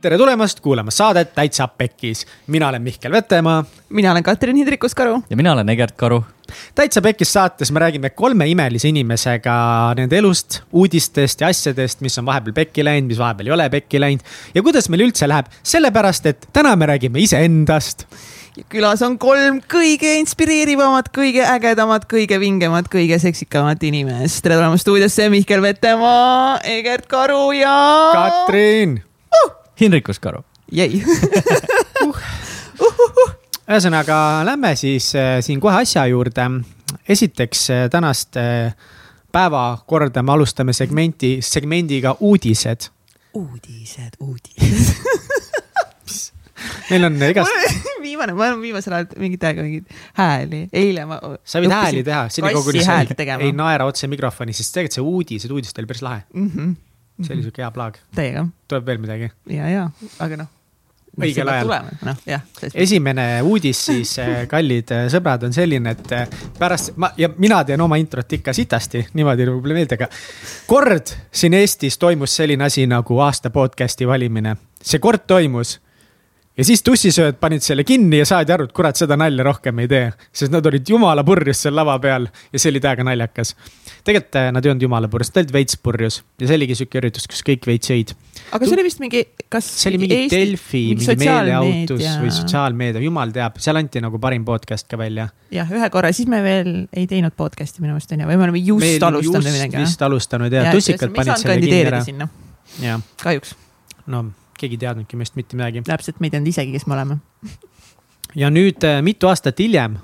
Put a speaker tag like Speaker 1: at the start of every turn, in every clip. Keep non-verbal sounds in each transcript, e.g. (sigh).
Speaker 1: tere tulemast kuulama saadet Täitsa Pekkis. mina olen Mihkel Vetemaa.
Speaker 2: mina olen Katrin Hindrikus-Karu.
Speaker 3: ja mina olen Egert Karu.
Speaker 1: täitsa Pekkis saates me räägime kolme imelise inimesega nende elust, uudistest ja asjadest, mis on vahepeal pekki läinud, mis vahepeal ei ole pekki läinud. ja kuidas meil üldse läheb, sellepärast et täna me räägime iseendast
Speaker 2: külas on kolm kõige inspireerivamat, kõige ägedamat, kõige vingemat, kõige seksikamamat inimest. tere tulemast stuudiosse, Mihkel Vetemaa, Egert Karu ja.
Speaker 1: Katrin
Speaker 2: uh!.
Speaker 3: Hinrikus Karu.
Speaker 2: jäi (laughs)
Speaker 1: uh. ühesõnaga, lähme siis äh, siin kohe asja juurde. esiteks äh, tänast äh, päevakorda me alustame segmenti, segmendiga uudised.
Speaker 2: uudised, uudised (laughs)
Speaker 1: meil on (laughs) igast.
Speaker 2: viimane, ma olen viimasel ajal mingit aega mingeid hääli, eile ma.
Speaker 1: sa võid hääli teha,
Speaker 2: senikaua kuni sa
Speaker 1: ei naera otse mikrofoni, sest tegelikult see uudised, uudised oli päris lahe mm. -hmm. See oli sihuke hea plaag.
Speaker 2: täiega.
Speaker 1: tuleb veel midagi?
Speaker 2: ja, ja, aga noh
Speaker 1: õigel ajal.
Speaker 2: noh, jah.
Speaker 1: esimene uudis siis, äh, (laughs) kallid äh, sõbrad, on selline, et äh, pärast ma ja mina teen oma introt ikka sitasti, niimoodi mulle meeldib, aga. kord siin Eestis toimus selline asi nagu aasta podcast'i valimine, see kord toimus ja siis tussisööd panid selle kinni ja saadi aru, et kurat, seda nalja rohkem ei tee. sest nad olid jumala purjus seal lava peal ja see oli täiega naljakas. tegelikult äh, nad ei olnud jumala purjus, nad olid veits purjus ja see oligi sihuke üritus, kus kõik veits jõid.
Speaker 2: aga see oli vist mingi, kas.
Speaker 1: see oli mingi Eesti, Delfi, mingi meeleautos või sotsiaalmeedia, jumal teab, seal anti nagu parim podcast ka välja.
Speaker 2: jah, ühe korra, siis me veel ei teinud podcast'i minu meelest on ju, või me oleme just alustanud või midagi.
Speaker 1: vist alustanud ja, ja tussikad panid selle kinni
Speaker 2: ära. kahjuks.
Speaker 1: no keegi ei teadnudki meist mitte midagi.
Speaker 2: täpselt, me ei teadnud isegi, kes me oleme.
Speaker 1: ja nüüd äh, mitu aastat hiljem,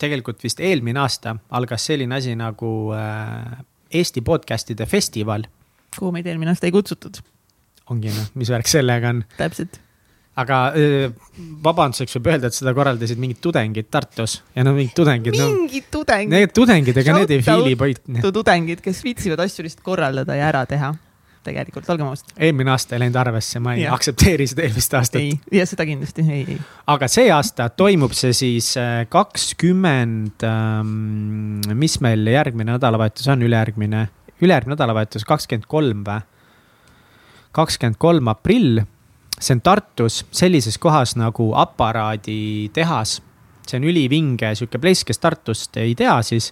Speaker 1: tegelikult vist eelmine aasta algas selline asi nagu äh, Eesti podcast'ide festival.
Speaker 2: kuhu meid eelmine aasta ei kutsutud.
Speaker 1: ongi noh, mis värk sellega on.
Speaker 2: täpselt
Speaker 1: aga äh, vabanduseks võib öelda, et seda korraldasid mingid tudengid Tartus ja no mingid tudengid.
Speaker 2: mingid no, tudengid.
Speaker 1: Need tudengid, ega need ei fiili poit.
Speaker 2: tudengid, kes viitsivad asju lihtsalt korraldada ja ära teha tegelikult, olgem ausad.
Speaker 1: eelmine aasta ei läinud arvesse, ma ei ja. aktsepteeri seda eelmist aastat.
Speaker 2: ei, ja seda kindlasti, ei, ei.
Speaker 1: aga see aasta toimub see siis äh, kakskümmend, ähm, mis meil järgmine nädalavahetus on, ülejärgmine, ülejärgmine nädalavahetus, kakskümmend kolm või? kakskümmend kolm aprill, see on Tartus sellises kohas nagu aparaaditehas see on ülivinge sihuke place, kes Tartust ei tea, siis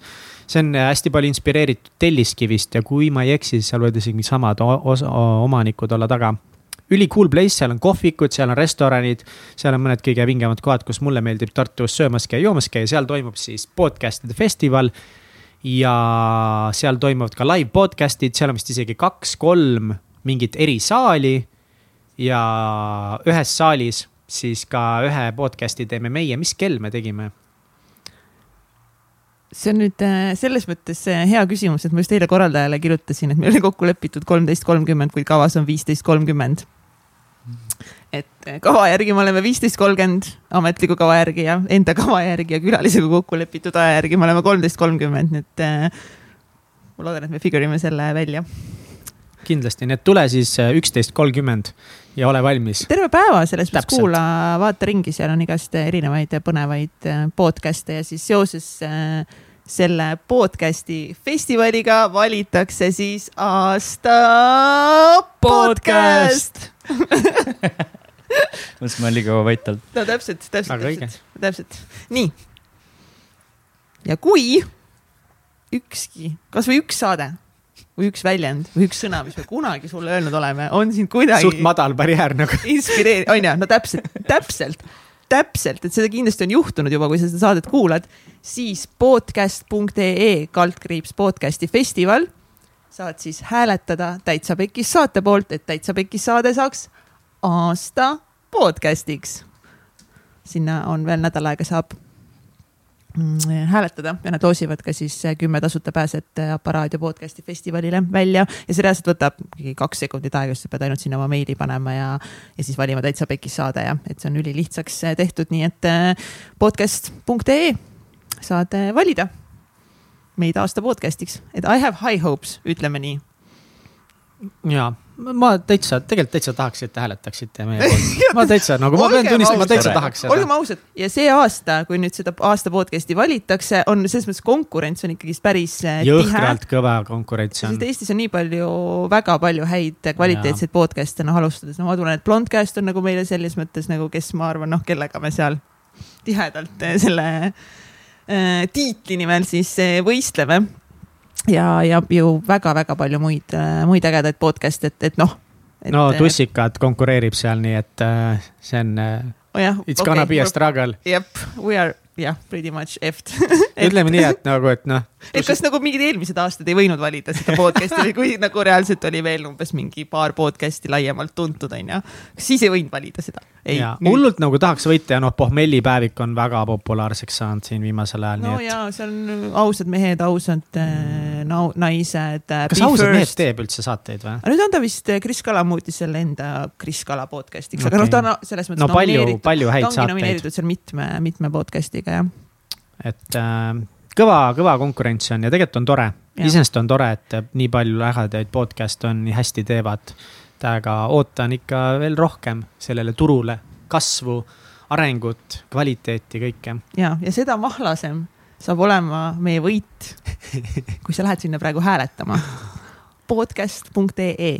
Speaker 1: see on hästi palju inspireeritud Telliskivist ja kui ma ei eksi, siis seal võivad isegi samad omanikud olla taga. üli cool place, seal on kohvikud, seal on restoranid, seal on mõned kõige vingemad kohad, kus mulle meeldib Tartus söömas käia, joomas käia, seal toimub siis podcast'ide festival. ja seal toimuvad ka live podcast'id, seal on vist isegi kaks-kolm mingit erisaali. ja ühes saalis siis ka ühe podcast'i teeme meie, mis kell me tegime?
Speaker 2: See on nüüd äh, selles mõttes äh, hea küsimus, et ma just eile korraldajale kirjutasin, et meil oli kokku lepitud kolmteist kolmkümmend, kuid kavas on viisteist kolmkümmend. et äh, kava järgi me oleme viisteist kolmkümmend ametliku kava järgi ja enda kava järgi ja külalisega kokku lepitud aja järgi me oleme kolmteist kolmkümmend, nii et ma loodan, et me figure ime selle välja
Speaker 1: kindlasti, nii et tule siis üksteist kolmkümmend ja ole valmis.
Speaker 2: terve päeva selles mõttes kuula, vaata ringi, seal on igast erinevaid põnevaid äh, podcast'e ja siis seoses äh, selle podcast'i festivaliga valitakse siis aasta podcast (laughs)
Speaker 3: mõtlesin, ma olen liiga kaua vait olnud.
Speaker 2: no täpselt, täpselt, täpselt, täpselt, nii. ja kui ükski, kasvõi üks saade või üks väljend või üks sõna, mis me kunagi sulle öelnud oleme, on sind kuidagi.
Speaker 1: suht madal barjäär nagu.
Speaker 2: inspireeriv, on ju, no täpselt, täpselt, täpselt, et seda kindlasti on juhtunud juba, kui sa seda saadet kuulad, siis podcast.ee kaldkriips podcast'i festival. saad siis hääletada Täitsa Pekis saate poolt, et Täitsa Pekis saade saaks aasta podcast'iks. sinna on veel nädal aega, saab hääletada ja nad loosivad ka siis äh, kümme tasuta pääset äh, Aparaadio podcast'i festivalile välja. Ja see reaalselt võtab mingi kaks sekundit aega, sest sa pead ainult sinna oma meili panema ja, ja siis valima täitsa pekis saade ja et see on ülilihtsaks äh, tehtud, nii et podcast.ee saad valida meid aasta podcast'iks, et I have high hopes, ütleme nii.
Speaker 1: ja ma täitsa, tegelikult täitsa tahaks, et te hääletaksite meie poolt. (laughs) ma täitsa nagu, ma pean tunnistama, ma täitsa tahaks seda
Speaker 2: olgem. ausad ja see aasta, kui nüüd seda aasta podcast'i valitakse, on selles mõttes konkurents on ikkagist päris tihe.
Speaker 1: jõhkralt kõva konkurents on.
Speaker 2: Eestis on nii palju, väga palju häid kvaliteetseid podcast'e noh alustades, no ma tunnen, et Blondcast on nagu meile selles mõttes nagu, kes ma arvan, noh, kellega me seal tihedalt eh, selle äh, tiitli nimel siis eh, võistleme. ja, ja ju väga-väga palju muid, muid ägedaid podcast'e, et, et noh.
Speaker 1: no Tussikat konkureerib seal, nii et äh, see on äh,,
Speaker 2: oh,.
Speaker 1: it's gonna be a struggle.
Speaker 2: Jep, we are, jah, pretty much effed. (laughs)
Speaker 1: ütleme nii, et nagu, et noh,
Speaker 2: et kas nagu mingid eelmised aastad ei võinud valida seda podcast'i või kui nagu reaalselt oli veel umbes mingi paar podcast'i laiemalt tuntud, onju. siis ei võinud valida seda.
Speaker 1: hullult nagu tahaks võita ja noh, pohmellipäevik on väga populaarseks saanud siin viimasel ajal,
Speaker 2: no
Speaker 1: et.
Speaker 2: ja see on ausad mehed, ausad äh, no, naised.
Speaker 1: kas ausad mehed teeb üldse saateid või?
Speaker 2: aga nüüd on ta vist, Kris Kala muutis selle enda Kris Kala podcast'iks, aga
Speaker 1: Okei.
Speaker 2: noh, ta on selles mõttes
Speaker 1: no palju, palju
Speaker 2: ta
Speaker 1: häid
Speaker 2: ongi
Speaker 1: saateid,
Speaker 2: nomineeritud seal mitme, mitme podcast'iga jah.
Speaker 1: et äh, kõva, kõva konkurents on ja tegelikult on tore. Iseenesest on tore, et nii palju ägedaid podcast'e on, nii hästi teevad. täiega ootan ikka veel rohkem sellele turule kasvu, arengut, kvaliteeti, kõike.
Speaker 2: ja, ja seda mahlasem saab olema meie võit, kui sa lähed sinna praegu hääletama. podcast.ee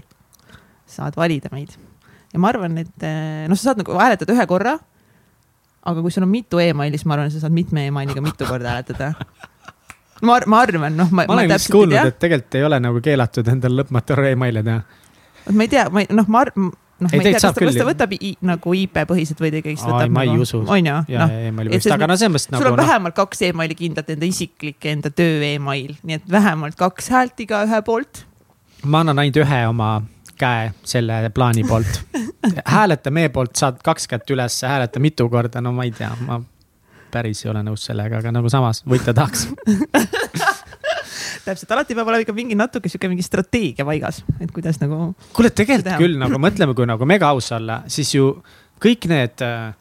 Speaker 2: saad valida meid ja ma arvan, et eh, noh, sa saad nagu hääletada ühe korra. Aga kui sul on mitu emaili, siis ma arvan, sa saad mitme emailiga mitu korda hääletada. ma, ma arvan, noh, ma,
Speaker 1: ma olen vist
Speaker 2: ei
Speaker 1: kuulnud, et tegelikult ei ole nagu keelatud endal lõpmatu arvu emaile teha.
Speaker 2: ma ei tea, ma ei, noh, ma arvan, noh, ma
Speaker 1: Ei,
Speaker 2: ei tea, kas ta, kas ta võtab i, nagu IP põhiselt või ta ikkagi
Speaker 1: Ai,
Speaker 2: võtab
Speaker 1: ma ei
Speaker 2: nagu,
Speaker 1: usu.
Speaker 2: on ju,
Speaker 1: ja
Speaker 2: noh,
Speaker 1: aga no selles mõttes
Speaker 2: sul
Speaker 1: nagu
Speaker 2: on
Speaker 1: noh,
Speaker 2: vähemalt kaks emaili kindlalt, enda isiklik ja enda töö email, nii et vähemalt kaks häält igaühe poolt.
Speaker 1: ma annan ainult ühe oma käe selle plaani poolt. hääleta meie poolt, saad kaks kätt üles, hääleta mitu korda, no ma ei tea, ma päris ei ole nõus sellega, aga nagu samas võita tahaks.
Speaker 2: täpselt, alati peab olema ikka mingi natuke sihuke mingi strateegia paigas, et kuidas nagu.
Speaker 1: kuule, tegelikult küll nagu mõtleme, kui nagu mega aus olla, siis ju kõik need äh,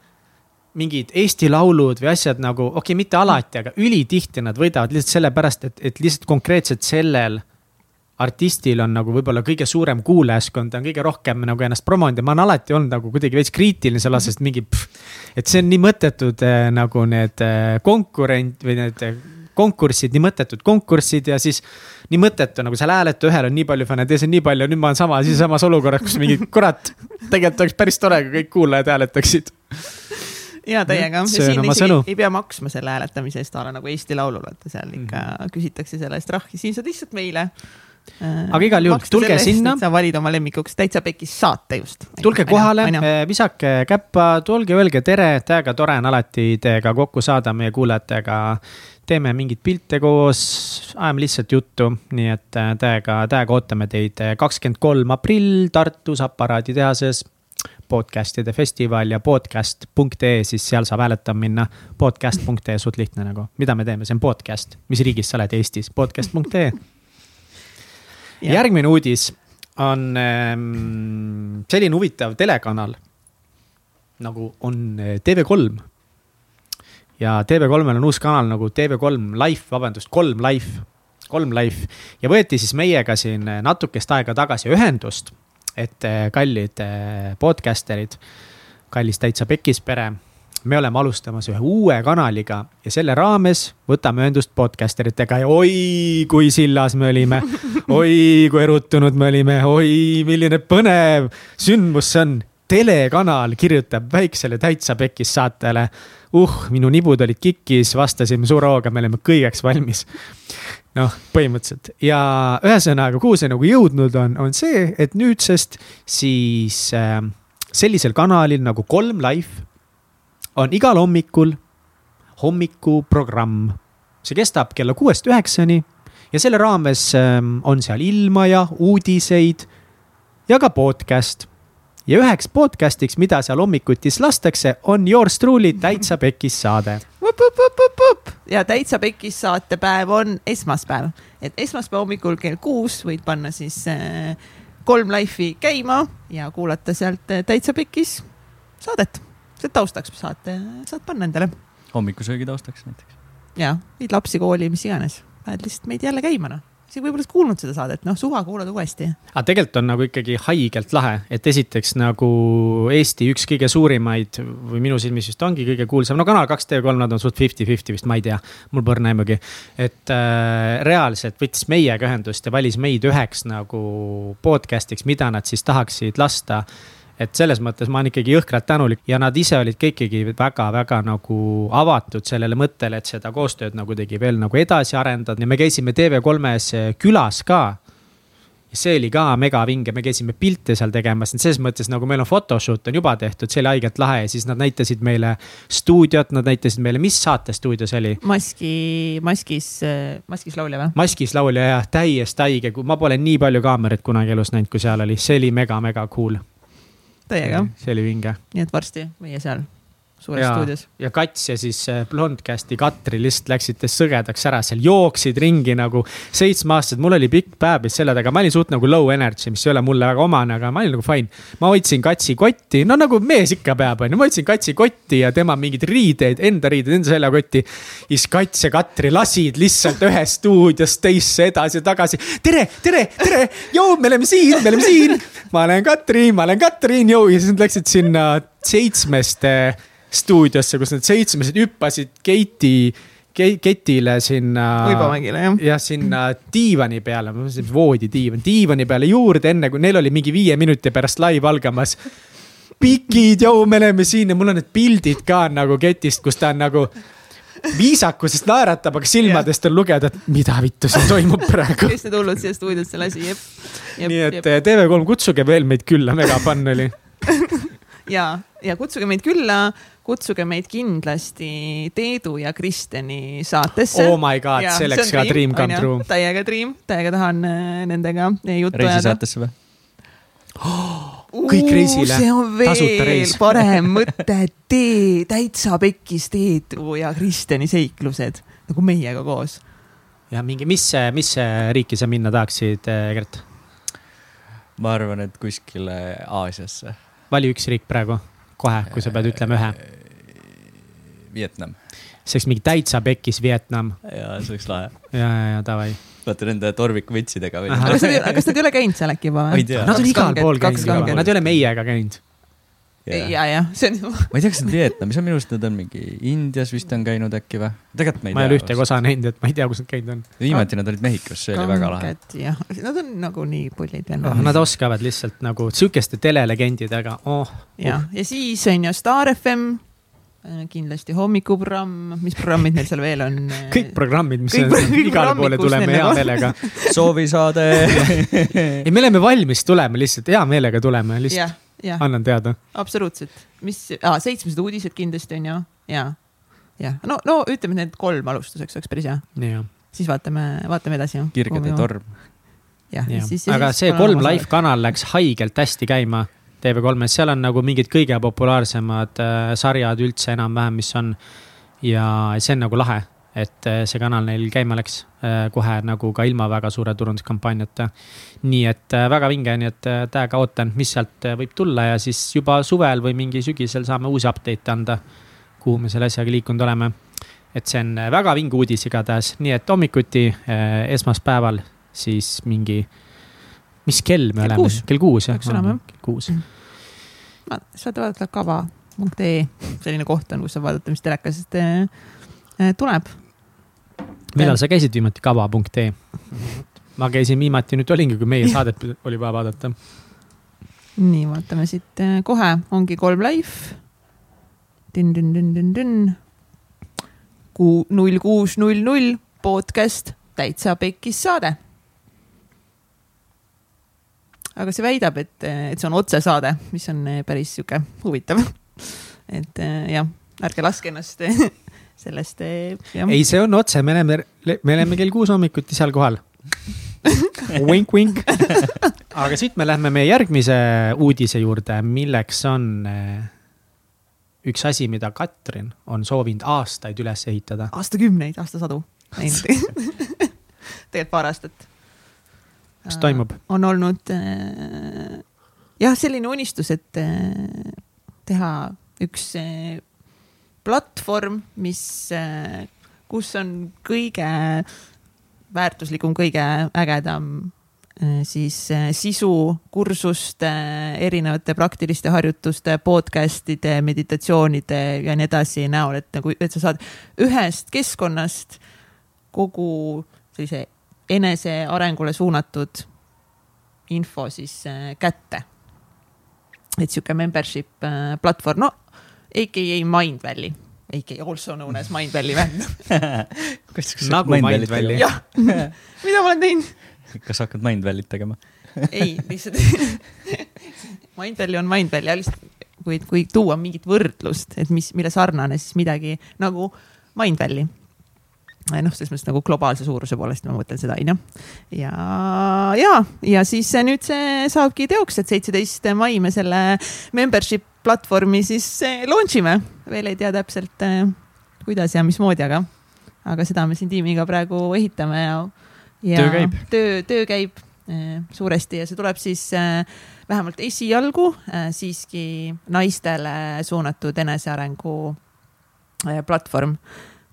Speaker 1: mingid Eesti laulud või asjad nagu, okei okay,, mitte alati, aga ülitihti nad võidavad lihtsalt sellepärast, et, et lihtsalt konkreetselt sellel artistil on nagu võib-olla kõige suurem kuulajaskond, ta on kõige rohkem nagu ennast promonud ja ma olen alati olnud nagu kuidagi veits kriitiline selle osas, et mingi, et see on nii mõttetud äh, nagu need äh, konkurent või need äh, konkursid, nii mõttetud konkursid ja siis nii mõttetu, nagu seal hääleta ühel on nii palju fänne, teisel nii palju, nüüd ma olen sama, siis samas olukorras, kus mingi kurat, tegelikult oleks päris tore, kui kõik kuulajad hääletaksid.
Speaker 2: ja täiega, siin isegi ei pea maksma selle hääletamise eest, a la nagu Eesti Laulul, vaata seal ikka mm -hmm. küsitakse selle eest rahvi, siin saad lihtsalt meile.
Speaker 1: Aga igal juhul tulge sinna.
Speaker 2: sa valid oma lemmikuks täitsa pekis saate just.
Speaker 1: tulge kohale, visake käppa, tulge, öelge tere, täiega tore on alati teiega kokku saada, meie kuulajatega. teeme mingeid pilte koos, ajame lihtsalt juttu, nii et äh, täiega, täiega ootame teid. kakskümmend kolm aprill Tartus aparaaditehases podcast'ide festival ja podcast.ee, siis seal saab hääletama minna. podcast.ee, suht lihtne nagu, mida me teeme, see on podcast, mis riigis sa oled Eestis, podcast.ee. Järgmine uudis on ähm, selline huvitav telekanal nagu on äh, TV3 ja TV3-l on uus kanal nagu TV3 Life, vabandust, kolm Life, kolm Life. Ja võeti siis meiega siin natukest aega tagasi ühendust, et äh, kallid podcaster'id, kallis täitsa pekis pere, me oleme alustamas ühe uue kanaliga ja selle raames võtame ühendust podcaster itega ja oi kui sillas me olime. (laughs) oi kui erutunud me olime, oi milline põnev sündmus see on telekanal kirjutab väiksele täitsa pekis saatele. uh, minu nibud olid kikis, vastasime suure hooga, me olime kõigeks valmis. noh, põhimõtteliselt ja ühesõnaga, kuhu see nagu jõudnud on, on see, et nüüdsest siis äh, sellisel kanalil nagu Kolm Life on igal hommikul hommikuprogramm. see kestab kella kuuest üheksani ja selle raames ähm, on seal ilmaja, uudiseid ja ka podcast ja üheks podcast'iks, mida seal hommikutis lastakse, on Yours Truly täitsa pekis saade.
Speaker 2: ja täitsa pekis saatepäev on esmaspäev, et esmaspäeva hommikul kell kuus võid panna siis äh, kolm life'i käima ja kuulata sealt äh, täitsa pekis saadet. See taustaks saate, saad panna endale
Speaker 3: hommikusöögi taustaks näiteks.
Speaker 2: ja viid lapsi kooli, mis iganes, paned lihtsalt meid jälle käima noh. isegi võib-olla kuulnud seda saadet, noh suva kuulad uuesti.
Speaker 1: aga tegelikult on nagu ikkagi haigelt lahe, et esiteks nagu Eesti üks kõige suurimaid või minu silmis vist ongi kõige kuulsam, no Kanal kaks TV3, nad on suht fifty-fifty vist, ma ei tea. mul põrna aimugi, et äh, reaalselt võttis meiega ühendust ja valis meid üheks nagu podcast'iks, mida nad siis tahaksid lasta et selles mõttes ma olen ikkagi jõhkralt tänulik ja nad ise olid ka ikkagi väga-väga nagu avatud sellele mõttele, et seda koostööd nagu tegi veel nagu edasi arendada ja me käisime TV3-s külas ka. Ja see oli ka megavinge, me käisime pilte seal tegemas, selles mõttes nagu meil on photoshoot on juba tehtud, see oli haigelt lahe. Ja siis nad näitasid meile stuudiot, nad näitasid meile, mis saate stuudio see oli?
Speaker 2: maski, maskis, maskis laulja või?
Speaker 1: maskis laulja jah, täiesti haige, ma pole nii palju kaameraid kunagi elus näinud, kui seal oli, see oli mega-mega cool
Speaker 2: täiega.
Speaker 1: see oli vinge.
Speaker 2: nii et varsti meie seal suures ja, stuudios.
Speaker 1: ja Kats ja siis äh, Blondcasti Katri lihtsalt läksid sõgedaks ära seal, jooksid ringi nagu seitsmeaastased, mul oli pikk päev vist selja taga, ma olin suht nagu low energy, mis ei ole mulle väga omane, aga ma olin nagu fine. ma hoidsin Katsi kotti, no nagu mees ikka peab, onju, ma hoidsin Katsi kotti ja tema mingeid riideid, enda riideid, enda seljakotti. siis Kats ja Katri lasid lihtsalt ühest stuudiost teisse edasi-tagasi. tere, tere, tere, joo, me oleme siin, me oleme siin. ma olen Katri, ma olen Katrin, joo, ja siis nad läksid sinna seitsmest stuudiosse, kus need seitsmesed hüppasid Keiti ketile sinna.
Speaker 2: Uibomägile jah.
Speaker 1: jah, sinna diivani peale, voodidiivan, diivani peale juurde, enne kui neil oli mingi viie minuti pärast live algamas. pikid, joo, me oleme siin ja mul on need pildid ka nagu ketist, kus ta on nagu viisakusest naeratab, aga silmadest on lugeda, et mida vittu siin toimub praegu.
Speaker 2: kes need hullud siia stuudiosse lasi, jep,
Speaker 1: jep. nii et jep. TV3, kutsuge veel meid külla, mega fun oli (laughs)
Speaker 2: ja, ja kutsuge meid külla kutsuge meid kindlasti Teedu ja Kristeni saatesse.
Speaker 1: Oh my god, see oleks ka dream come true.
Speaker 2: täiega dream, täiega tahan äh, nendega juttu
Speaker 3: ajada. reisisaatesse või
Speaker 1: oh,? kõik reisile.
Speaker 2: see on veel (laughs) parem mõte, tee, täitsa pekkis Teedu ja Kristeni seiklused nagu meiega koos.
Speaker 1: ja mingi, mis, mis riiki sa minna tahaksid, äh, Gert?
Speaker 3: ma arvan, et kuskile Aasiasse.
Speaker 1: vali üks riik praegu kohe, kui sa pead ütlema ühe?
Speaker 3: Vietnam.
Speaker 1: see oleks mingi täitsa pekkis Vietnam.
Speaker 3: ja see oleks lahe.
Speaker 1: ja, ja, ja davai.
Speaker 3: vaata nende torvikvitsidega.
Speaker 2: kas nad, kas nad ei ole käinud seal äkki juba
Speaker 3: või?
Speaker 1: Nad on igal pool käinud juba, nad ei ole meiega käinud
Speaker 2: ja, ja, ja see on.
Speaker 3: ma ei tea, kas nad Vietnamis on, minu arust nad on mingi Indias vist on käinud äkki või? tegelikult
Speaker 1: ma ei tea. ma ei ole ühtegi osa näinud, et ma ei tea, kus nad käinud on.
Speaker 3: viimati nad olid Mehhikos, see oli väga lahe.
Speaker 2: jah, nad on nagu nii pullid
Speaker 1: veel oh,. Nad oskavad lihtsalt nagu sihukeste telelegendidega, oh, oh..
Speaker 2: jah, ja siis on ju Star FM äh, kindlasti hommikuprogramm, mis programmid neil seal veel on? (laughs)
Speaker 1: kõik programmid, mis kõik, on, igale poole tuleme hea meelega (laughs)
Speaker 3: soovisaade (laughs)
Speaker 1: ei, me oleme valmis tulema lihtsalt, hea meelega tuleme lihtsalt annan teada.
Speaker 2: absoluutselt, mis ah,, seitsmesed uudised kindlasti on ju, ja, ja no, no ütleme need kolm alustuseks oleks päris hea. siis vaatame, vaatame edasi.
Speaker 3: kirgede torm.
Speaker 1: jah ja. ja, siis. aga see kolm live kanal läks haigelt hästi käima TV3-s, seal on nagu mingid kõige populaarsemad äh, sarjad üldse enam-vähem, mis on. ja see on nagu lahe et äh, see kanal neil käima läks äh, kohe nagu ka ilma väga suure turunduskampaaniata. nii et äh, väga vinge, nii et täiega ootan, mis sealt võib tulla ja siis juba suvel või mingi sügisel saame uusi update'e anda. kuhu me selle asjaga liikunud oleme. et see on väga vinge uudis igatahes, nii et hommikuti esmaspäeval siis mingi, mis kell me kell oleme? kell kuus jah? kell kuus.
Speaker 2: saate vaadata kava.ee, selline koht on, kus saab vaadata, mis telekast tuleb
Speaker 1: millal sa käisid viimati kava.ee? ma käisin viimati, nüüd olingi, kui meie saadet oli vaja vaadata.
Speaker 2: nii, vaatame siit äh, kohe, ongi kolm live. Kuu null kuus null null podcast, täitsa pekkis saade. aga see väidab, et, et see on otsesaade, mis on äh, päris sihuke huvitav. (laughs) et äh, jah, ärge laske ennast (laughs) sellest. Eh,
Speaker 1: ei, see on otse, me oleme, me oleme kell kuus hommikuti seal kohal (laughs) Wink, wink. aga siit me lähme meie järgmise uudise juurde, milleks on eh, üks asi, mida Katrin on soovinud aastaid üles ehitada.
Speaker 2: aastakümneid, aastasadu (laughs) tegelikult paar aastat.
Speaker 1: mis toimub?
Speaker 2: Äh, on olnud jah, selline unistus, et teha üks platvorm, mis, kus on kõige väärtuslikum, kõige ägedam äh, siis äh, sisu kursuste, erinevate praktiliste harjutuste, podcast'ide, meditatsioonide ja nii edasi näol, et nagu, et sa saad ühest keskkonnast kogu sellise enesearengule suunatud info siis kätte. et sihuke membership platvorm, no AKA Mindvalley, AKA also known as Mindvalley või? (laughs)
Speaker 1: Nagu Mindvalley.
Speaker 2: jah, (laughs) mida ma olen teinud?
Speaker 3: kas hakkad Mindvalley't tegema?
Speaker 2: ei, lihtsalt (laughs) Mindvalley on Mindvalley, lihtsalt kui, kui tuua mingit võrdlust, et mis, mille sarnane siis midagi nagu Mindvalley. noh, selles mõttes nagu globaalse suuruse poolest ma mõtlen seda, onju. ja, ja, ja siis nüüd see saabki teoks, et seitseteist mai me selle membership platvormi siis eh, launch ime. veel ei tea täpselt, kuidas ja mismoodi, aga, aga seda me siin tiimiga praegu ehitame ja, ja
Speaker 3: Töö käib.
Speaker 2: töö, töö käib eh, suuresti ja see tuleb siis eh, vähemalt esialgu eh, siiski naistele suunatud enesearengu eh, platvorm,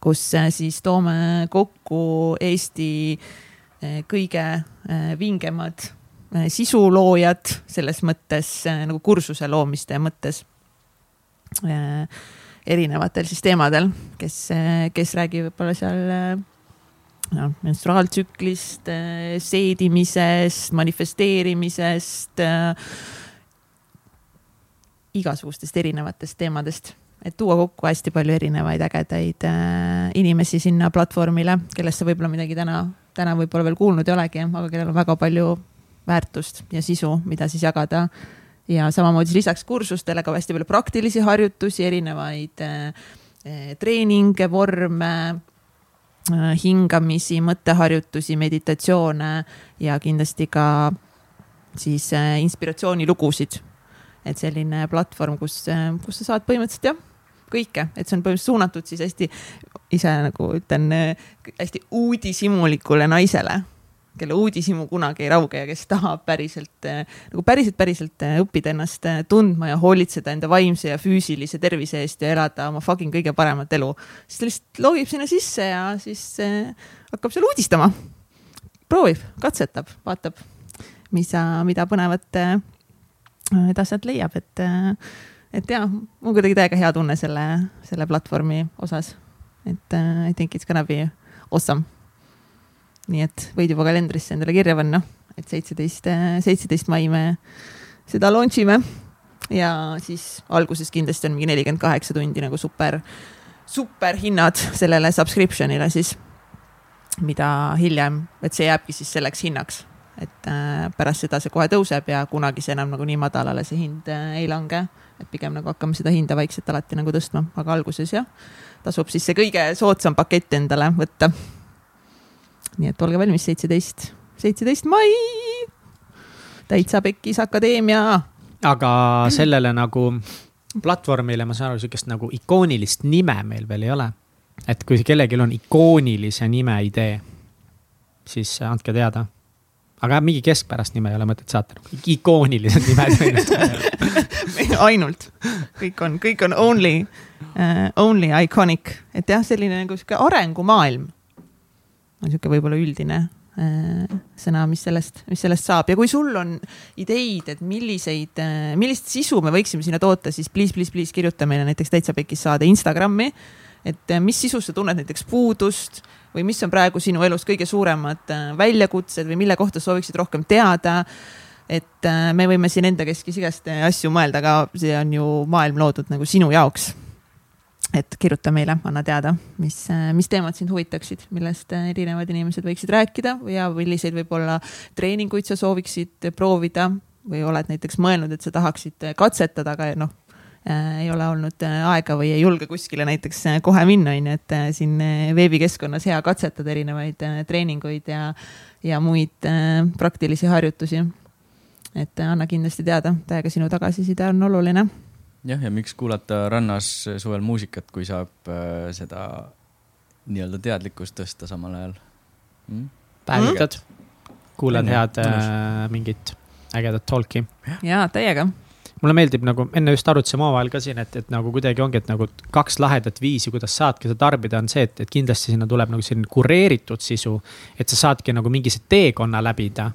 Speaker 2: kus eh, siis toome kokku Eesti eh, kõige eh, vingemad sisuloojad selles mõttes nagu kursuse loomiste mõttes erinevatel siis teemadel, kes, kes räägib võib-olla seal noh, menstruaaltsüklist, seedimisest, manifesteerimisest, igasugustest erinevatest teemadest, et tuua kokku hästi palju erinevaid ägedaid äh, inimesi sinna platvormile, kellest sa võib-olla midagi täna, täna võib-olla veel kuulnud ei olegi, aga kellel on väga palju väärtust ja sisu, mida siis jagada. ja samamoodi lisaks kursustele ka hästi palju praktilisi harjutusi, erinevaid äh, äh, treeninge, vorme hingamisi, mõtteharjutusi, meditatsioone ja kindlasti ka siis inspiratsioonilugusid. et selline platvorm, kus, kus sa saad põhimõtteliselt jah, kõike, et see on põhimõtteliselt suunatud siis hästi, ise nagu ütlen, hästi uudishimulikule naisele, kelle uudishimu kunagi ei rauge ja kes tahab päriselt nagu päriselt, päriselt õppida ennast tundma ja hoolitseda enda vaimse ja füüsilise tervise eest ja elada oma fucking kõige paremat elu. siis ta lihtsalt logib sinna sisse ja siis äh, hakkab seal uudistama. proovib, katsetab, vaatab, mis, mida põnevat äh, ta sealt leiab, et, et ja mul kuidagi täiega hea tunne selle, selle platvormi osas. et äh, I think it's gonna be awesome. nii et võid juba kalendrisse endale kirja panna, et seitseteist, seitseteist mai me seda launch ime ja siis alguses kindlasti on mingi nelikümmend kaheksa tundi nagu super, super hinnad sellele subscription'ile siis, mida hiljem, et see jääbki siis selleks hinnaks et äh, pärast seda see kohe tõuseb ja kunagi see enam nagu nii madalale see hind äh, ei lange. Et pigem nagu hakkame seda hinda vaikselt alati nagu tõstma, aga alguses jah, tasub siis see kõige soodsam pakett endale võtta. nii et olge valmis, seitseteist, seitseteist mai. täitsa Pekkis Akadeemia.
Speaker 1: aga sellele nagu platvormile, ma saan aru, sihukest nagu ikoonilist nime meil veel ei ole. et kui kellelgi on ikoonilise nime idee, siis andke teada. Aga mingi keskpärast nime ei ole mõtet saata, ikoonilised nimed (laughs) ainult.
Speaker 2: kõik on, kõik on only uh,, only iconic, et jah, selline nagu sihuke arengumaailm on sihuke võib-olla üldine äh, sõna, mis sellest, mis sellest saab ja kui sul on ideid, et milliseid, millist sisu me võiksime sinna toota, siis please, please, please kirjuta meile näiteks Täitsa Pekis saade Instagrami. Et äh, mis sisus sa tunned näiteks puudust või mis on praegu sinu elus kõige suuremad äh, väljakutsed või mille kohta sooviksid rohkem teada? Et äh, me võime siin enda keskis igast asju mõelda, aga see on ju maailm loodud nagu sinu jaoks. Et kirjuta meile, anna teada, mis, mis teemad sind huvitaksid, millest erinevad inimesed võiksid rääkida ja milliseid võib-olla treeninguid sa sooviksid proovida või oled näiteks mõelnud, et sa tahaksid katsetada, aga noh ei ole olnud äh, aega või ei julge kuskile näiteks äh, kohe minna, onju, et äh, siin äh, veebikeskkonnas hea katsetada erinevaid äh, treeninguid ja, ja muid äh, praktilisi harjutusi. et äh, anna kindlasti teada, täiega sinu tagasiside on oluline
Speaker 3: jah, ja miks kuulata rannas suvel muusikat, kui saab äh, seda nii-öelda teadlikkust tõsta samal ajal mm??
Speaker 1: päevitad, kuulad
Speaker 3: On ju,
Speaker 1: head äh, mingit ägedat talk'i.
Speaker 2: ja täiega
Speaker 1: mulle meeldib nagu, enne just arutasime omavahel ka siin, et, et nagu kuidagi ongi, et nagu kaks lahedat viisi, kuidas saadki seda tarbida, on see, et, et kindlasti sinna tuleb nagu selline kureeritud sisu. et sa saadki nagu mingi see teekonna läbida,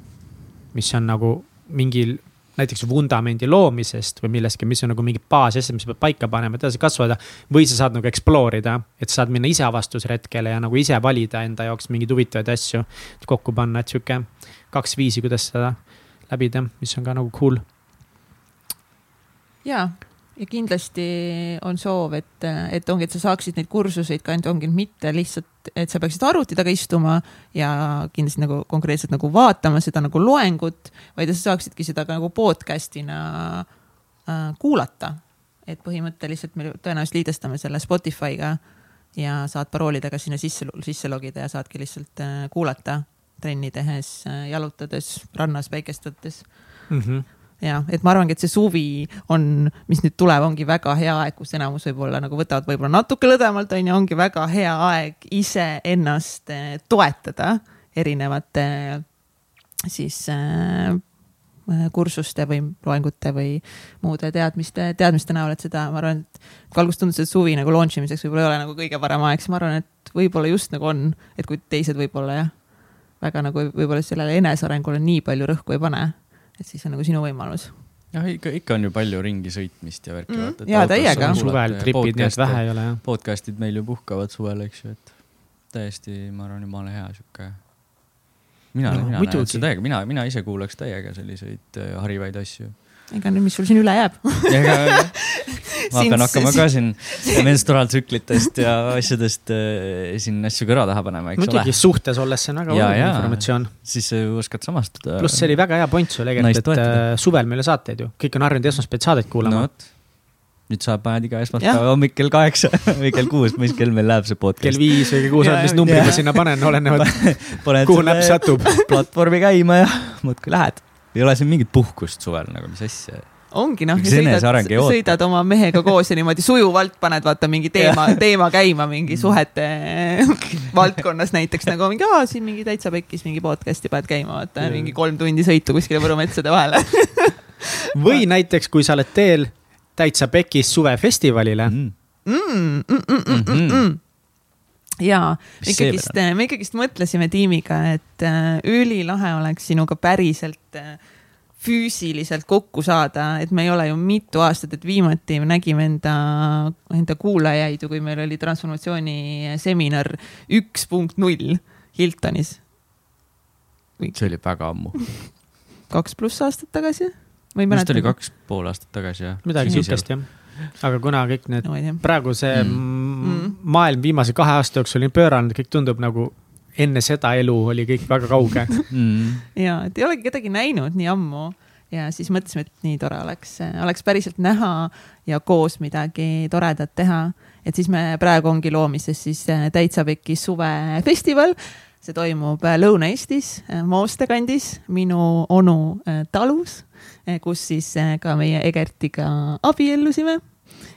Speaker 1: mis on nagu mingil näiteks vundamendi loomisest või millestki, mis on nagu mingi baasasjad, mis sa pead paika panema, et edasi kasvada. või sa saad nagu explore ida, et sa saad minna ise avastusretkele ja nagu ise valida enda jaoks mingeid huvitavaid asju kokku panna, et sihuke kaks viisi, kuidas seda läbida, mis on ka nagu cool.
Speaker 2: Ja, ja kindlasti on soov, et, et ongi, et sa saaksid neid kursuseid ka ainult ongi mitte lihtsalt, et sa peaksid arvuti taga istuma ja kindlasti nagu konkreetselt nagu vaatama seda nagu loengut, vaid sa saaksidki seda ka nagu podcast'ina äh, kuulata. et põhimõtteliselt me tõenäoliselt liidestame selle Spotify'ga ja saad paroolidega sinna sisse, sisse logida ja saadki lihtsalt äh, kuulata trenni tehes, äh, jalutades, rannas päikest võttes
Speaker 1: Mm -hmm.
Speaker 2: Ja et ma arvangi, et see suvi on, mis nüüd tuleb, ongi väga hea aeg, kus enamus võib-olla nagu võtavad võib-olla natuke lõdvemalt, on ju, ongi väga hea aeg iseennast eh, toetada erinevate siis äh, kursuste või loengute või muude teadmiste, teadmiste näol, et seda, ma arvan, et alguses tundus, et suvi nagu launch imiseks võib-olla ei ole nagu kõige parem aeg, siis ma arvan, et võib-olla just nagu on, et kui teised võib-olla jah, väga nagu võib-olla sellele enesearengule nii palju rõhku ei pane et siis on nagu sinu võimalus.
Speaker 3: jah, ikka, ikka on ju palju ringi sõitmist ja värki
Speaker 2: mm,. jaa, täiega.
Speaker 1: suvel tripid, nii et vähe ei ole jah.
Speaker 3: podcast'id meil ju puhkavad suvel, eks ju, et täiesti, ma arvan, jumala hea sihuke. mina no,, mina näen seda täiega, mina, mina ise kuulaks täiega selliseid äh, harivaid asju
Speaker 2: ega nüüd, mis sul siin üle jääb (laughs)
Speaker 3: ma pean hakkama ka siin menstruaaltsüklitest ja asjadest äh, siin asju kõrva taha panema, eks
Speaker 1: Muidugi, ole. suhtes olles see on väga oluline informatsioon.
Speaker 3: siis oskad samastuda.
Speaker 1: pluss see oli väga hea point sul tegelikult, et äh, suvel meil ei ole saateid ju, kõik on harjunud esmaspäeval saadet kuulama no,
Speaker 3: nüüd sa paned iga esmaspäeva hommik kell kaheksa (laughs) või kell kuus, mis kell meil läheb see podcast?
Speaker 1: kell viis või kell kuus, mis numbri ma sinna panen, olenevalt (laughs) kuhu näpp satub.
Speaker 3: platvormi käima ja (laughs) muudkui lähed ei ole siin mingit puhkust suvel nagu, mis asja
Speaker 2: ongi noh, sõidad, sõidad oma mehega koos ja niimoodi sujuvalt paned vaata mingi teema, teema käima mingi suhete (laughs) valdkonnas näiteks nagu mingi, aa siin mingi täitsa pekkis mingi podcast'i paned käima, vaata mingi kolm tundi sõitu kuskile Võru metsade vahele. (laughs)
Speaker 1: Või näiteks, kui sa oled teel täitsa pekis suvefestivalile.
Speaker 2: Mm.. Mm, mm, mm, mm, mm, mm. mm ja ikkagist, me ikkagist mõtlesime tiimiga, et äh, ülilahe oleks sinuga päriselt äh, füüsiliselt kokku saada, et me ei ole ju mitu aastat, et viimati me nägime enda, enda kuulajaid ju, kui meil oli transformatsiooni seminar üks punkt null Hiltonis.
Speaker 3: see oli väga ammu
Speaker 2: kaks pluss aastat tagasi?
Speaker 3: vist oli kaks pool aastat tagasi, jah.
Speaker 1: midagi siukest, jah aga kuna kõik need no,, praegu see mm. mm. maailm viimase kahe aasta jooksul nii pööranud, kõik tundub nagu enne seda elu oli kõik väga kauge
Speaker 2: mm. ja, et ei olegi kedagi näinud nii ammu ja siis mõtlesime, et nii tore oleks, oleks päriselt näha ja koos midagi toredat teha. et siis me praegu ongi loomises siis äh, Täitsa Pekis suvefestival. see toimub äh, Lõuna-Eestis, äh, Mooste kandis, minu onu talus kus siis ka meie Egertiga abiellusime.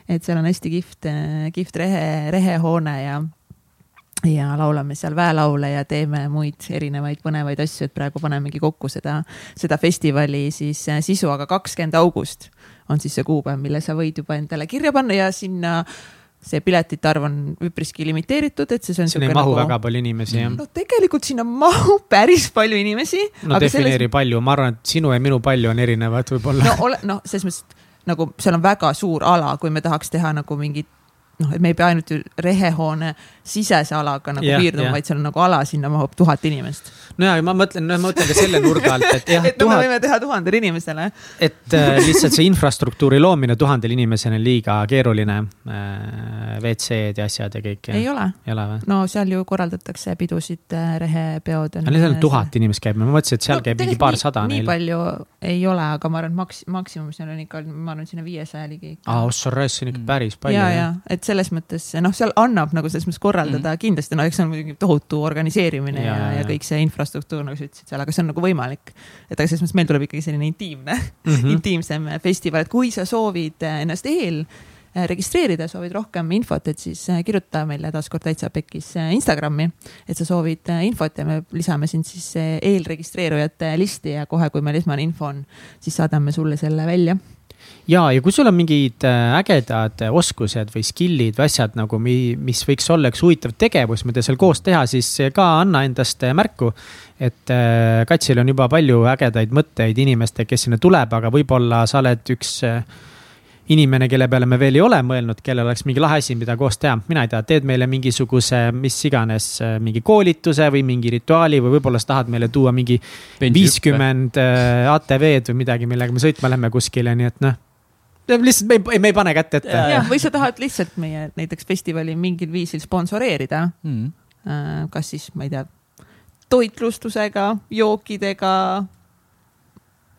Speaker 2: et seal on hästi kihvt, kihvt rehe, rehehoone ja ja laulame seal väelaule ja teeme muid erinevaid põnevaid asju, et praegu panemegi kokku seda, seda festivali siis sisu, aga kakskümmend august on siis see kuupäev, mille sa võid juba endale kirja panna ja sinna äh, see piletite arv on üpriski limiteeritud, et siis on.
Speaker 1: sinna ei mahu nagu... väga palju inimesi, jah?
Speaker 2: no tegelikult sinna mahub (laughs) päris palju inimesi.
Speaker 1: no defineeri selles... palju, ma arvan, et sinu ja minu palju on erinevad võib-olla.
Speaker 2: no ole, noh, selles mõttes nagu seal on väga suur ala, kui me tahaks teha nagu mingit noh, et me ei pea ainult rehehoone sisese alaga nagu yeah, piirduma yeah., vaid seal on nagu ala, sinna mahub tuhat inimest.
Speaker 1: No ja ma mõtlen, no ma mõtlen ka selle nurga alt, et jah. (laughs)
Speaker 2: et no tuhat... me võime teha tuhandele inimesele.
Speaker 1: et äh, lihtsalt see infrastruktuuri loomine tuhandele inimesele on liiga keeruline äh,. WC-d ja asjad ja kõik.
Speaker 2: ei ole.
Speaker 1: ei ole või?
Speaker 2: no seal ju korraldatakse pidusid äh,, rehepeod.
Speaker 1: aga neil on tuhat inimest käib, ma mõtlesin, et seal no, käib mingi paarsada
Speaker 2: neil. nii palju ei ole, aga ma arvan, et maks-, maksimum seal on ikka, ma arvan, sinna viiesaja ligi.
Speaker 1: aa, Ossaress on ikka päris palju.
Speaker 2: ja, ja, et selles mõttes noh, seal annab nagu selles mõttes korraldada mm. kindlasti, no eks see on muidugi tohutu organiseerimine ja, ja, ja kõik see infrastruktuur, nagu sa ütlesid seal, aga see on nagu võimalik. et aga selles mõttes meil tuleb ikkagi selline intiimne mm, -hmm. (laughs) intiimsem festival, et kui sa soovid ennast eel äh, registreerida, soovid rohkem infot, et siis äh, kirjuta meile taaskord täitsa pekis äh, Instagrami. et sa soovid infot ja me lisame sind siis eelregistreerujate listi ja kohe, kui meil esmane info on, siis saadame sulle selle välja
Speaker 1: ja, ja kui sul on mingid äh, ägedad oskused või skill'id või asjad nagu, mis võiks olla üks huvitav tegevus, mida seal koos teha, siis ka anna endast äh, märku. et äh, Katsil on juba palju ägedaid mõtteid inimestega, kes sinna tuleb, aga võib-olla sa oled üks inimene, kelle peale me veel ei ole mõelnud, kellel oleks mingi lahe asi, mida koos teha, mina ei tea, teed meile mingisuguse, mis iganes, mingi koolituse või mingi rituaali või võib-olla sa tahad meile tuua mingi viiskümmend ATV-d või midagi, millega me sõitma lähme kuskile, nii et noh. Lihtsalt me ei, me ei pane kätt ette.
Speaker 2: või sa tahad lihtsalt meie näiteks festivali mingil viisil sponsoreerida. Mm.. kas siis, ma ei tea, toitlustusega, jookidega,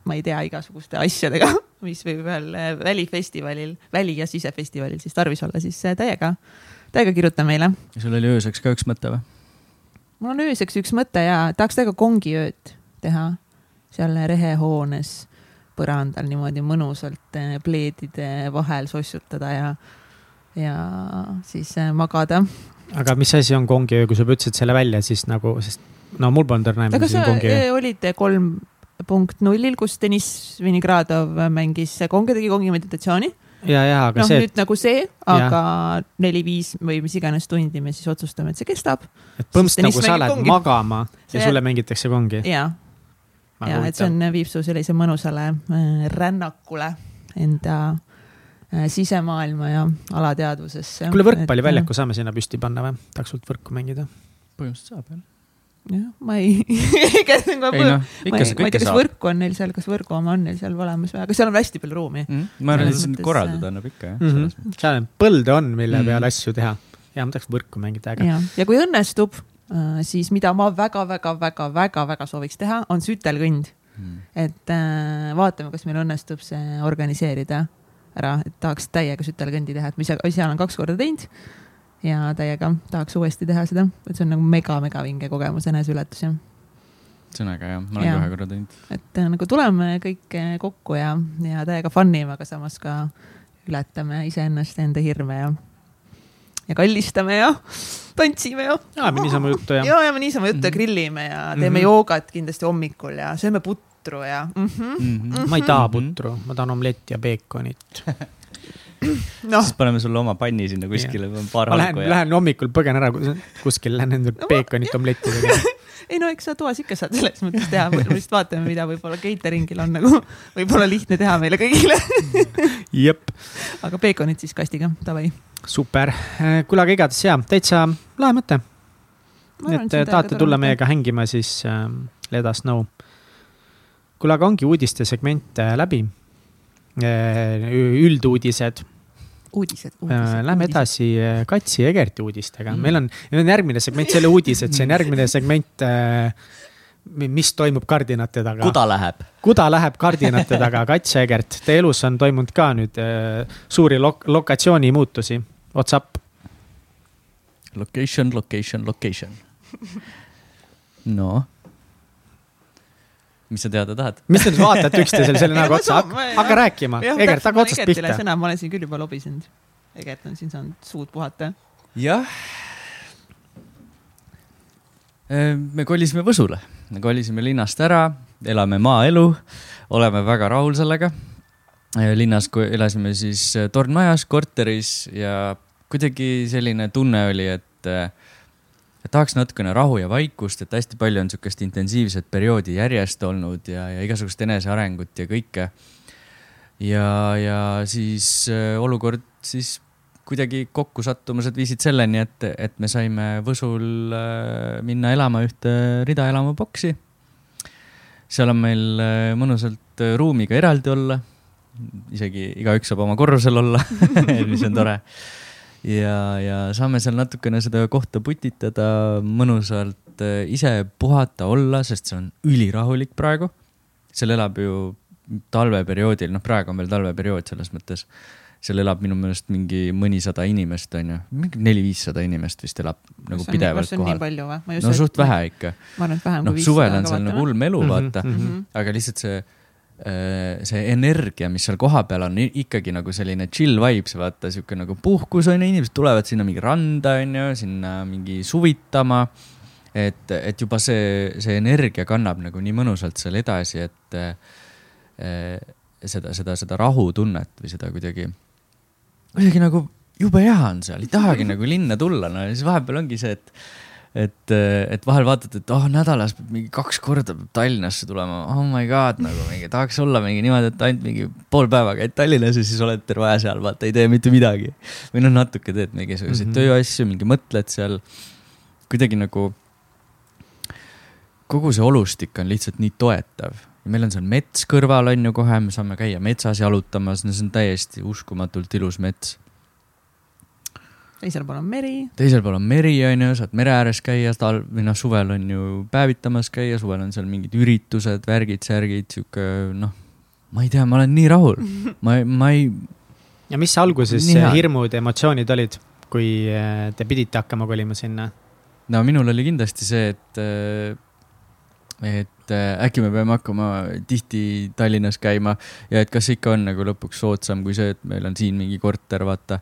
Speaker 2: ma ei tea, igasuguste asjadega, mis võib ühel äh, välifestivalil, väli- ja sisefestivalil siis tarvis olla, siis äh, täiega, täiega kirjuta meile.
Speaker 3: ja sul oli ööseks ka üks mõte või?
Speaker 2: mul on ööseks üks mõte ja tahaks täiega kongiööd teha seal rehehoones põrandal niimoodi mõnusalt eh, pleedide vahel sossutada ja, ja siis eh, magada.
Speaker 1: aga mis asi on kongiöö, kui sa juba ütlesid selle välja, siis nagu, sest no mul polnud õrna
Speaker 2: aimu, mis on kongiöö. olid kolm punkt nullil, kus Deniss Vinogradov mängis kongi, tegi kongi meditatsiooni
Speaker 1: ja, ja, aga
Speaker 2: no,
Speaker 1: see.
Speaker 2: nüüd nagu see, aga neli-viis või mis iganes tundi me siis otsustame, et see kestab.
Speaker 1: et põhimõtteliselt nagu sa lähed kongi. magama ja see... sulle mängitakse kongi.
Speaker 2: jaa ja et see on, viib su sellise mõnusale äh, rännakule enda äh, sisemaailma ja alateadvusesse.
Speaker 1: kuule, võrkpalliväljaku saame sinna püsti panna või? tahaks sult võrku mängida?
Speaker 3: põhimõtteliselt saab jah
Speaker 2: jah, ma ei (laughs) ei noh, ma ei, ma ei tea, kas võrku on neil seal, kas võrgu oma on neil seal olemas või, aga seal on hästi palju ruumi
Speaker 3: mm,. ma arvan, et sind korraldada annab ikka jah mm.
Speaker 1: -hmm. seal on põlde on, mille mm. peal asju teha. ja ma tahaks võrku mängida, aga.
Speaker 2: ja kui õnnestub Äh, siis mida ma väga-väga-väga-väga-väga sooviks teha, on sütelkõnd mm.. et äh, vaatame, kas meil õnnestub see organiseerida ära, et tahaks täiega sütelkõndi teha, et ma ise, ise olen kaks korda teinud ja täiega tahaks uuesti teha seda, et see on nagu mega-mega vinge kogemus, eneseületus ja.
Speaker 3: see on äge jah, ma olen ka ühe korra teinud.
Speaker 2: et äh, nagu tuleme kõik kokku ja, ja täiega fun ime, aga samas ka ületame iseennast ja enda hirme ja ja kallistame ja tantsime ja.
Speaker 1: ajame niisama juttu ja.
Speaker 2: ja ajame niisama juttu ja mhm. grillime ja teeme mm -hmm. joogat kindlasti hommikul ja sööme putru ja mm. -hmm.
Speaker 1: Mm -hmm. ma ei taha putru, ma tahan omletti ja peekonit (laughs) (clears throat)
Speaker 3: no.. siis paneme sulle oma panni sinna kuskile, paar
Speaker 1: halku. Lähen ja..., lähen hommikul põgen ära kuskil, lähen endale no, peekonit omletti tegema (laughs)
Speaker 2: ei no eks sa toas ikka saad selles mõttes teha, lihtsalt vaatame, mida võib-olla catering'il on nagu võib-olla lihtne teha meile kõigile (laughs)
Speaker 1: jep.
Speaker 2: aga peekonit siis kastiga, davai
Speaker 1: super, äh, kuule, aga igatahes jaa, täitsa lahe mõte. et äh, tahate tulla meiega hängima, siis äh, let us know. kuule, aga ongi uudiste segment äh, läbi. Ülduudised.
Speaker 2: uudised,
Speaker 1: uudised. Lähme edasi Katsi ja Egerti uudistega mm., meil on, meil on järgmine segment, see ei ole uudised, see on järgmine segment äh, mis toimub kardinate taga?
Speaker 3: kuda läheb.
Speaker 1: kuda läheb kardinate taga, Kats ja Egert, teie elus on toimunud ka nüüd äh, suuri lok lokatsiooni muutusi, what's up?
Speaker 3: Location, location, location. (laughs) no. Mis sa teada tahad?
Speaker 1: mis te nüüd vaatate üksteisele selle (laughs) näoga otsa, hakka rääkima, Egert, hakka otsast pihta.
Speaker 2: sõna, ma olen siin küll juba lobisenud. Egert on siin saanud suud puhata.
Speaker 3: jah. Äh, me kolisime Võsule kolisime linnast ära, elame maaelu, oleme väga rahul sellega. linnas elasime siis äh, tornmajas, korteris ja kuidagi selline tunne oli, et, äh, et tahaks natukene rahu ja vaikust, et hästi palju on sihukest intensiivset perioodi järjest olnud ja, ja igasugust enesearengut ja kõike. ja, ja siis äh, olukord siis kuidagi kokkusattumused viisid selleni, et, et me saime Võsul äh, minna elama ühte ridaelamu boksi. seal on meil äh, mõnusalt äh, ruumiga eraldi olla. isegi igaüks saab oma korrusel olla (laughs) mis on tore. Ja, ja saame seal natukene seda kohta putitada, mõnusalt ise puhata, olla, sest see on ülirahulik praegu. seal elab ju talveperioodil, noh, praegu on veel talveperiood selles mõttes seal elab minu meelest mingi mõnisada inimest, on ju, mingi neli-viissada inimest vist elab nagu on, pidevalt kohal. no suht vähe ikka.
Speaker 2: ma arvan, et vähem
Speaker 3: no, kui viissada. suvel on seal nagu ulm elu, vaata mm. -hmm. aga lihtsalt see, see energia, mis seal kohapeal on, ikkagi nagu selline chill vibes, vaata sihuke nagu puhkus on ju, inimesed tulevad sinna mingi randa, on ju, sinna mingi suvitama. et, et juba see, see energia kannab nagu nii mõnusalt seal edasi, et äh, seda, seda, seda rahutunnet või seda kuidagi, kuidagi nagu jube hea on seal, ei tahagi nagu linna tulla, no ja siis vahepeal ongi see, et et, et vahel vaatad, et oh nädalas peab mingi kaks korda peab Tallinnasse tulema, oh my god, nagu mingi tahaks olla mingi niimoodi, et ainult mingi pool päeva käid Tallinnas ja siis oled terve aja seal, vaata ei tee mitte midagi. või noh, natuke teed mingisuguseid mm -hmm. tööasju, mingi mõtled seal. kuidagi nagu kogu see olustik on lihtsalt nii toetav meil on seal mets kõrval on ju kohe, me saame käia metsas jalutamas, no see on täiesti uskumatult ilus mets
Speaker 2: teisel pool on meri.
Speaker 3: teisel pool on meri, on ju, saad mere ääres käia, tal- või noh, suvel on ju päevitamas käia, suvel on seal mingid üritused, värgid, särgid, sihuke noh, ma ei tea, ma olen nii rahul, ma, ma ei.
Speaker 1: ja mis alguses hirmud, emotsioonid olid, kui äh, te pidite hakkama kolima sinna?
Speaker 3: no minul oli kindlasti see, et, äh, et äh, äkki me peame hakkama tihti Tallinnas käima ja et kas ikka on nagu lõpuks soodsam kui see, et meil on siin mingi korter, vaata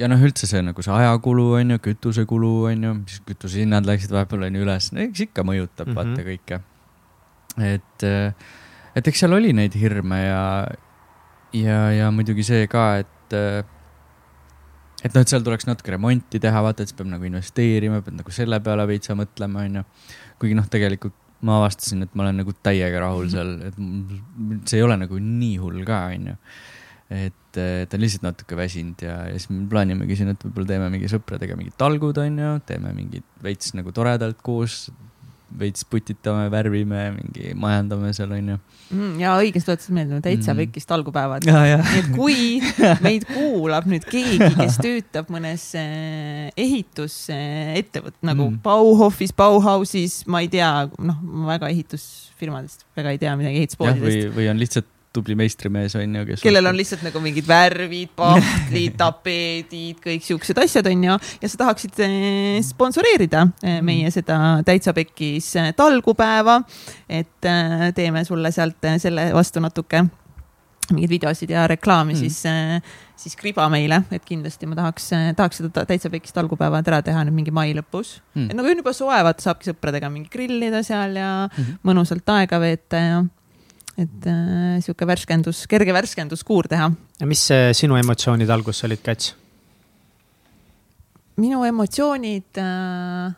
Speaker 3: ja noh, üldse see nagu see ajakulu on ju, kütusekulu on ju, mis kütusehinnad läksid vahepeal on ju üles, eks ikka mõjutab mm -hmm. vaata kõike. et, äh, et eks seal oli neid hirme ja, ja, ja muidugi see ka, et, äh, et noh, et seal tuleks natuke remonti teha, vaata, et siis peab nagu investeerima, pead nagu selle peale veitsa mõtlema, on ju. kuigi noh, tegelikult ma avastasin, et ma olen nagu täiega rahul seal, et see ei ole nagu nii hull ka, on ju et ta on lihtsalt natuke väsinud ja, ja siis me plaanimegi siin, et võib-olla teeme mingi sõpradega mingid talgud, onju, teeme mingid veits nagu toredalt koos, veits putitame, värvime, mingi majandame seal, onju
Speaker 2: mm,. ja õigesti tuletas meelde, täitsa mm. pekis talgupäevad.
Speaker 3: nii
Speaker 2: et kui (laughs) meid kuulab nüüd keegi, kes töötab mõnes eh, ehitusettevõttes nagu mm. Bauhofis, Bauhausis, ma ei tea, noh, väga ehitusfirmadest väga ei tea midagi ehituspoodidest.
Speaker 3: või, või on lihtsalt tubli meistrimees on ju, kes.
Speaker 2: kellel on lihtsalt nagu mingid värvid, pahtlid (laughs) tapeedid, kõik siuksed asjad on ju, ja sa tahaksid eh, sponsoreerida eh, mm. meie seda täitsa pekkis eh, talgupäeva. et teeme sulle sealt selle vastu natuke mingeid videosid ja reklaami mm., siis, siis kriba meile, et kindlasti ma tahaks, tahaks seda täitsa pekist algupäevad ära teha nüüd mingi mai lõpus mm.. et nagu on juba soe, vaata saabki sõpradega mingi grillida seal ja mm -hmm. mõnusalt aega veeta ja et äh, sihuke värskendus, kerge värskenduskuur teha.
Speaker 1: ja mis äh, sinu emotsioonid alguses olid, Kats?
Speaker 2: minu emotsioonid äh,,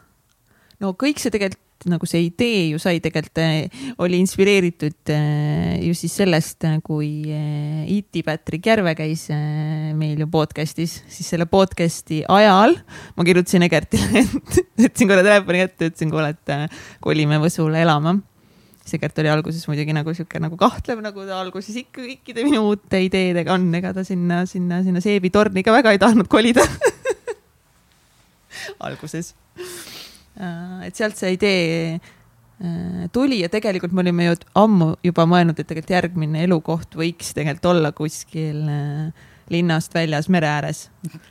Speaker 2: no kõik see tegelikult nagu see idee ju sai tegelikult äh,, oli inspireeritud äh, ju siis sellest, kui äh, Iti Patrick Järve käis meil ju podcast'is, siis selle podcast'i ajal ma kirjutasin Egertile, et võtsin korra telefoni kätte, ütlesin, kuule, et kolime Võsule elama Sigert oli alguses muidugi nagu sihuke nagu kahtlev, nagu ta alguses ikka kõikide minu uute ideedega on, ega ta sinna, sinna, sinna seebitorni ka väga ei tahtnud kolida (laughs) alguses. Äh, et sealt see idee äh, tuli ja tegelikult me olime ju ammu juba mõelnud, et tegelikult järgmine elukoht võiks tegelikult olla kuskil äh, linnast väljas mere ääres.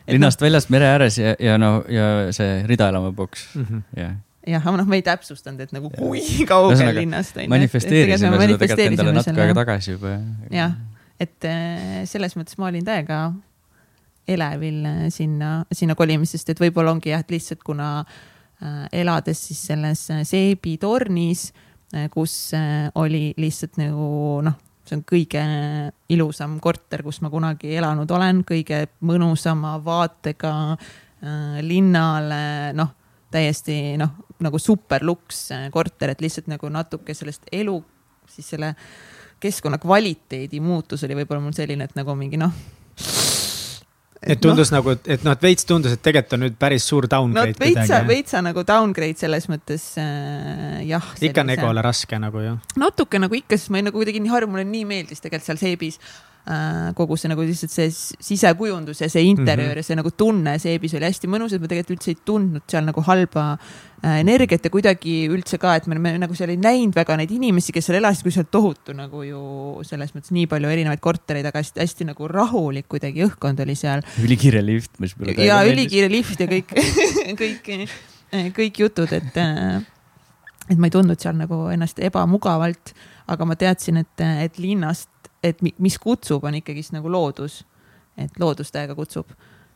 Speaker 3: linnast no, väljas mere ääres ja, ja no ja see Ridaelamu boks mm, -hmm. jah
Speaker 2: jah, aga noh, me ei täpsustanud, et nagu kui (laughs) kaugel linnast.
Speaker 3: manifesteerisime seda tegelikult endale natuke aega tagasi juba.
Speaker 2: jah, et äh, selles mõttes ma olin täiega elevil äh, sinna, sinna kolimisest, et võib-olla ongi jah, et lihtsalt kuna äh, elades siis selles seebitornis, kus oli lihtsalt nagu noh, see on kõige ilusam korter, kus ma kunagi elanud olen, kõige mõnusama vaatega linnale, noh, täiesti noh, nagu super luks äh, korter, et lihtsalt nagu natuke sellest elu, siis selle keskkonna kvaliteedi muutus oli võib-olla mul selline, et nagu mingi noh.
Speaker 1: et tundus no, nagu, et noh, et veits tundus, et tegelikult on nüüd päris suur downgrade
Speaker 2: no,. veitsa, veitsa nagu downgrade selles mõttes äh, jah.
Speaker 1: ikka on egole raske nagu ju.
Speaker 2: natuke nagu ikka, sest ma olin nagu kuidagi nii harjunud, mulle nii meeldis tegelikult seal seebis kogu see nagu lihtsalt see sisekujundus ja see interjöör mm -hmm. ja see nagu tunne seebis oli hästi mõnus, et ma tegelikult üldse ei tundnud seal nagu halba äh, energiat ja kuidagi üldse ka, et me oleme nagu seal ei näinud väga neid inimesi, kes seal elasid, kui seal tohutu nagu ju selles mõttes nii palju erinevaid kortereid, aga hästi, hästi nagu rahulik kuidagi õhkkond oli seal.
Speaker 3: ülikiire lift, mis mulle
Speaker 2: ja ülikiire lift ja (laughs) kõik kõik, kõik jutud, et, äh, et ma ei tundnud seal nagu ennast ebamugavalt, aga ma teadsin, et, et linnast et mis kutsub, on ikkagist nagu loodus. et loodus täiega kutsub.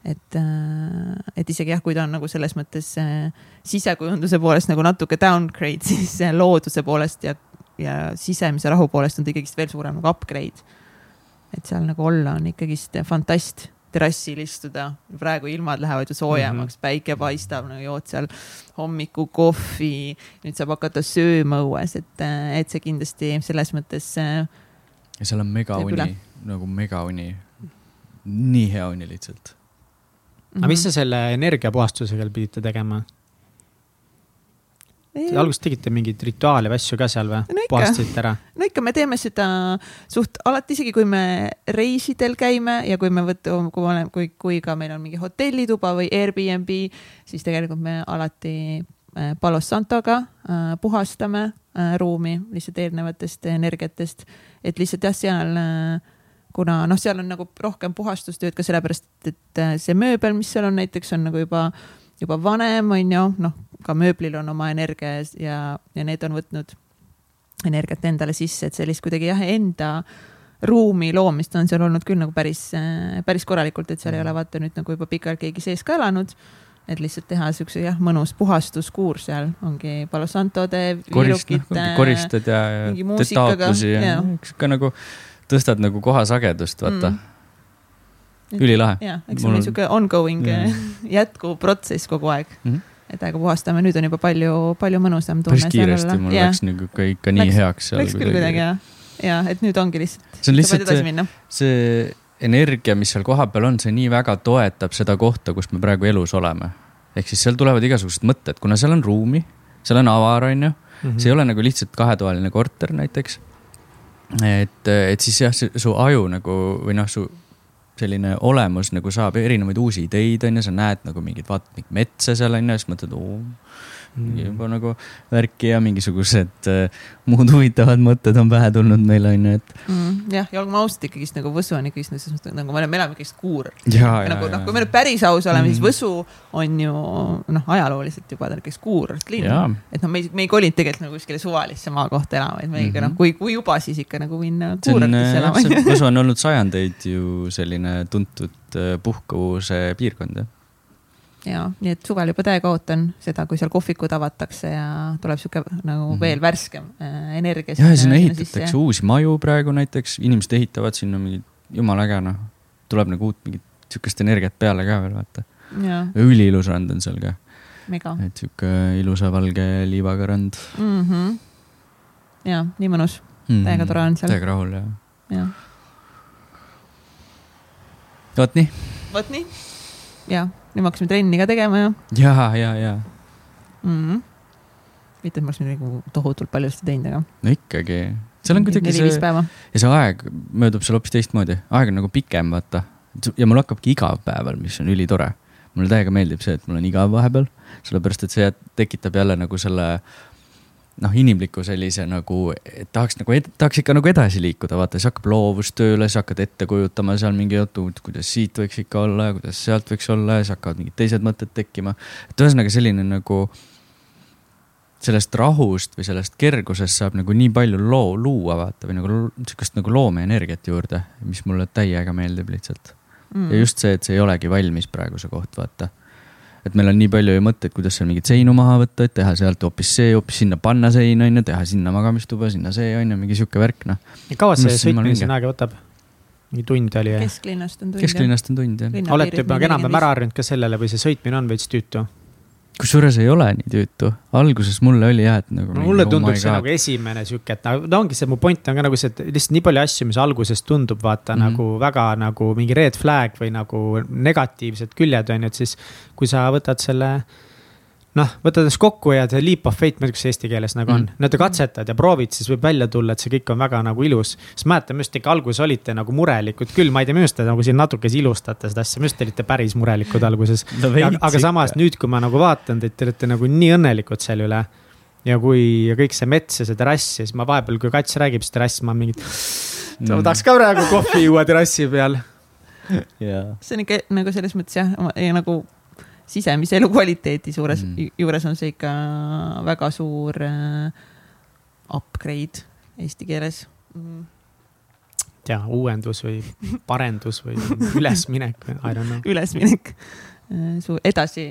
Speaker 2: et, äh, et isegi jah, kui ta on nagu selles mõttes äh, sisekujunduse poolest nagu natuke downgrade, (laughs) siis looduse poolest ja, ja sisemise rahu poolest on ta ikkagist veel suurem nagu upgrade. et seal nagu olla on ikkagist fantast terrassil istuda, praegu ilmad lähevad ju soojemaks mm, -hmm. päike paistab, no jood seal hommikukohvi, nüüd saab hakata sööma õues, et, et see kindlasti selles mõttes.
Speaker 3: Ja seal on megauni, nagu megauni, nii hea uni lihtsalt
Speaker 1: mm. -hmm. aga mis te selle energiapuhastusega pidite tegema? Te alguses tegite mingeid rituaale või asju ka seal või no? puhastasite ära?
Speaker 2: no ikka, me teeme seda suht alati, isegi kui me reisidel käime ja kui me võtame, kui me oleme, kui, kui ka meil on mingi hotellituba või Airbnb, siis tegelikult me alati äh, Palos Santoga äh, puhastame äh, ruumi lihtsalt eelnevatest energiatest, et lihtsalt jah, seal äh, kuna noh, seal on nagu rohkem puhastustööd ka sellepärast, et äh, see mööbel, mis seal on näiteks on nagu juba, juba vanem, on ju, noh, ka mööblil on oma energia ja, ja need on võtnud energiat endale sisse, et sellist kuidagi jah, enda ruumi loomist on seal olnud küll nagu päris, äh, päris korralikult, et seal ei ole vaata nüüd nagu juba pikalt keegi sees ka elanud et lihtsalt teha siukse jah, mõnus puhastuskuur seal ongi Palo Santode,
Speaker 3: viirukite. koristad ja, ja teed taotlusi ja, ja. sihuke nagu tõstad nagu koha sagedust, vaata mm.. ülilahe.
Speaker 2: ja, eks see on niisugune ongoing yeah. (laughs) jätkuv protsess kogu aeg mm. -hmm et aega puhastame, nüüd on juba palju, palju mõnusam tunne.
Speaker 3: päris kiiresti, mul ja. läks nagu ka ikka nii läks, heaks.
Speaker 2: Läks küll kuidagi jah, ja et nüüd ongi lihtsalt.
Speaker 3: see on lihtsalt see, see energia, mis seal kohapeal on, see nii väga toetab seda kohta, kus me praegu elus oleme. Ehk siis seal tulevad igasugused mõtted, kuna seal on ruumi, seal on avar, on ju. Mhm. see ei ole nagu lihtsalt kahetoaline korter näiteks et, et siis jah, su aju nagu või noh, su selline olemus nagu saab erinevaid uusi ideid, on ju, sa näed nagu mingit, vaatad mingit metsa seal on ju, siis mõtled, oo mm. juba nagu värki ja mingisugused äh, muud huvitavad mõtted on pähe tulnud meile onju, et
Speaker 2: mm,. jah, ja olgem ausad, ikkagist nagu Võsu on ikkagist selles mõttes nagu me elame ikkagist kuurort.
Speaker 3: nagu
Speaker 2: noh, kui me nüüd päris aus oleme mm., siis Võsu on ju noh, ajalooliselt juba ta on ikkagist kuurortlinn. et noh, me ei, me ei kolinud tegelikult nagu kuskile suvalisse maakohta elama, vaid me ikka mm -hmm. noh, kui, kui juba, siis ikka nagu minna kuurortisse elama. (laughs)
Speaker 3: Võsu on olnud sajandeid ju selline tuntud äh, puhkuvuse piirkond jah
Speaker 2: ja nii et suvel juba täiega ootan seda, kui seal kohvikud avatakse ja tuleb sihuke nagu -hmm. veel värskem äh, energia.
Speaker 3: ja, ja sinna ehitatakse uusi maju praegu näiteks, inimesed ehitavad sinna mingit, jumala äge noh, tuleb nagu uut mingit sihukest energiat peale ka veel vaata. üliilus rand on seal ka. et sihuke ilusa valge liivaga rand
Speaker 2: mm. -hmm. ja nii mõnus mm, -hmm. täiega tore on seal.
Speaker 3: täiega rahul ja.
Speaker 2: jah.
Speaker 3: vot nii.
Speaker 2: vot nii, jah nüüd me hakkasime trenni ka tegema ju.
Speaker 3: ja, ja, ja
Speaker 2: mm. -hmm. mitte, et ma oleks nagu tohutult palju seda teinud, aga.
Speaker 3: no ikkagi, seal on kuidagi see ja see aeg möödub seal hoopis teistmoodi, aeg on nagu pikem, vaata. ja mul hakkabki igav päeval, mis on ülitore. mulle täiega meeldib see, et mul on igav vahepeal, sellepärast et see tekitab jälle nagu selle noh, inimliku sellise nagu, et tahaks nagu, tahaks ikka nagu edasi liikuda, vaata, siis hakkab loovus tööle, siis hakkad ette kujutama seal mingi jutu, kuidas siit võiks ikka olla ja kuidas sealt võiks olla ja siis hakkavad mingid teised mõtted tekkima. et ühesõnaga selline nagu sellest rahust või sellest kergusest saab nagu nii palju loo, luua vaata või nagu sihukest nagu loomeenergiat juurde, mis mulle täiega meeldib lihtsalt. Mm.. ja just see, et see ei olegi valmis praegu see koht, vaata et meil on nii palju ju mõtteid, kuidas seal mingeid seinu maha võtta, et teha sealt hoopis see, hoopis sinna panna sein on ju, teha sinna magamistuba, sinna see on ju, mingi sihuke värk noh.
Speaker 1: kaua see sõitmine siin aega võtab? mingi tund oli?
Speaker 2: kesklinnast on tund.
Speaker 3: kesklinnast on tund jah.
Speaker 1: olete juba enam-vähem ära harjunud ka sellele või see sõitmine on veits tüütu?
Speaker 3: Kusjuures ei ole nii tüütu, alguses mulle oli jah, et nagu
Speaker 1: mulle tundub oh see nagu esimene sihuke, et no ongi see, mu point on ka nagu see, et lihtsalt nii palju asju, mis alguses tundub vaata mm -hmm. nagu väga nagu mingi red flag või nagu negatiivsed küljed on ju, et siis. kui sa võtad selle noh, võtad ennast kokku ja see leap of faith, ma ei tea, see eesti keeles nagu on mm., no te katsetad ja proovid, siis võib välja tulla, et see kõik on väga nagu ilus. siis mäletan, minu arust ikka alguses olite nagu murelikud küll, ma ei tea, minu arust te nagu siin natuke ilustate seda asja, minu arust te olite päris murelikud alguses no,. aga, aga samas nüüd, kui ma nagu vaatan teid, te olete nagu nii õnnelikud selle üle. ja kui ja kõik see mets ja see terrass ja siis ma vahepeal, kui kats räägib, siis terrass, ma mingit mm.. ma tahaks ka praegu kohvi juua terrassi peal.
Speaker 2: see on ikka nagu selles mõttes jah, nagu sisemise elukvaliteedi suures mm., juures on see ikka väga suur äh, upgrade eesti keeles mm..
Speaker 1: ja uuendus või parendus või (laughs) ülesminek, I don't know.
Speaker 2: ülesminek, äh, su edasi,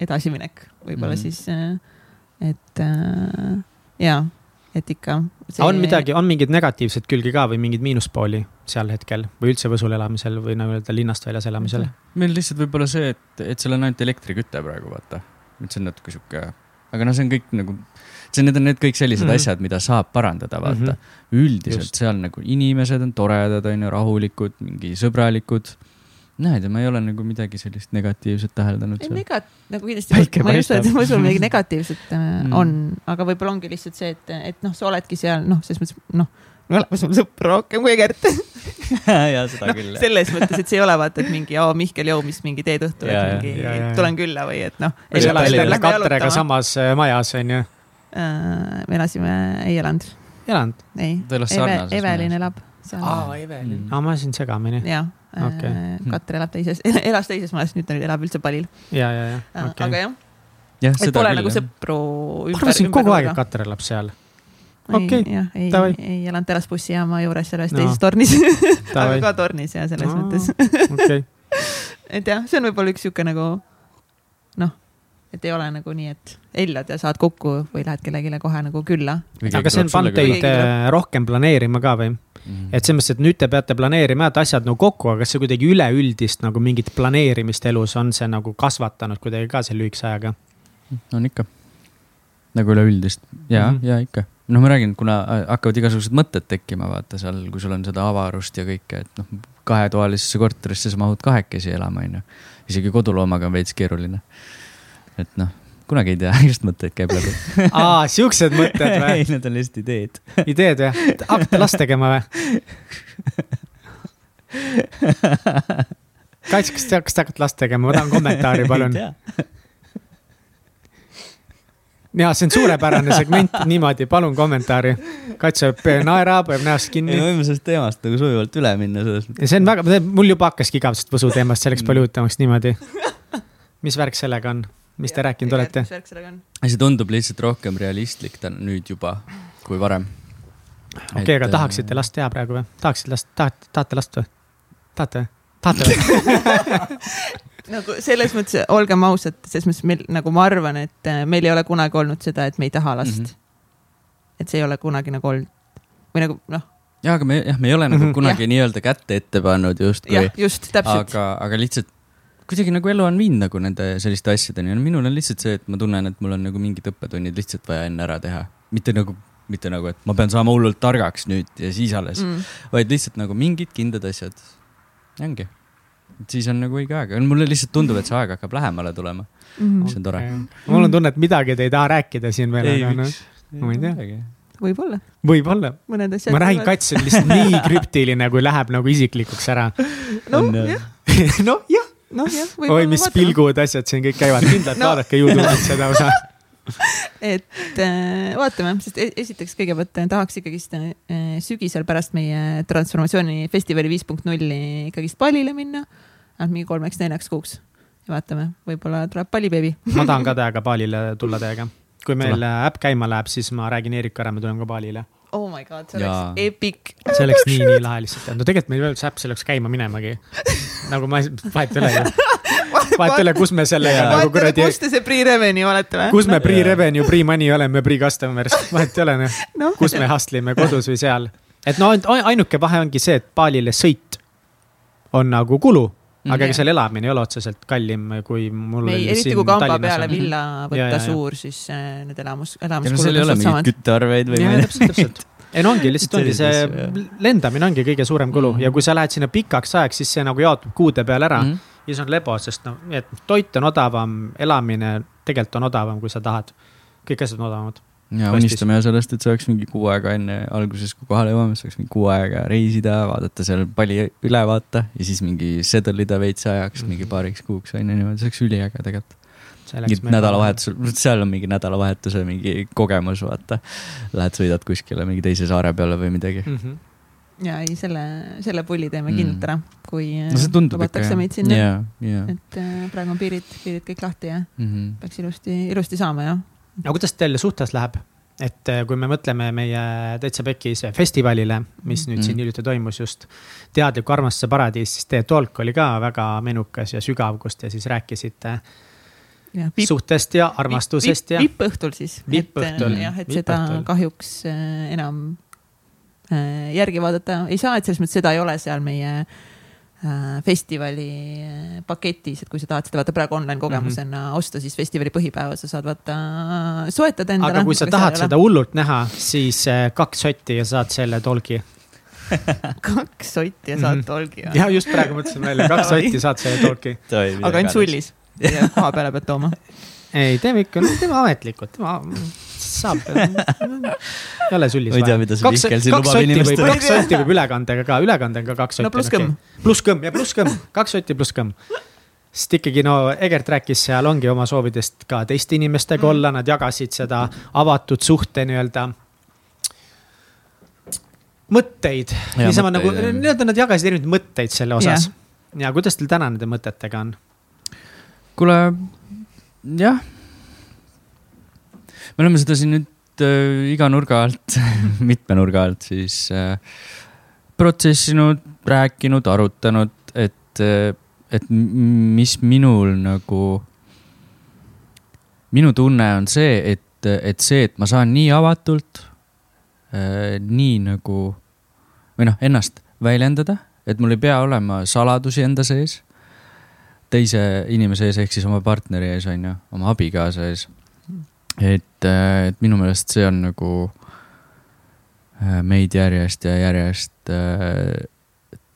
Speaker 2: edasiminek võib-olla mm. siis, äh, et ja et ikka
Speaker 1: see.... on midagi, on mingeid negatiivseid külgi ka või mingeid miinuspooli seal hetkel või üldse Võsul elamisel või nagu öelda linnast väljas elamisel?
Speaker 3: meil lihtsalt võib-olla see, et, et seal on ainult elektriküte praegu, vaata. et see on natuke sihuke, aga noh, see on kõik nagu, see, need on need kõik sellised mm -hmm. asjad, mida saab parandada, vaata mm. -hmm. üldiselt Just. seal nagu inimesed on toredad, on ju, rahulikud, mingi sõbralikud näe, ma ei ole nagu midagi sellist negatiivset täheldanud.
Speaker 2: negat-, nagu kindlasti, ma ei usu, et ma usun, midagi (laughs) negatiivset äh, mm. on, aga võib-olla ongi lihtsalt see, et, et noh, sa oledki seal, noh, selles mõttes, noh, me oleme sul sõpru rohkem kui Gert (laughs)
Speaker 3: ja seda no, küll.
Speaker 2: selles mõttes, et see ei ole vaata, et mingi, oo Mihkel Joo, mis mingi teed õhtul, et mingi ja, ja, tulen külla või et noh.
Speaker 1: või sa elasid Katrega samas äh, majas, on ju?
Speaker 2: Äh, me elasime, ei elanud.
Speaker 1: ei elanud?
Speaker 2: ei. Evelin elab.
Speaker 1: aa, Evelin. aa, ma ajasin segamini.
Speaker 2: jah okay.. Äh, Katter elab teises, (laughs) elas teises majas, nüüd ta nüüd elab üldse Palil.
Speaker 1: ja, ja, ja
Speaker 2: äh, okay.. aga jah
Speaker 3: ja,.
Speaker 2: et pole küll, nagu sõpru.
Speaker 1: ma arvasin kogu aeg, et Katter elab seal. okei,
Speaker 2: ei, ei elanud terasbussijaama juures selles no. teises tornis (laughs) aga ka tornis ja selles no, mõttes
Speaker 1: okay. (laughs)
Speaker 2: et jah, see on võib-olla üks sihuke nagu noh, et ei ole nagu nii, et hellad ja saad kokku või lähed kellelegi kohe nagu külla.
Speaker 1: aga see on pannud teid äh, rohkem planeerima ka või? Mm -hmm. et selles mõttes, et nüüd te peate planeerima head asjad nagu kokku, aga kas see kuidagi üleüldist nagu mingit planeerimist elus on see nagu kasvatanud kuidagi ka selle lühikese ajaga?
Speaker 3: on ikka. nagu üleüldist ja mm, -hmm. ja ikka. noh, ma räägin, kuna äh, hakkavad igasugused mõtted tekkima, vaata seal, kui sul on seda avarust ja kõike, et noh, kahetoalisesse korterisse sa mahud kahekesi elama, on ju. isegi koduloomaga on veits keeruline. et noh kunagi ei tea, (laughs) just mõtteid käib läbi
Speaker 1: aa, siuksed mõtted (laughs) või?
Speaker 3: ei, need on lihtsalt ideed.
Speaker 1: ideed või? hakkate last tegema või? Kats, kas te, kas te hakkate last tegema, ma tahan (laughs) kommentaari, palun. ja see on suurepärane segment niimoodi, palun kommentaari. Kats hoiab näost kinni.
Speaker 3: me võime sellest teemast nagu sujuvalt üle minna selles
Speaker 1: mõttes. see on väga, mul juba hakkaski igavesest Võsu teemast, see läks palju huvitavamaks niimoodi. mis värk sellega on? Mis te rääkinud olete?
Speaker 3: see tundub lihtsalt rohkem realistlik ta nüüd juba kui varem.
Speaker 1: okei okay,, aga äh, tahaksite last teha praegu või? tahaksite last, tahate, tahate last või? tahate või? tahate või (laughs)
Speaker 2: nagu selles mõttes, olgem ausad, selles mõttes meil nagu ma arvan, et äh, meil ei ole kunagi olnud seda, et me ei taha last mm. -hmm. et see ei ole kunagi nagu olnud või nagu noh.
Speaker 3: ja, aga me jah, me ei ole nagu mm -hmm. kunagi nii-öelda kätte ette pannud justkui.
Speaker 2: jah, just, täpselt.
Speaker 3: aga, aga lihtsalt kuidagi nagu elu on viinud nagu nende selliste asjadeni ja minul on lihtsalt see, et ma tunnen, et mul on nagu mingid õppetunnid lihtsalt vaja enne ära teha. mitte nagu, mitte nagu, et ma pean saama hullult targaks nüüd ja siis alles mm., vaid lihtsalt nagu mingid kindlad asjad. ongi, et siis on nagu õige aeg, mulle lihtsalt tundub, et see aeg hakkab lähemale tulema mm., mis on tore okay..
Speaker 1: mul on tunne, et midagi te ei taha rääkida siin veel, aga noh, ma ei tea
Speaker 2: võib-olla.
Speaker 1: võib-olla.
Speaker 2: mõned asjad.
Speaker 1: ma räägin, kats on lihtsalt nii krüptiline, kui läheb nagu isiklikuks ära. (laughs)
Speaker 2: noh, jah.
Speaker 1: noh, jah (laughs)
Speaker 2: nojah.
Speaker 1: oi, mis vaatame. pilgud, asjad siin kõik käivad, (laughs) kindlalt no. vaadake Youtube'ist seda osa (laughs)
Speaker 2: et äh, vaatame, sest e-, esiteks kõigepealt äh, tahaks ikkagist äh, sügisel pärast meie transformatsioonifestivali viis punkt nulli ikkagist pallile minna. vähemalt mingi kolmeks-neljaks kuuks ja vaatame, võib-olla tuleb pallibeebi (laughs)
Speaker 1: ma tahan ka täiega paalile tulla teiega. kui meil äpp käima läheb, siis ma räägin Eerika ära, me tuleme ka paalile
Speaker 2: oh my god, see ja. oleks epic.
Speaker 1: see oleks nii, nii lahe lihtsalt, no tegelikult meil ei ole üldse äpp, see oleks käima minemagi. nagu ma, vahet ei ole ju. (laughs) vahet ei ole, kus me sellega nagu kuradi.
Speaker 2: kus te see pre-revenue olete või?
Speaker 1: kus me pre-revenue, pre-money oleme, pre-customers, vahet ei ole noh no.. kus me hustle ime, kodus või seal. et no ainuke vahe ongi see, et paalile sõit on nagu kulu aga ega mhm. seal elamine ei ole otseselt kallim, kui mul.
Speaker 2: eriti kui kamba peale villa võtta ja, ja, ja. suur, siis äh, need elamus, elamuskulud
Speaker 3: on suht samad. küttearveid või
Speaker 1: ma ei tea. ei no ongi, lihtsalt ongi see lendamine ongi kõige suurem kulu mm -hmm. ja kui sa lähed sinna pikaks ajaks, siis see nagu jaotub kuude peale ära mm. -hmm. ja siis on lebo, sest noh, et toit on odavam, elamine tegelikult on odavam, kui sa tahad. kõik asjad on odavamad
Speaker 3: ja unistame sellest, et saaks mingi kuu aega enne alguses, kui kohale jõuame, saaks mingi kuu aega reisida, vaadata seal palli üle vaata ja siis mingi settle ida veits ajaks mm -hmm. mingi paariks kuuks on ju niimoodi, see oleks üliäge tegelikult. nädalavahetusel, seal on mingi nädalavahetuse mingi kogemus, vaata. Lähed sõidad kuskile mingi teise saare peale või midagi mm. -hmm
Speaker 2: ja ei, selle, selle pulli teeme mm. kindlalt ära, kui
Speaker 3: no, lubatakse
Speaker 2: meid sinna
Speaker 3: yeah,. Yeah.
Speaker 2: et äh, praegu on piirid, piirid kõik lahti ja mm -hmm. peaks ilusti, ilusti saama jah
Speaker 1: aga kuidas teil suhtes läheb? et äh, kui me mõtleme meie Täitsa Pekis festivalile, mis nüüd mm. siin hiljuti toimus just, teadliku armastuse paradiis, siis teie talk oli ka väga menukas ja sügav, kus te siis rääkisite
Speaker 2: jah, vipp-
Speaker 1: suhtest ja armastusest ja
Speaker 2: vippõhtul siis.
Speaker 1: Vippõhtul,
Speaker 2: jah, et seda kahjuks äh, enam äh, järgi vaadata ei saa, et selles mõttes seda ei ole seal meie äh, festivali äh, paketis, et kui sa tahad seda vaata praegu online kogemusena mm -hmm. osta, siis festivali põhipäeval sa saad vaata soetada endale.
Speaker 1: aga kui sa tahad seda hullult näha, siis äh, kaks sotti ja saad selle tolgi. (laughs)
Speaker 2: kaks sotti ja saad
Speaker 1: Mhm.
Speaker 2: tolgi.
Speaker 1: ja just praegu mõtlesin välja, kaks sotti saad selle tolgi. (laughs)
Speaker 2: aga ainult sullis ja koha peale pead tooma. (laughs)
Speaker 1: ei, teeme ikka, teeme ametlikult, tema saab. (laughs) ei ole sullis
Speaker 3: Ma ei tea, mida see Mihkel siin lubab inimestele.
Speaker 1: kaks sotti võib ülekandega ka, ülekande on ka kaks sotti.
Speaker 2: No pluss kõmm.
Speaker 1: pluss kõmm ja pluss kõmm, kaks sotti pluss kõmm. sest ikkagi no Egert rääkis seal ongi oma soovidest ka teiste inimestega
Speaker 2: Mm.
Speaker 1: olla, nad jagasid seda avatud suhte nii-öelda mõtteid, niisama nagu, nii-öelda nad jagasid erinevaid mõtteid selle osas. ja kuidas teil täna nende mõtetega on?
Speaker 3: kuule, jah. Me oleme seda siin nüüd äh, iga nurga alt (laughs) mitme nurga alt siis äh, protsessinud, rääkinud, arutanud, et äh,, et mis minul nagu. minu tunne on see, et, et see, et ma saan nii avatult äh,, nii nagu või noh, ennast väljendada, et mul ei pea olema saladusi enda sees teise inimese ees ehk siis oma partneri ees on ju, oma abikaasa ees. Et, et minu meelest see on nagu äh, meid järjest ja järjest äh,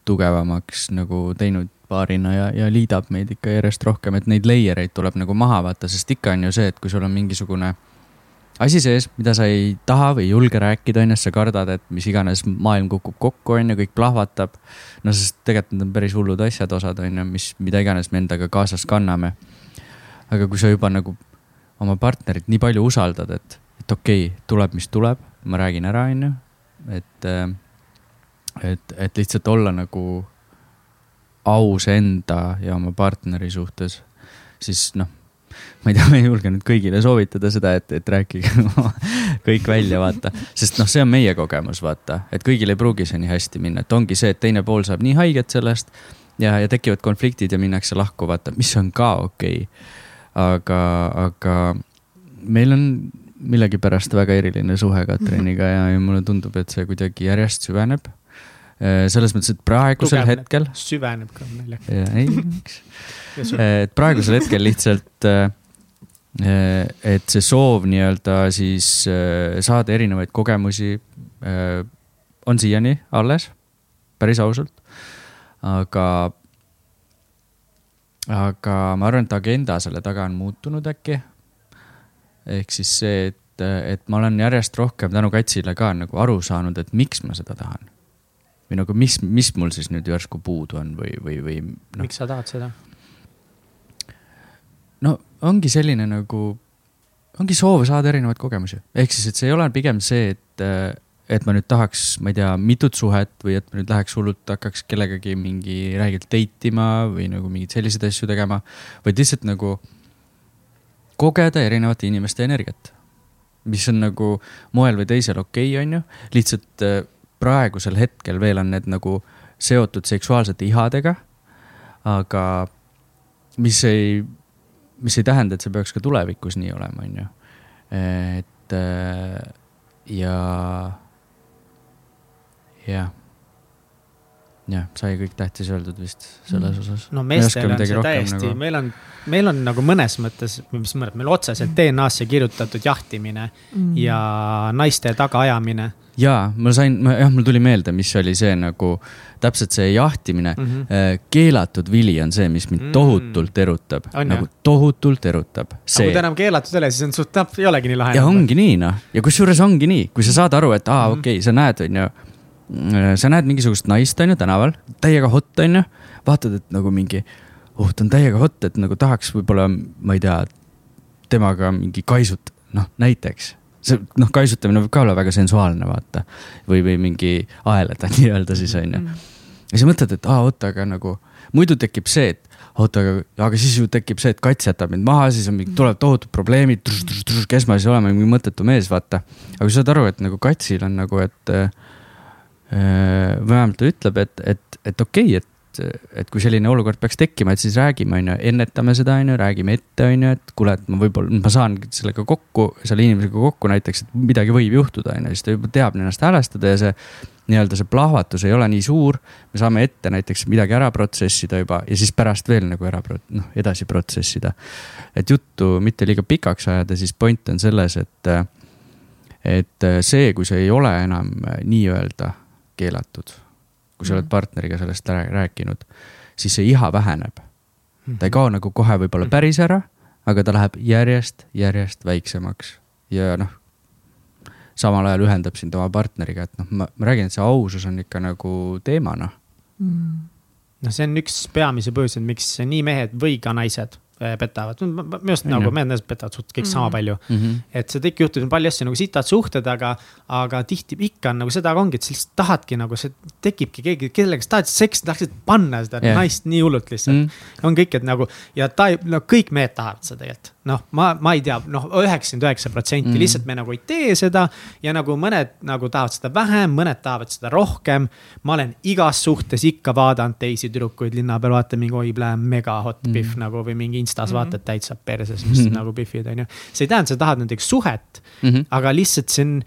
Speaker 3: tugevamaks nagu teinud paarina ja, ja liidab meid ikka järjest rohkem, et neid layer eid tuleb nagu maha vaata, sest ikka on ju see, et kui sul on mingisugune asi sees, mida sa ei taha või ei julge rääkida, on ju, sa kardad, et mis iganes maailm kukub kokku, on ju, kõik plahvatab. no sest tegelikult need on päris hullud asjad, osad on ju, mis, mida iganes me endaga kaasas kanname. aga kui sa juba nagu oma partnerit nii palju usaldad, et, et okei okay,, tuleb, mis tuleb, ma räägin ära, on ju, et, et, et lihtsalt olla nagu aus enda ja oma partneri suhtes, siis noh ma ei tea, ma ei julge nüüd kõigile soovitada seda, et, et rääkige (laughs) kõik välja, vaata. sest noh, see on meie kogemus, vaata, et kõigil ei pruugi see nii hästi minna, et ongi see, et teine pool saab nii haiget sellest ja, ja tekivad konfliktid ja minnakse lahku, vaata, mis on ka okei okay. Aga, aga meil on millegipärast väga eriline suhe Katriniga ja, ja mulle tundub, et see kuidagi järjest süveneb. selles mõttes, et praegusel
Speaker 1: Tugevneb.
Speaker 3: hetkel.
Speaker 1: süveneb ka meil.
Speaker 3: ei, miks et praegusel hetkel lihtsalt, et see soov nii-öelda siis saada erinevaid kogemusi on siiani alles, päris ausalt. aga, aga ma arvan, et agenda selle taga on muutunud äkki. ehk siis see, et, et ma olen järjest rohkem tänu Katsile ka nagu aru saanud, et miks ma seda tahan. või nagu, mis, mis mul siis nüüd järsku puudu on või, või, või no..
Speaker 1: miks sa tahad seda?
Speaker 3: no ongi selline nagu, ongi soov saada erinevaid kogemusi, ehk siis, et see ei ole pigem see, et, et ma nüüd tahaks, ma ei tea, mitut suhet või et ma nüüd läheks hullult, hakkaks kellegagi mingi räigelt date ima või nagu mingeid selliseid asju tegema. vaid lihtsalt nagu kogeda erinevate inimeste energiat, mis on nagu moel või teisel okei okay,, on ju, lihtsalt äh, praegusel hetkel veel on need nagu seotud seksuaalsete ihadega. aga mis ei mis ei tähenda, et see peaks ka tulevikus nii olema, on ju. et ja, jah. jah, sai kõik tähtis öeldud vist selles osas.
Speaker 1: no meestel on see täiesti nagu..., meil on, meil on nagu mõnes mõttes, mis mõttes, meil otseselt DNA-sse kirjutatud jahtimine mm. ja naiste tagaajamine
Speaker 3: jaa, ma sain, jah, mul tuli meelde, mis oli see nagu täpselt see jahtimine mm. -hmm. keelatud vili on see, mis mind tohutult erutab, nagu tohutult erutab.
Speaker 1: kui ta enam keelatud ei ole, siis on suht, ei olegi nii lahe.
Speaker 3: ja ongi nii, noh, ja kusjuures ongi nii, kui sa saad aru, et aa, okei okay,, sa näed, on ju. Sa näed mingisugust naist, on ju, tänaval, täiega hot, on ju. vaatad, et nagu mingi, oh, ta on täiega hot, et nagu tahaks võib-olla, ma ei tea, temaga mingi kaisut, noh, näiteks see noh, kaisutamine võib ka olla väga sensuaalne, vaata. või, või mingi aelada (laughs) nii-öelda siis on ju. ja sa mõtled, et aa, oota, aga nagu muidu tekib see, et oota, aga, aga siis ju tekib see, et kats jätab mind maha, siis on mingi, tulevad tohutud probleemid, kes ma siis olen, mingi mõttetu mees, vaata. aga sa saad aru, et nagu katsil on nagu, et äh,. Vähemalt ta ütleb, et, et, et okei okay,, et et, et kui selline olukord peaks tekkima, et siis räägime, on ju, ennetame seda, on ju, räägime ette, on ju, et kuule, et ma võib-olla, ma saan sellega kokku, selle inimesega kokku näiteks, et midagi võib juhtuda, on ju, siis ta juba teab ennast häälestada ja see nii-öelda see plahvatus ei ole nii suur. me saame ette näiteks midagi ära protsessida juba ja siis pärast veel nagu ära, noh, edasi protsessida. et juttu mitte liiga pikaks ajada, siis point on selles, et, et see, kui see ei ole enam nii-öelda keelatud, kui sa oled mm. partneriga sellest rääkinud, siis see iha väheneb. ta ei kao nagu kohe võib-olla päris ära, aga ta läheb järjest, järjest väiksemaks. Ja noh samal ajal ühendab sind oma partneriga, et noh, ma, räägin, et see ausus on ikka nagu teema, noh
Speaker 1: mm.. noh, see on üks peamisi põhjuseid, miks nii mehed või ka naised petavad, minu arust nagu mehed naised petavad suht kõik mm -hmm. sama palju mm. -hmm. et seda ikka juhtub, on palju asju nagu sitad suhted, aga, aga tihti ikka on nagu seda ka ongi, et sa lihtsalt tahadki nagu see tekibki keegi, kellega sa tahad seksi, tahaksid panna seda yeah. naist nii hullult lihtsalt mm. -hmm. on kõik, et nagu ja ta, no kõik mehed tahavad seda tegelikult. noh, ma, ma ei tea, noh, üheksakümmend üheksa protsenti, mhm. lihtsalt me nagu ei tee seda. ja nagu mõned nagu tahavad seda vähem, mõned tahavad seda rohkem. ma olen igas suhtes ikka vaadanud teisi tüdrukuid linna peal, vaatan mingi oi, mega hot mm -hmm. pihv nagu või mingi instas mm -hmm. vaatad täitsa perses, mis mm -hmm. nagu pihvid on ju. see ei tähenda, sa tahad näiteks suhet mm, -hmm. aga lihtsalt see on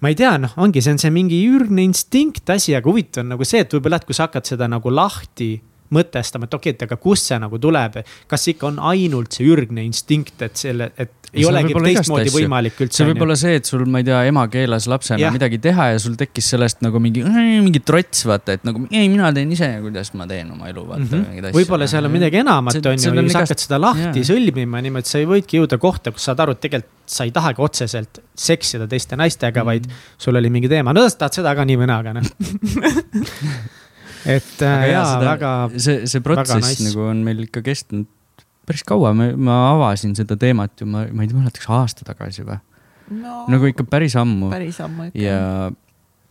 Speaker 1: ma ei tea, noh, ongi, see on see mingi ürgne instinkt asi, aga huvitav on nagu see, et võib-olla, et kui sa hakkad seda nagu lahti mõtestama, et okei okay,, et aga kust see nagu tuleb, kas ikka on ainult see ürgne instinkt, et selle, et ei see olegi teistmoodi võimalik üldse.
Speaker 3: see võib olla see, et sul, ma ei tea, ema keelas lapsena ja. midagi teha ja sul tekkis sellest nagu mingi, mingi trots, vaata, et nagu ei, mina teen ise, kuidas ma teen oma elu, vaata mm -hmm..
Speaker 1: võib-olla seal on midagi enamat, on ju, ja sa hakkad seda lahti yeah. sõlmima niimoodi, sa võidki jõuda kohta, kus saad aru, et tegelikult sa ei tahagi otseselt seksida teiste naistega mm, -hmm. vaid sul oli mingi teema, no sa tahad seda ka nii või naa, aga noh (laughs) et äh, jaa, väga.
Speaker 3: see, see protsess nice. nagu on meil ikka kestnud päris kaua, ma avasin seda teemat ju, ma, ma ei mäleta, kas aasta tagasi või no,? nagu ikka päris ammu.
Speaker 2: päris ammu ikka.
Speaker 3: ja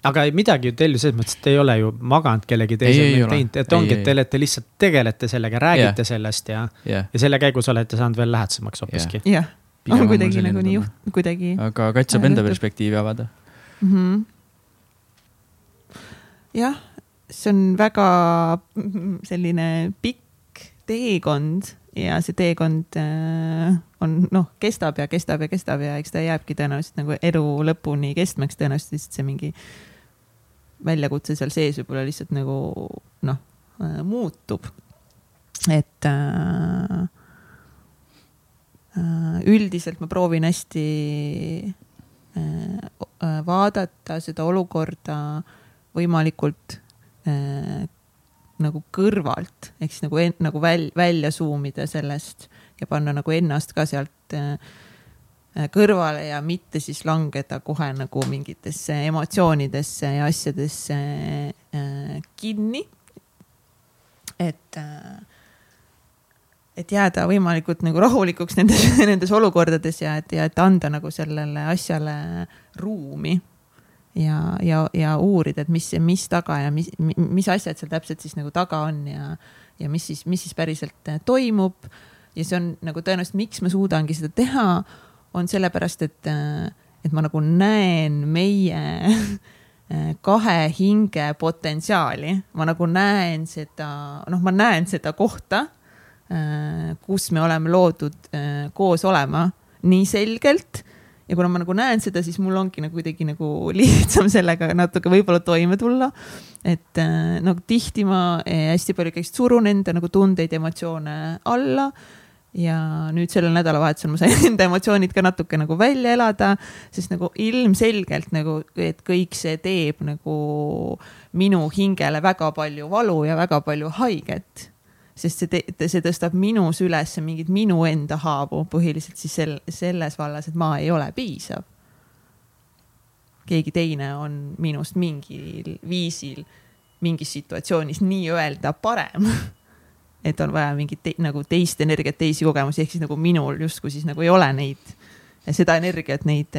Speaker 1: aga midagi ju teil ju selles mõttes, et ei ole ju maganud kellegi teisega teinud, et ongi, et te olete lihtsalt tegelete sellega, räägite yeah. sellest ja yeah., ja selle käigus olete saanud veel lähedasemaks hoopiski.
Speaker 2: jah, on kuidagi nagu nii juht-, kuidagi.
Speaker 3: aga Kats saab enda perspektiivi avada mm. -hmm.
Speaker 2: jah, see on väga selline pikk teekond ja see teekond äh, on noh, kestab ja kestab ja kestab ja eks ta jääbki tõenäoliselt nagu elu lõpuni kestmaks, tõenäoliselt lihtsalt see mingi väljakutse seal sees võib-olla lihtsalt nagu noh äh,, muutub. et äh, äh üldiselt ma proovin hästi äh, vaadata seda olukorda võimalikult nagu kõrvalt, ehk siis nagu, nagu väl, välja zoom ida sellest ja panna nagu ennast ka sealt äh, kõrvale ja mitte siis langeda kohe nagu mingitesse emotsioonidesse ja asjadesse äh, kinni. et äh,, et jääda võimalikult nagu rahulikuks nendes, (laughs) nendes olukordades ja et, ja et anda nagu sellele asjale ruumi ja, ja, ja uurida, et mis, mis taga ja mis, mis asjad seal täpselt siis nagu taga on ja, ja mis siis, mis siis päriselt äh, toimub. ja see on nagu tõenäoliselt, miks ma suudangi seda teha, on sellepärast, et, äh, et ma nagu näen meie äh, (laughs) kahe hinge potentsiaali, ma nagu näen seda, noh, ma näen seda kohta, kus me oleme loodud koos olema nii selgelt ja kuna ma nagu näen seda, siis mul ongi nagu kuidagi nagu lihtsam sellega natuke võib-olla toime tulla. et nagu tihti ma äh, hästi palju käiks surun enda nagu tundeid, emotsioone alla ja nüüd sellel nädalavahetusel ma sain (laughs) enda emotsioonid ka natuke nagu välja elada, sest nagu ilmselgelt nagu, et kõik see teeb nagu minu hingele väga palju valu ja väga palju haiget sest see, see tõstab minus üles mingit minu enda haavu põhiliselt siis sel, selles vallas, et ma ei ole piisav. keegi teine on minust mingil viisil mingis situatsioonis nii-öelda parem (laughs) et on vaja mingit te, nagu teist energiat, teisi kogemusi, ehk siis nagu minul justkui siis nagu ei ole neid seda energiat, neid,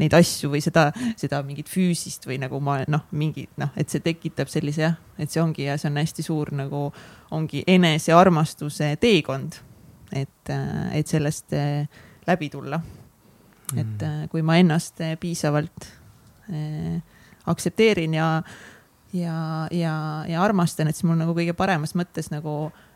Speaker 2: neid asju või seda, seda mingit füüsist või nagu ma noh, mingi noh, et see tekitab sellise jah, et see ongi ja see on hästi suur nagu ongi enesearmastuse teekond. et, et sellest läbi tulla. et mm. kui ma ennast piisavalt aktsepteerin ja, ja, ja, ja armastan, et siis mul nagu kõige paremas mõttes nagu äh,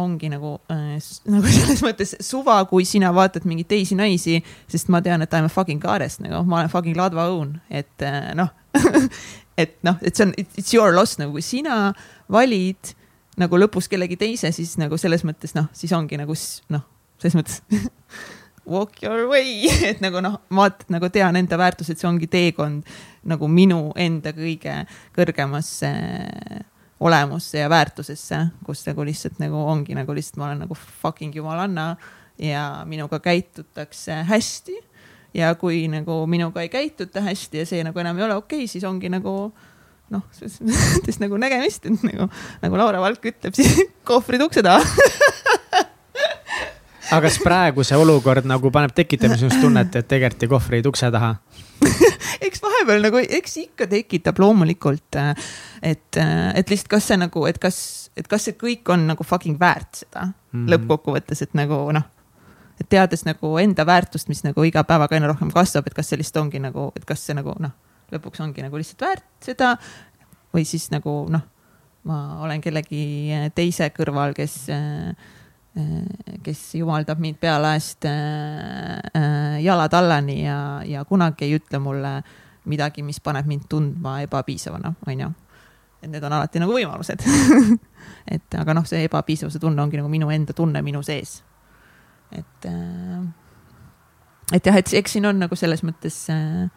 Speaker 2: ongi nagu äh,, nagu (laughs) selles mõttes suva, kui sina vaatad mingeid teisi naisi, sest ma tean, et I m a fucking goddess nagu, ma olen fucking Ladva õun, et äh, noh (laughs) et noh, et see on, it's your loss nagu, kui sina valid nagu lõpus kellegi teise, siis nagu selles mõttes noh, siis ongi nagu noh, selles mõttes (laughs) walk your way, et nagu noh, ma nagu tean enda väärtused, see ongi teekond nagu minu enda kõige kõrgemasse olemusse ja väärtusesse, kus nagu lihtsalt nagu ongi nagu lihtsalt ma olen nagu fucking jumalanna ja minuga käitutakse hästi ja kui nagu minuga ei käituta hästi ja see nagu enam ei ole okei okay,, siis ongi nagu noh, selles mõttes nagu nägemist, et nagu, nagu Laura Valk ütleb, siis (laughs) kohvrid ukse taha.
Speaker 1: aga kas praegu see olukord nagu paneb tekitama sinust tunnet, et tegelikult jäi kohvreid ukse taha? (laughs)
Speaker 2: eks vahepeal nagu, eks ikka tekitab loomulikult, et, et lihtsalt kas see nagu, et kas, et kas see kõik on nagu fucking väärt seda mm. -hmm. lõppkokkuvõttes, et nagu noh, et teades nagu enda väärtust, mis nagu iga päevaga aina rohkem kasvab, et kas see lihtsalt ongi nagu, et kas see nagu noh, lõpuks ongi nagu lihtsalt väärt seda või siis nagu noh, ma olen kellegi teise kõrval, kes kes jumaldab mind pealaest äh, äh, jalad allani ja, ja kunagi ei ütle mulle midagi, mis paneb mind tundma ebapiisavana, onju. et need on alati nagu võimalused. (laughs) et aga noh, see ebapiisavuse tunne ongi nagu minu enda tunne minu sees. et äh,, et jah, et eks siin on nagu selles mõttes äh,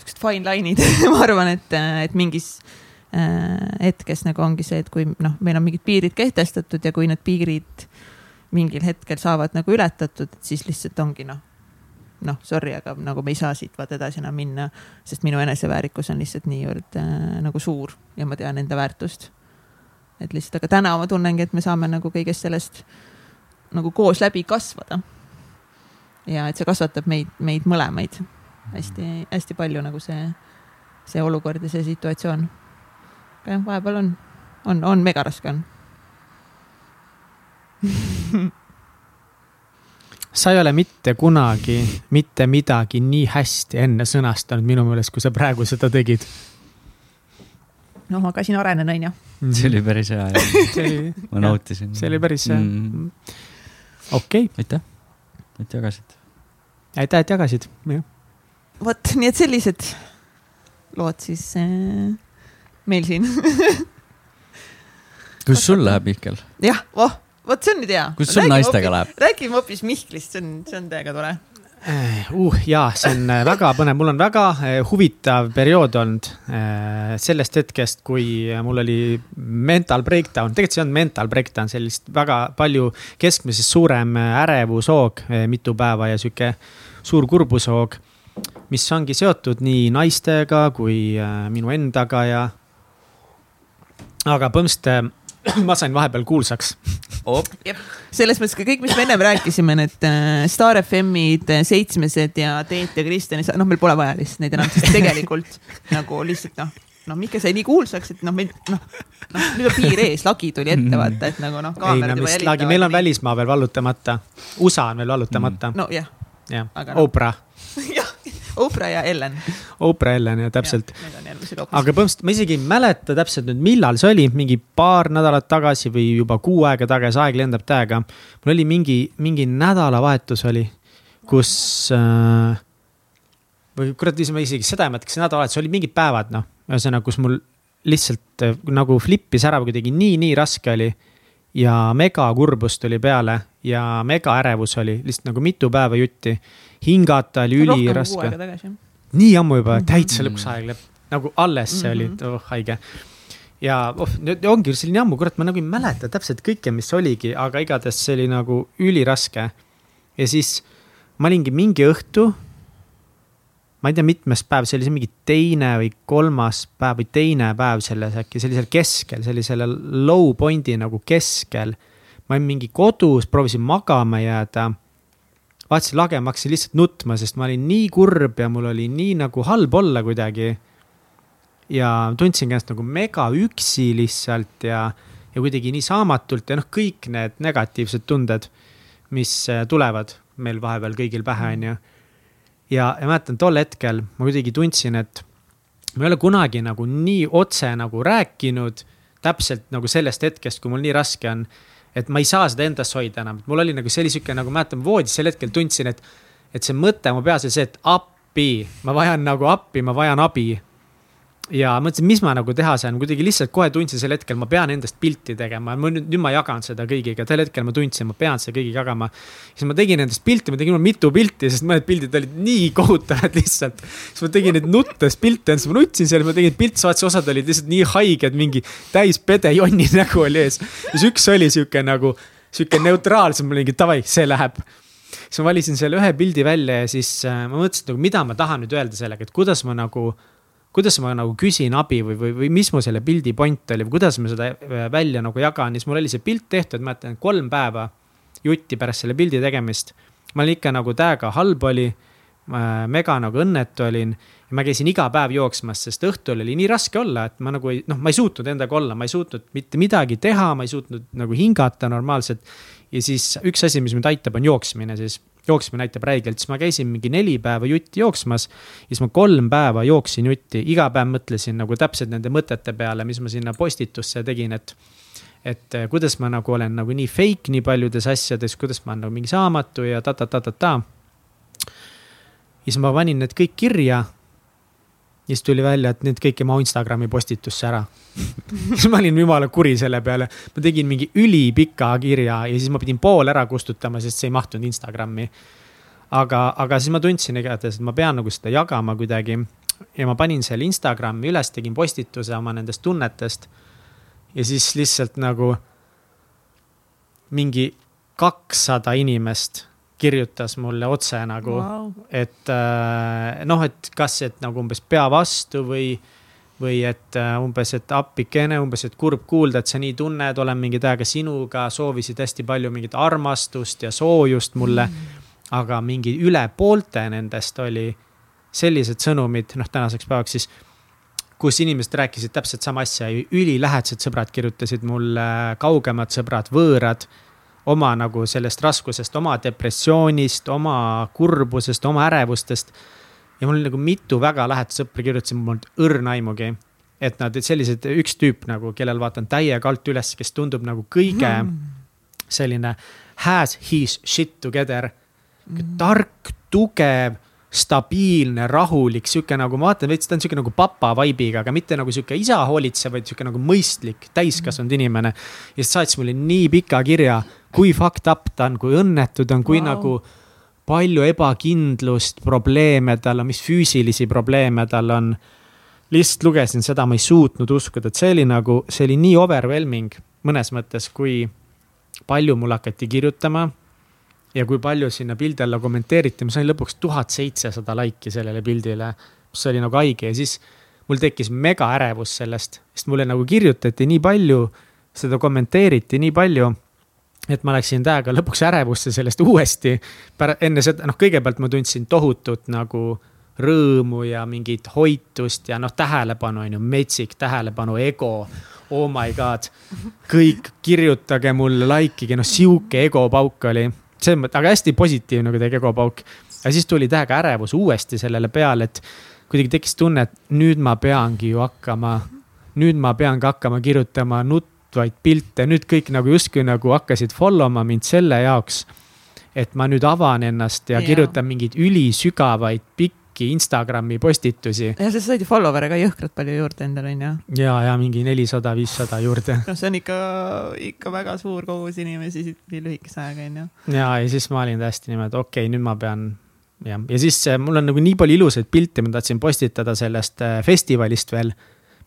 Speaker 2: siuksed fine line'id, (laughs) ma arvan, et, et mingis äh, hetkes nagu ongi see, et kui noh, meil on mingid piirid kehtestatud ja kui need piirid mingil hetkel saavad nagu ületatud, siis lihtsalt ongi noh, noh, sorry, aga nagu me ei saa siit vaata edasi enam minna, sest minu eneseväärikus on lihtsalt niivõrd äh, nagu suur ja ma tean enda väärtust. et lihtsalt, aga täna ma tunnengi, et me saame nagu kõigest sellest nagu koos läbi kasvada. ja et see kasvatab meid, meid mõlemaid hästi-hästi palju nagu see, see olukord ja see situatsioon. Aga jah, vahepeal on, on, on mega raske on. (laughs)
Speaker 1: sa ei ole mitte kunagi mitte midagi nii hästi enne sõnastanud minu meelest, kui sa praegu seda tegid.
Speaker 2: noh, ma ka siin arenen, onju.
Speaker 3: see oli päris hea ja (laughs)
Speaker 1: see oli,
Speaker 3: ma nautisin.
Speaker 1: see oli päris
Speaker 3: mm..
Speaker 1: okei,
Speaker 3: aitäh, et jagasid.
Speaker 1: aitäh, et jagasid.
Speaker 2: vot, nii et sellised lood siis äh, meil siin.
Speaker 3: kuidas sul läheb, Mihkel?
Speaker 2: jah, voh, vot see on nüüd hea.
Speaker 3: kuidas sul naistega läheb?
Speaker 2: räägime hoopis Mihklist, see on, see on täiega tore.
Speaker 1: uh,. ja see on äh, väga põnev, mul on väga äh, huvitav periood olnud sellest hetkest, kui mul oli mental breakdown, tegelikult see ei olnud mental breakdown, sellist väga palju keskmisest suurem ärevushoog, mitu päeva ja sihuke suur kurbushoog, mis ongi seotud nii naistega kui minu endaga ja. Aga põhimõtteliselt äh, (clears throat) ma sain vahepeal kuulsaks
Speaker 2: selles mõttes ka kõik, mis me ennem rääkisime, need äh, Star FM-id, Seitsmesed ja Teet ja Kristjan, noh, meil pole vaja lihtsalt neid enam, sest tegelikult (laughs) nagu lihtsalt noh, noh, Mihkel sai nii kuulsaks, et noh, meil noh, noh nüüd on piir ees, lagi tuli ette, vaata, et nagu noh,
Speaker 1: ei no
Speaker 2: kaamerad
Speaker 1: mis lagi, meil on. välismaa veel vallutamata, USA on veel vallutamata mm.,
Speaker 2: nojah,
Speaker 1: jah
Speaker 2: aga, noh.
Speaker 1: Oprah,
Speaker 2: jah, Oprah ja Ellen.
Speaker 1: Oprah Ellen ja täpselt. Aga põhimõtteliselt ma isegi ei mäleta täpselt nüüd, millal see oli, mingi paar nädalat tagasi või juba kuu aega tagasi, aeg lendab täiega. mul oli mingi, mingi nädalavahetus oli, kus äh,. või kurat, ma isegi seda ei mäleta, kas see nädalavahetus oli mingid päevad, noh, ühesõnaga, kus mul lihtsalt äh, nagu flippis ära kuidagi nii, nii raske oli. ja mega kurbus tuli peale ja mega ärevus oli lihtsalt nagu mitu päeva jutti. Hingata oli üliraske nii ammu juba
Speaker 2: Mhm.
Speaker 1: täitsa lõpuks aeg lõpp, nagu alles see oli
Speaker 2: Mhm.,
Speaker 1: oh haige. ja oh, nüüd ongi selline ammu, kurat, ma nagu ei mäleta täpselt kõike, mis oligi, aga igatahes see oli nagu üliraske. ja siis ma olingi mingi õhtu. ma ei tea, mitmes päev, see oli see mingi teine või kolmas päev või teine päev selles äkki, see oli seal keskel, see oli selle low point'i nagu keskel. ma olin mingi kodus, proovisin magama jääda vaatasin lage, ma hakkasin lihtsalt nutma, sest ma olin nii kurb ja mul oli nii nagu halb olla kuidagi. ja tundsin ennast nagu mega üksi lihtsalt ja, ja kuidagi nii saamatult ja noh, kõik need negatiivsed tunded, mis äh, tulevad meil vahepeal kõigil pähe, onju. ja, ja mäletan tol hetkel ma kuidagi tundsin, et, ma ei ole kunagi nagu nii otse nagu rääkinud täpselt nagu sellest hetkest, kui mul nii raske on. Et ma ei saa seda endas hoida enam, mul oli nagu see oli sihuke nagu mäletan voodis sel hetkel tundsin, et, et see mõte mu peas oli see, et appi, ma vajan nagu appi, ma vajan abi ja mõtlesin, mis ma nagu teha saan, kuidagi lihtsalt kohe tundsin sel hetkel, ma pean endast pilti tegema, ma nüüd, nüüd ma jagan seda kõigiga, tol hetkel ma tundsin, ma pean seda kõigiga jagama. siis ma tegin endast pilti, ma tegin mitu pilti, sest mõned pildid olid nii (laughs) kohutavad lihtsalt. siis ma tegin neid nuttes pilte, siis ma nutsin seal, ma tegin pilte, vaatasin, osad olid lihtsalt nii haiged, mingi täis pede jonni (laughs) nägu oli ees. siis üks oli sihuke nagu, sihuke neutraalsem, mingi davai, see läheb siis ma valisin selle ühe pildi välja ja siis äh, ma mõtlesin, nagu mida ma tahan nüüd öelda sellega, et kuidas ma nagu kuidas ma nagu küsin abi või, või, või mis mu selle pildi point oli või kuidas ma seda äh, välja nagu jagan, siis mul oli see pilt tehtud, mäletan, kolm päeva jutti pärast selle pildi tegemist. ma olin ikka nagu täiega halb oli, mega nagu õnnetu olin ma käisin iga päev jooksmas, sest õhtul oli nii raske olla, et ma nagu ei, noh, ma ei suutnud endaga olla, ma ei suutnud mitte midagi teha, ma ei suutnud nagu hingata normaalselt. ja siis üks asi, mis mind aitab, on jooksmine siis jooksmine näitab räigelt, siis ma käisin mingi neli päeva jutti jooksmas. siis ma kolm päeva jooksin jutti, iga päev mõtlesin nagu täpselt nende mõtete peale, mis ma sinna postitusse tegin, et et eh, kuidas ma nagu olen nagu nii fake nii paljudes asjades, kuidas ma olen nagu mingi saamatu ja ta-ta-ta-ta-ta. siis ma panin need kõik kirja ja siis tuli välja, et need kõik ei mahu Instagrami postitusse ära (laughs) siis ma olin jumala kuri selle peale, ma tegin mingi ülipika kirja ja siis ma pidin pool ära kustutama, sest see ei mahtunud Instagrami. aga, aga siis ma tundsin igatahes, et ma pean nagu seda jagama kuidagi ja ma panin selle Instagrami üles, tegin postituse oma nendest tunnetest. ja siis lihtsalt nagu mingi kakssada inimest kirjutas mulle otse nagu wow., et äh, noh, et kas, et nagu umbes pea vastu või, või et äh, umbes, et appikene, umbes, et kurb kuulda, et sa nii tunned, olen mingi täiega sinuga, soovisid hästi palju mingit armastust ja soojust mulle. Mm.. aga mingi üle poolte nendest oli sellised sõnumid, noh, tänaseks päevaks siis kus inimesed rääkisid täpselt sama asja, ülilähedased sõbrad kirjutasid mulle, kaugemad sõbrad, võõrad oma nagu sellest raskusest, oma depressioonist, oma kurbusest, oma ärevustest. ja mul nagu mitu väga lähedast sõpra kirjutasid, mul polnud õrna aimugi. et nad sellised, üks tüüp nagu, kellel vaatan täiega alt üles, kes tundub nagu kõige mm. selline has his shit together mm.. tark, tugev stabiilne, rahulik, sihuke nagu ma vaatan veits, ta on sihuke nagu papa vibe'iga, aga mitte nagu sihuke isa hoolitsev, vaid sihuke nagu mõistlik, täiskasvanud inimene. ja siis saatis mulle nii pika kirja, kui fucked up ta on, kui õnnetu ta on, kui wow. nagu palju ebakindlust, probleeme tal on, mis füüsilisi probleeme tal on. lihtsalt lugesin seda, ma ei suutnud uskuda, et see oli nagu, see oli nii overwhelming mõnes mõttes, kui palju mulle hakati kirjutama ja kui palju sinna pildi alla kommenteeriti, ma sain lõpuks tuhat seitsesada laiki sellele pildile, mis oli nagu haige ja siis mul tekkis mega ärevus sellest, sest mulle nagu kirjutati nii palju, seda kommenteeriti nii palju. et ma läksin täiega lõpuks ärevusse sellest uuesti. enne seda, noh, kõigepealt ma tundsin tohutut nagu rõõmu ja mingit hoitust ja noh, tähelepanu on ju, metsik tähelepanu, ego. Oh my god, kõik kirjutage mulle, likeige, noh sihuke egopauk oli selles mõttes, aga hästi positiivne kuidagi egopauk. ja siis tuli täiega ärevus uuesti sellele peale, et kuidagi tekkis tunne, et nüüd ma peangi ju hakkama, nüüd ma peangi hakkama kirjutama nutvaid pilte, nüüd kõik nagu justkui nagu hakkasid follow ma mind selle jaoks. et ma nüüd avan ennast ja, ja. kirjutan mingeid ülisügavaid pikki pikki Instagrami postitusi.
Speaker 2: ja sa said ju follower'e ka jõhkralt palju juurde endale onju.
Speaker 1: ja, ja mingi nelisada, viissada juurde.
Speaker 2: noh, see on ikka, ikka väga suur kogus inimesi nii lühikese ajaga onju.
Speaker 1: ja, ja siis ma olin täiesti niimoodi, okei okay,, nüüd ma pean jah, ja siis mul on nagu nii palju ilusaid pilte, ma tahtsin postitada sellest äh, festivalist veel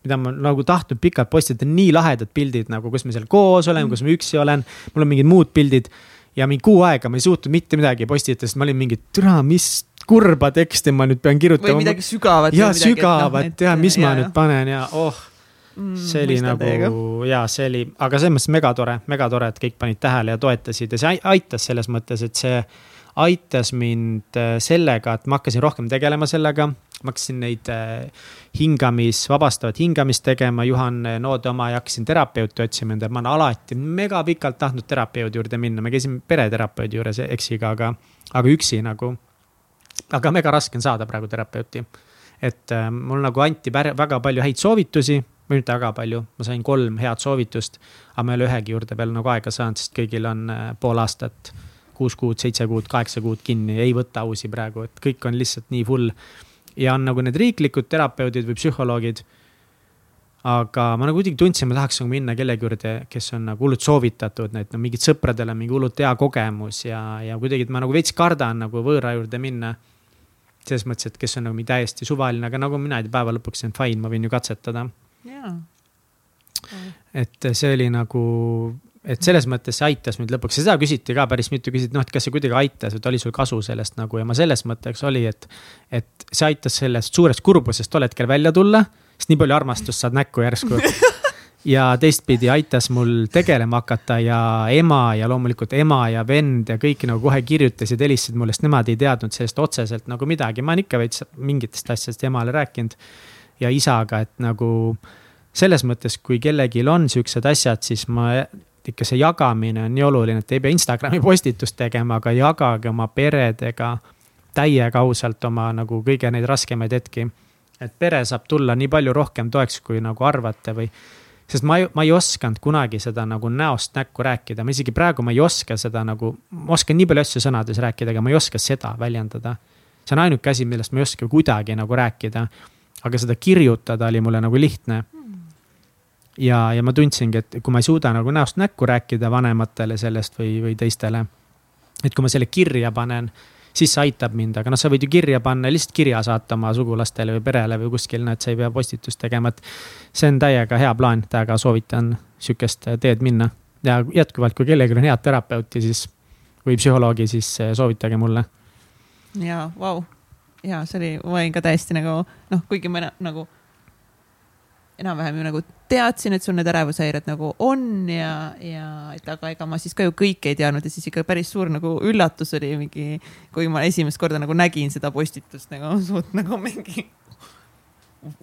Speaker 1: mida ma nagu tahtnud pikalt postitada, nii lahedad pildid nagu, kus me seal koos oleme mm., kus ma üksi olen. mul on mingid muud pildid ja mingi kuu aega ma ei suutnud mitte midagi postitada, sest ma olin mingi, türa, mis kurba teksti ma nüüd pean kirjutama.
Speaker 2: või midagi sügavat.
Speaker 1: ja sügavat no, ja mis ja, ma nüüd panen ja oh mm,. see oli nagu teiega. ja see oli, aga selles mõttes megatore, megatore, et kõik panid tähele ja toetasid ja see aitas selles mõttes, et see aitas mind äh, sellega, et ma hakkasin rohkem tegelema sellega. ma hakkasin neid äh, hingamis, vabastavat hingamist tegema, Juhan Noode oma ja hakkasin terapeuti otsima endale, ma olen alati mega pikalt tahtnud terapeudi juurde minna, me käisime pereterapeudi juures eksiga, aga, aga üksi nagu aga mega raske on saada praegu terapeuti. et äh, mul nagu anti väga palju häid soovitusi või mitte väga palju, ma sain kolm head soovitust. aga ma ei ole ühegi juurde veel nagu aega saanud, sest kõigil on äh, pool aastat, kuus kuud, seitse kuud, kaheksa kuud kinni, ei võta uusi praegu, et kõik on lihtsalt nii full. ja on nagu need riiklikud terapeudid või psühholoogid. Aga ma nagu kuidagi tundsin, ma tahaks nagu minna kellegi juurde, kes on nagu hullult soovitatud, need no mingid sõpradel on mingi hullult hea kogemus ja, ja kuidagi, et ma nagu veits kardan nagu võõra juurde minna selles mõttes, et kes on nagu täiesti suvaline, aga nagu mina ei tea, päeva lõpuks see on fine, ma võin ju katsetada.
Speaker 2: jaa.
Speaker 1: et see oli nagu, et selles mõttes see aitas mind lõpuks ja seda küsiti ka päris mitu, küsiti, noh, et kas see kuidagi aitas, et oli sul kasu sellest nagu ja ma selles mõtteks oli, et. et see aitas sellest suurest kurbusest tol hetkel välja tulla, sest nii palju armastust saad näkku järsku ja teistpidi aitas mul tegelema hakata ja ema ja loomulikult ema ja vend ja kõik nagu kohe kirjutasid, helistasid mulle, sest nemad ei teadnud sellest otseselt nagu midagi, ma olen ikka veits mingitest asjadest emale rääkinud. ja isaga, et nagu selles mõttes, kui kellelgi on siuksed asjad, siis ma ikka see jagamine on nii oluline, et ei pea Instagrami postitust tegema, aga jagage oma peredega täiega ausalt oma nagu kõige neid raskemaid hetki. Et pere saab tulla nii palju rohkem toeks, kui nagu arvate või sest ma ei, ma ei osanud kunagi seda nagu näost näkku rääkida, ma isegi praegu ma ei oska seda nagu, ma oskan nii palju asju sõnades rääkida, aga ma ei oska seda väljendada. see on ainuke asi, millest ma ei oska kuidagi nagu rääkida. aga seda kirjutada oli mulle nagu lihtne. ja, ja ma tundsingi, et kui ma ei suuda nagu näost näkku rääkida vanematele sellest või, või teistele. et kui ma selle kirja panen siis see aitab mind, aga noh, sa võid ju kirja panna, lihtsalt kirja saata oma sugulastele või perele või kuskil, no et sa ei pea postitust tegema, et. see on täiega hea plaan, täiega soovitan sihukest teed minna ja jätkuvalt, kui kellelgi on head terapeuti, siis või psühholoogi, siis soovitage mulle.
Speaker 2: ja, vau, ja see oli, ma olin ka täiesti nagu noh, kuigi ma nagu enam-vähem ju nagu teadsin, et sul need ärevushäired nagu on ja, ja et aga ega ma siis ka ju kõike ei teadnud ja siis ikka päris suur nagu üllatus oli mingi, kui ma esimest korda nagu nägin seda postitust nagu suht nagu mingi.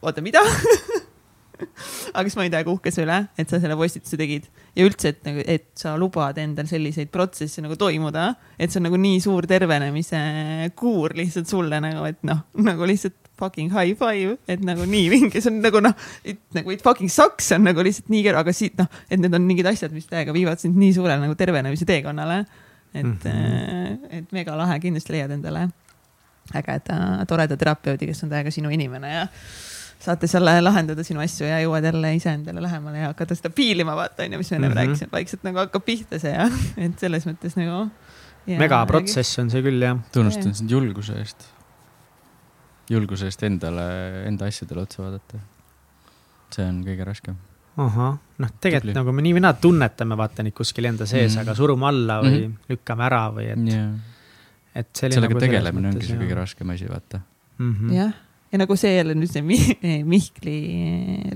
Speaker 2: oota, mida (laughs) aga siis ma olin täiega uhke selle üle, et sa selle postituse tegid ja üldse, et nagu, et sa lubad endal selliseid protsesse nagu toimuda, et see on nagu nii suur tervenemise kuur lihtsalt sulle nagu, et noh, nagu lihtsalt fucking high five, et nagu nii vinge, see on nagu noh, nagu it fucking sucks on nagu lihtsalt nii keeruline, aga siit noh, et need on mingid asjad, mis täiega viivad sind nii suurele nagu tervenemise teekonnale. et mm, -hmm. et mega lahe, kindlasti leiad endale ägeda, toreda terapeudi, kes on täiega sinu inimene ja saate seal lahendada sinu asju ja jõuad jälle iseendale lähemale ja hakata seda piilima, vaata onju, mis me enne mm -hmm. rääkisime, vaikselt nagu hakkab pihta see ja, (laughs) et selles mõttes nagu.
Speaker 1: megaprotsess on see küll jah.
Speaker 3: tunnustan sind julguse eest julguse eest endale, enda asjadele otsa vaadata. see on kõige raskem.
Speaker 1: ahah, noh, tegelikult Tubli. nagu me nii või naa tunnetame, vaata neid kuskil enda sees mm, -hmm. aga surume alla või mm -hmm. lükkame ära või et yeah.. et
Speaker 3: sellega nagu tegelemine ongi see kõige raskem asi, vaata
Speaker 2: mm -hmm.. jah ja nagu see jälle nüüd see (laughs) Mihkli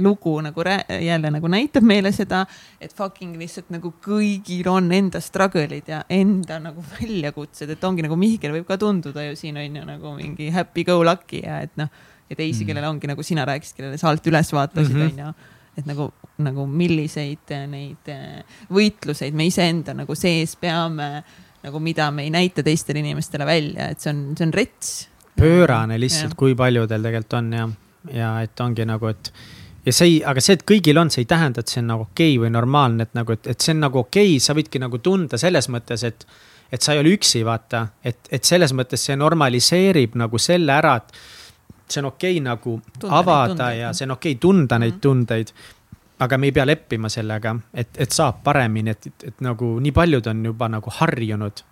Speaker 2: lugu nagu jälle nagu näitab meile seda, et fucking lihtsalt nagu kõigil on enda struggle'id ja enda nagu (laughs) väljakutsed, et ongi nagu Mihkel võib ka tunduda ju siin on ju nagu mingi happy go lucky ja et noh, ja teisi mm., kellel ongi nagu sina rääkisid, kellele sa alt üles vaatasid, mhm. on ju et nagu, nagu milliseid neid võitluseid me iseenda nagu sees peame, nagu mida me ei näita teistele inimestele välja, et see on, see on rets
Speaker 1: pöörane lihtsalt, kui paljudel tegelikult on ja, ja et ongi nagu, et. ja see ei, aga see, et kõigil on, see ei tähenda, et see on nagu okei okay või normaalne, et nagu, et, et see on nagu okei okay,, sa võidki nagu tunda selles mõttes, et. et sa ei ole üksi, vaata, et, et selles mõttes see normaliseerib nagu selle ära, et. see on okei okay, nagu tunda avada ja see on okei okay, tunda neid mhm. tundeid aga me ei pea leppima sellega, et, et saab paremini, et, et, et nagu nii paljud on juba nagu harjunud.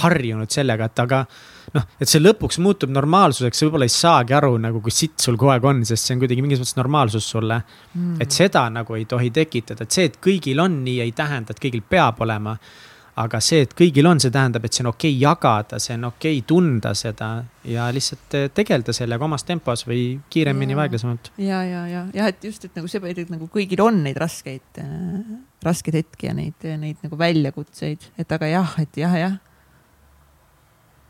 Speaker 1: harjunud sellega, et aga noh, et see lõpuks muutub normaalsuseks, sa võib-olla ei saagi aru nagu, kui sitt sul kogu aeg on, sest see on kuidagi mingis mõttes normaalsus sulle. Mm.. et seda nagu ei tohi tekitada, et see, et kõigil on nii, ei tähenda, et kõigil peab olema. aga see, et kõigil on, see tähendab, et see on okei okay jagada, see on okei okay tunda seda ja lihtsalt eh, tegeleda sellega omas tempos või kiiremini või aeglasemalt.
Speaker 2: ja, ja, ja, jah, et just, et nagu see, et nagu kõigil on neid raskeid äh,, raskeid hetki ja neid, neid nagu väljakutseid, et aga jah, et jah, jah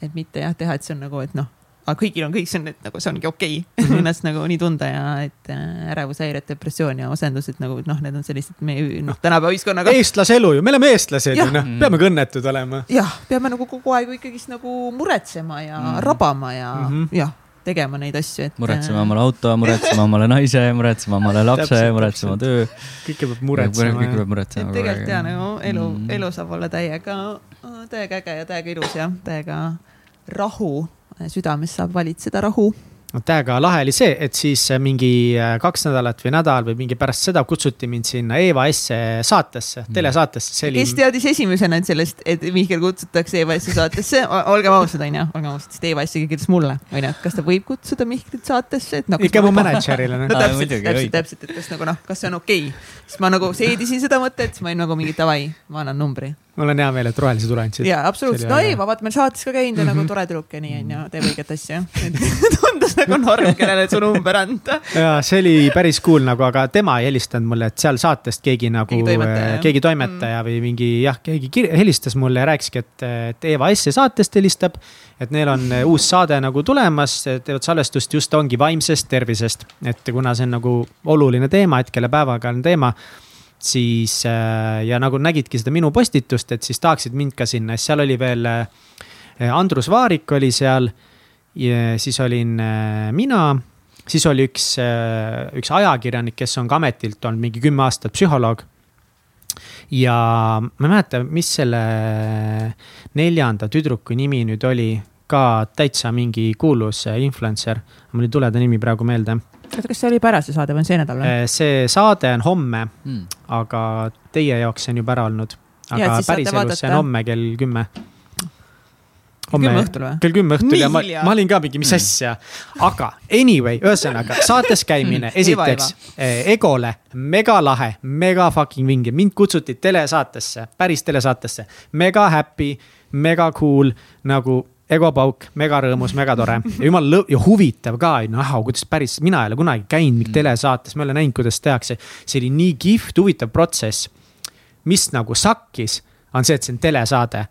Speaker 2: et mitte jah, teha, et see on nagu, et noh, aga kõigil on kõik, see on, et nagu see ongi okei okay. mm -hmm. ennast nagu nii tunda ja et äh, ärevushäired, depressioon ja asendused nagu noh, need on sellised meie noh, tänapäeva ühiskonnaga.
Speaker 1: eestlase elu ju, me oleme eestlased ju noh, peame ka õnnetud olema.
Speaker 2: jah, peame nagu kogu aeg ikkagist nagu muretsema ja mm rabama ja mm -hmm. jah tegema neid asju, et.
Speaker 3: muretsema omale auto, muretsema (laughs) omale naise, muretsema omale lapse, muretsema töö.
Speaker 1: kõike peab muretsema.
Speaker 3: kõike peab muretsema.
Speaker 2: et tegelikult ja nagu elu mm., elu saab olla täiega, täiega äge ja täiega ilus ja täiega rahu, südames saab valitseda rahu
Speaker 1: no täiega lahe oli see, et siis mingi äh, kaks nädalat või nädal või mingi pärast seda kutsuti mind sinna Eva S-e saatesse, mm. telesaatesse.
Speaker 2: Oli... kes teadis esimesena sellest, et Mihkel kutsutakse Eva S-i saatesse, olgem ausad, onju, olgem ausad, sest Eva S-i kirjutas mulle, onju, et kas ta võib kutsuda Mihklit saatesse, et
Speaker 1: noh. ikka mu mänedžerile.
Speaker 2: no täpselt, täpselt, täpselt, et kas nagu noh, kas see on okei okay.. siis ma nagu seedisin seda mõtet, siis ma olin nagu mingi davai, ma annan numbri
Speaker 1: mul on hea meel, et rohelise tule andsid.
Speaker 2: jaa, absoluutselt, no Eva, vaata meil saates ka käinud ja mm -hmm. nagu mhm. tore tüdruk ja nii onju, teeb õiget asja (laughs) tundus nagu norm, kellele su number anda.
Speaker 1: jaa, see oli päris cool nagu, aga tema ei helistanud mulle, et seal saatest keegi nagu, keegi toimetaja, keegi toimetaja mm. või mingi jah, keegi helistas mulle ja rääkiski, et, et Eva S saatest helistab. et neil on uus saade nagu tulemas, teevad salvestust just ongi vaimsest tervisest, et kuna see on nagu oluline teema, hetkel ja päevakajaline teema siis äh, ja nagu nägidki seda minu postitust, et siis tahaksid mind ka sinna, siis seal oli veel äh, Andrus Vaarik oli seal. siis olin äh, mina, siis oli üks, üks ajakirjanik, kes on ka ametilt olnud mingi kümme aastat psühholoog. ja ma ei mäleta, mis selle neljanda tüdruku nimi nüüd oli, ka täitsa mingi kuulus influencer, mul ei tule ta nimi praegu meelde
Speaker 2: oota, kas see oli juba ära, see saade või on see nädal või?
Speaker 1: Äh, see saade on homme mm., aga teie jaoks see on juba ära olnud. aga päriselus see on homme kell kümme.
Speaker 2: Homme, kümme õhtul või?
Speaker 1: kell kümme õhtul ja ma, ma olin ka mingi, mis mm. asja. aga anyway, ühesõnaga saates käimine mm., esiteks eh, Egole megalahe, mega fucking vinge, mind kutsuti telesaatesse, päris telesaatesse, mega happy, mega cool nagu Ego Pauk, megarõõmus, megatore ja jumal lõõ- ja huvitav ka, näha, kuidas päris, mina ei ole kunagi käinud mingi mm. telesaates, ma ei ole näinud, kuidas tehakse. see oli nii kihvt, huvitav protsess. mis nagu sakkis, on see, et see on telesaade.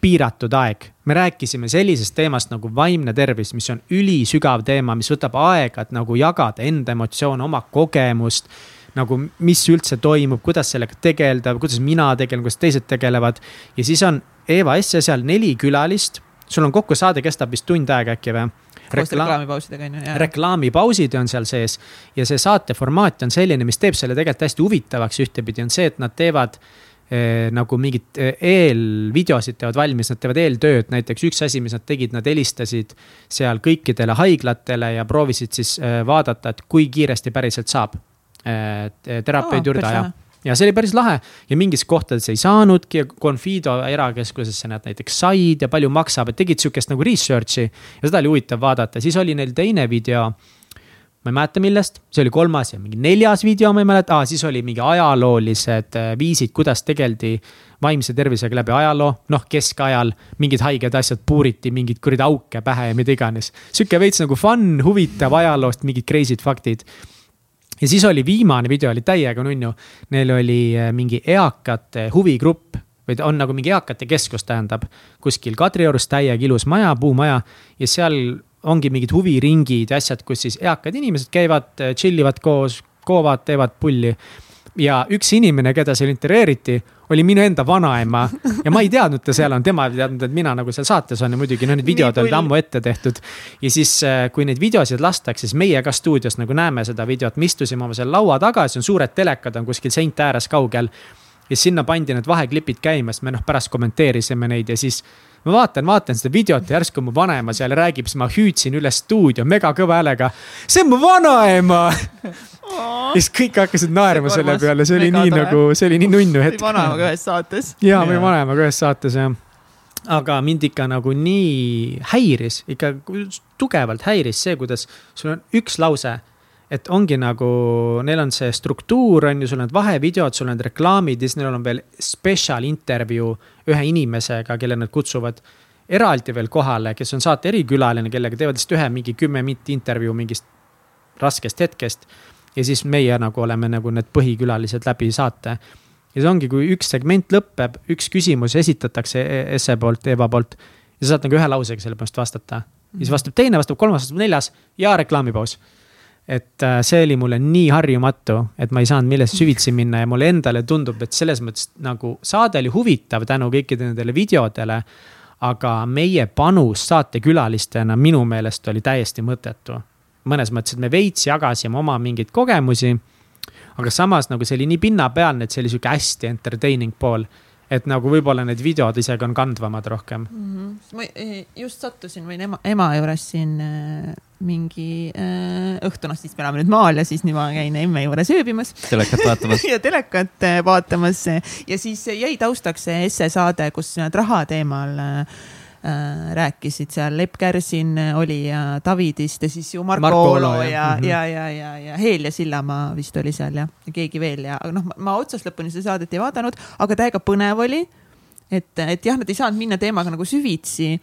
Speaker 1: piiratud aeg, me rääkisime sellisest teemast nagu vaimne tervis, mis on ülisügav teema, mis võtab aega, et nagu jagada enda emotsioone, oma kogemust nagu, mis üldse toimub, kuidas sellega tegeleda, kuidas mina tegelen, kuidas teised tegelevad. ja siis on Eva S-e seal neli külalist, sul on kokku saade kestab vist tund aega äkki või?
Speaker 2: reklaamipausidega on ju.
Speaker 1: reklaamipausid on seal sees ja see saate formaat on selline, mis teeb selle tegelikult hästi huvitavaks. Ühtepidi, on see, et nad teevad eh, nagu mingit eh, eelvideosid teevad valmis, nad teevad eeltööd, näiteks üks asi, mis nad tegid, nad helistasid seal kõikidele haiglatele ja proovisid siis eh, vaadata, et kui kiiresti päriselt saab terapeudi juurde aja ja see oli päris lahe ja mingis kohtades ei saanudki ja Confido erakeskusesse nad näiteks said ja palju maksab, et tegid sihukest nagu research'i. ja seda oli huvitav vaadata, siis oli neil teine video. ma ei mäleta, millest, see oli kolmas ja mingi neljas video, ma ei mäleta ah,, siis oli mingi ajaloolised äh, viisid, kuidas tegeldi vaimse tervisega läbi ajaloo, noh keskajal mingid haiged asjad puuriti mingeid kuradi auke pähe ja mida iganes. sihuke veits nagu fun, huvitav ajaloost mingid crazy'd faktid ja siis oli viimane video oli täiega nunnu. Neil oli äh, mingi eakate huvigrupp või on nagu mingi eakate keskus, tähendab. kuskil Kadriorus täiega ilus maja, puumaja ja seal ongi mingid huviringid ja asjad, kus siis eakad inimesed käivad, äh, chill ivad koos, koovad, teevad pulli ja üks inimene, keda seal intervjueeriti, oli minu enda vanaema ja ma ei teadnud, ta seal on, tema ei teadnud, et mina nagu seal saates on ja muidugi noh, need videod olid ammu ette tehtud. ja siis, äh, kui neid videosid lastakse, siis meie ka stuudios nagu näeme seda videot, me istusime oma seal laua taga, siis on suured telekad on kuskil seinte ääres kaugel. Ja sinna pandi need vaheklipid käima, siis me noh, pärast kommenteerisime neid ja siis ma vaatan, vaatan seda videot ja järsku mu vanaema seal räägib, siis ma hüüdsin üle stuudio mega kõva häälega. see on mu vanaema ja siis kõik hakkasid naerma selle peale, see oli nii tore. nagu, see oli nii nunnu hetk.
Speaker 2: vanaemaga ühes saates.
Speaker 1: ja, või vanaemaga ühes saates jah. aga mind ikka nagu nii häiris, ikka tugevalt häiris see, kuidas sul on üks lause et ongi nagu, neil on see struktuur on ju, sul on need vahevideod, sul on need reklaamid ja siis neil on veel special intervjuu ühe inimesega, kelle nad kutsuvad eraldi veel kohale, kes on saate erikülaline, kellega teevad lihtsalt ühe mingi kümme minti intervjuu mingist raskest hetkest ja siis meie nagu oleme nagu need põhikülalised läbi saate. ja see ongi, kui üks segment lõpeb, üks küsimus esitatakse Esse poolt, Eva poolt ja sa saad nagu ühe lausega selle põhimõtteliselt vastata. ja siis vastab teine, vastab kolmas, vastab neljas ja reklaamipaus et äh, see oli mulle nii harjumatu, et ma ei saanud millest süvitsi minna ja mulle endale tundub, et selles mõttes nagu saade oli huvitav tänu kõikidele nendele videodele. aga meie panus saatekülalistena minu meelest oli täiesti mõttetu. mõnes mõttes, et me veits jagasime oma mingeid kogemusi. aga samas nagu see oli nii pinnapealne, et see oli sihuke hästi entertaining pool et nagu võib-olla need videod isegi on kandvamad rohkem
Speaker 2: mm. -hmm. ma eh, just sattusin või ema, ema juures siin äh, mingi äh, õhtu, noh siis me elame nüüd maal ja siis nüüd ma käin emme juures ööbimas.
Speaker 3: telekat vaatamas (laughs)
Speaker 2: ja telekat vaatamas ja siis jäi taustaks see esse saade, kus nad raha teemal äh, rääkisid seal, Lepp Kärsin oli ja Davidist ja siis ju Marko, Marko Olo ja, ja, ja, ja, ja, ja Helja Sillamaa vist oli seal ja, ja keegi veel ja noh, ma otsast lõpuni seda saadet ei vaadanud, aga täiega põnev oli. et, et jah, nad ei saanud minna teemaga nagu süvitsi,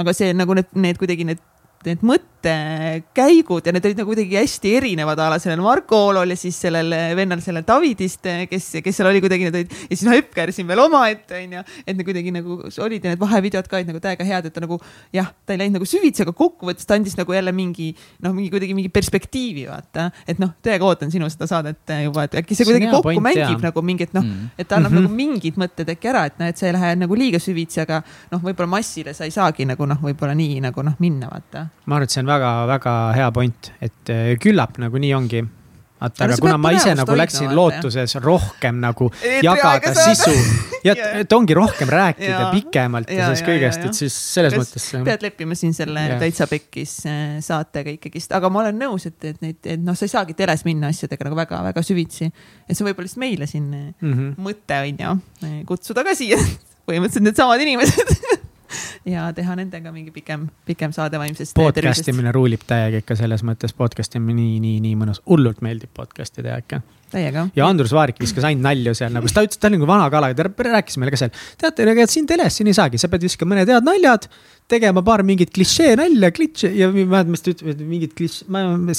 Speaker 2: aga see nagu need, need kuidagi need need mõttekäigud ja need olid nagu kuidagi hästi erinevad a la sellel Marko Oolol ja siis sellel vennal, sellel Davidist, kes, kes seal oli kuidagi, need olid ja siis Epker siin veel omaette onju. et need kuidagi nagu olid ja need vahevideod ka olid nagu täiega head, et ta nagu jah, ta ei läinud nagu süvitsi, aga kokkuvõttes ta andis nagu jälle mingi noh, mingi kuidagi mingi perspektiivi vaata. et noh, täiega ootan sinu seda saadet juba, et äkki see kuidagi kokku point, mängib jah. nagu mingit noh mm., et ta annab mm (laughs) -hmm. nagu mingid mõtted äkki ära, et noh, et sa ei lähe nagu liiga süvitsi, aga noh, võib-olla massile sa ei saagi nagu noh, võib-olla nii nagu noh minna vaata
Speaker 1: ma arvan, et see on väga-väga hea point, et eh, küllap nagu nii ongi. Vaata, aga kuna ma ise nagu läksin lootuses rohkem nagu (laughs) et jagada sisu ja et ongi rohkem rääkida pikemalt ja, ja sellest kõigest, et siis selles Kas mõttes.
Speaker 2: pead leppima siin selle ja. täitsa pekkis eh, saatega ikkagist, aga ma olen nõus, et, et neid, et noh, sa ei saagi teles minna asjadega nagu väga-väga süvitsi. et see võib-olla lihtsalt meile siin mm -hmm. mõte on ju, kutsuda ka siia. (laughs) Põhimõtteliselt needsamad inimesed (laughs) (laughs) ja teha nendega mingi pikem, pikem saade vaimsest
Speaker 1: podcast imine ruulib täiega ikka selles mõttes, podcast imine nii, nii, nii mõnus, hullult meeldib podcast'i teha ikka.
Speaker 2: Täiega.
Speaker 1: ja Andrus Vaarik viskas ainult nalju seal nagu, ta ütles, ta oli nagu vana kala, ta rääkis meile ka seal. teate, ega siin teles siin ei saagi, sa pead viskama mõned head naljad tegema paar mingit klišee nalja, klitše ja ma ei mäleta, mis ta ütleb, mingit kliš-,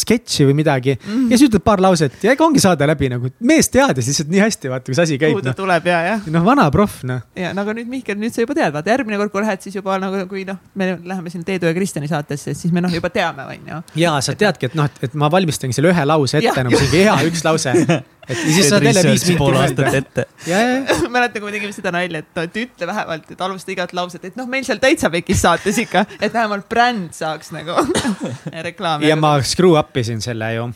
Speaker 1: sketši või midagi mm.. ja siis ütled paar lauset ja ega ongi saade läbi nagu, mees teadis lihtsalt nii hästi, vaata, kus asi käib.
Speaker 2: kuhu ta no. tuleb ja, jah.
Speaker 1: noh, vana proff, noh.
Speaker 2: ja no aga nüüd Mihkel, nüüd sa juba tead, vaata järgmine kord, kui lähed, siis juba nagu, kui noh, me läheme siin Teedu ja Kristjani saatesse, siis me noh, juba teame, on ju.
Speaker 1: ja sa teadki, et noh, et ma valmistangi selle ühe lause ette, nagu mingi hea üks lause (laughs) (laughs) et siis saad jälle viis minti
Speaker 3: mõelda.
Speaker 2: mäletan, kui me tegime seda nalja, et, et ütle vähemalt, et alusta igat lauset, et noh, meil seal täitsa pekis saates ikka, et vähemalt bränd saaks nagu (laughs) reklaami.
Speaker 1: ja ma screw up isin selle ju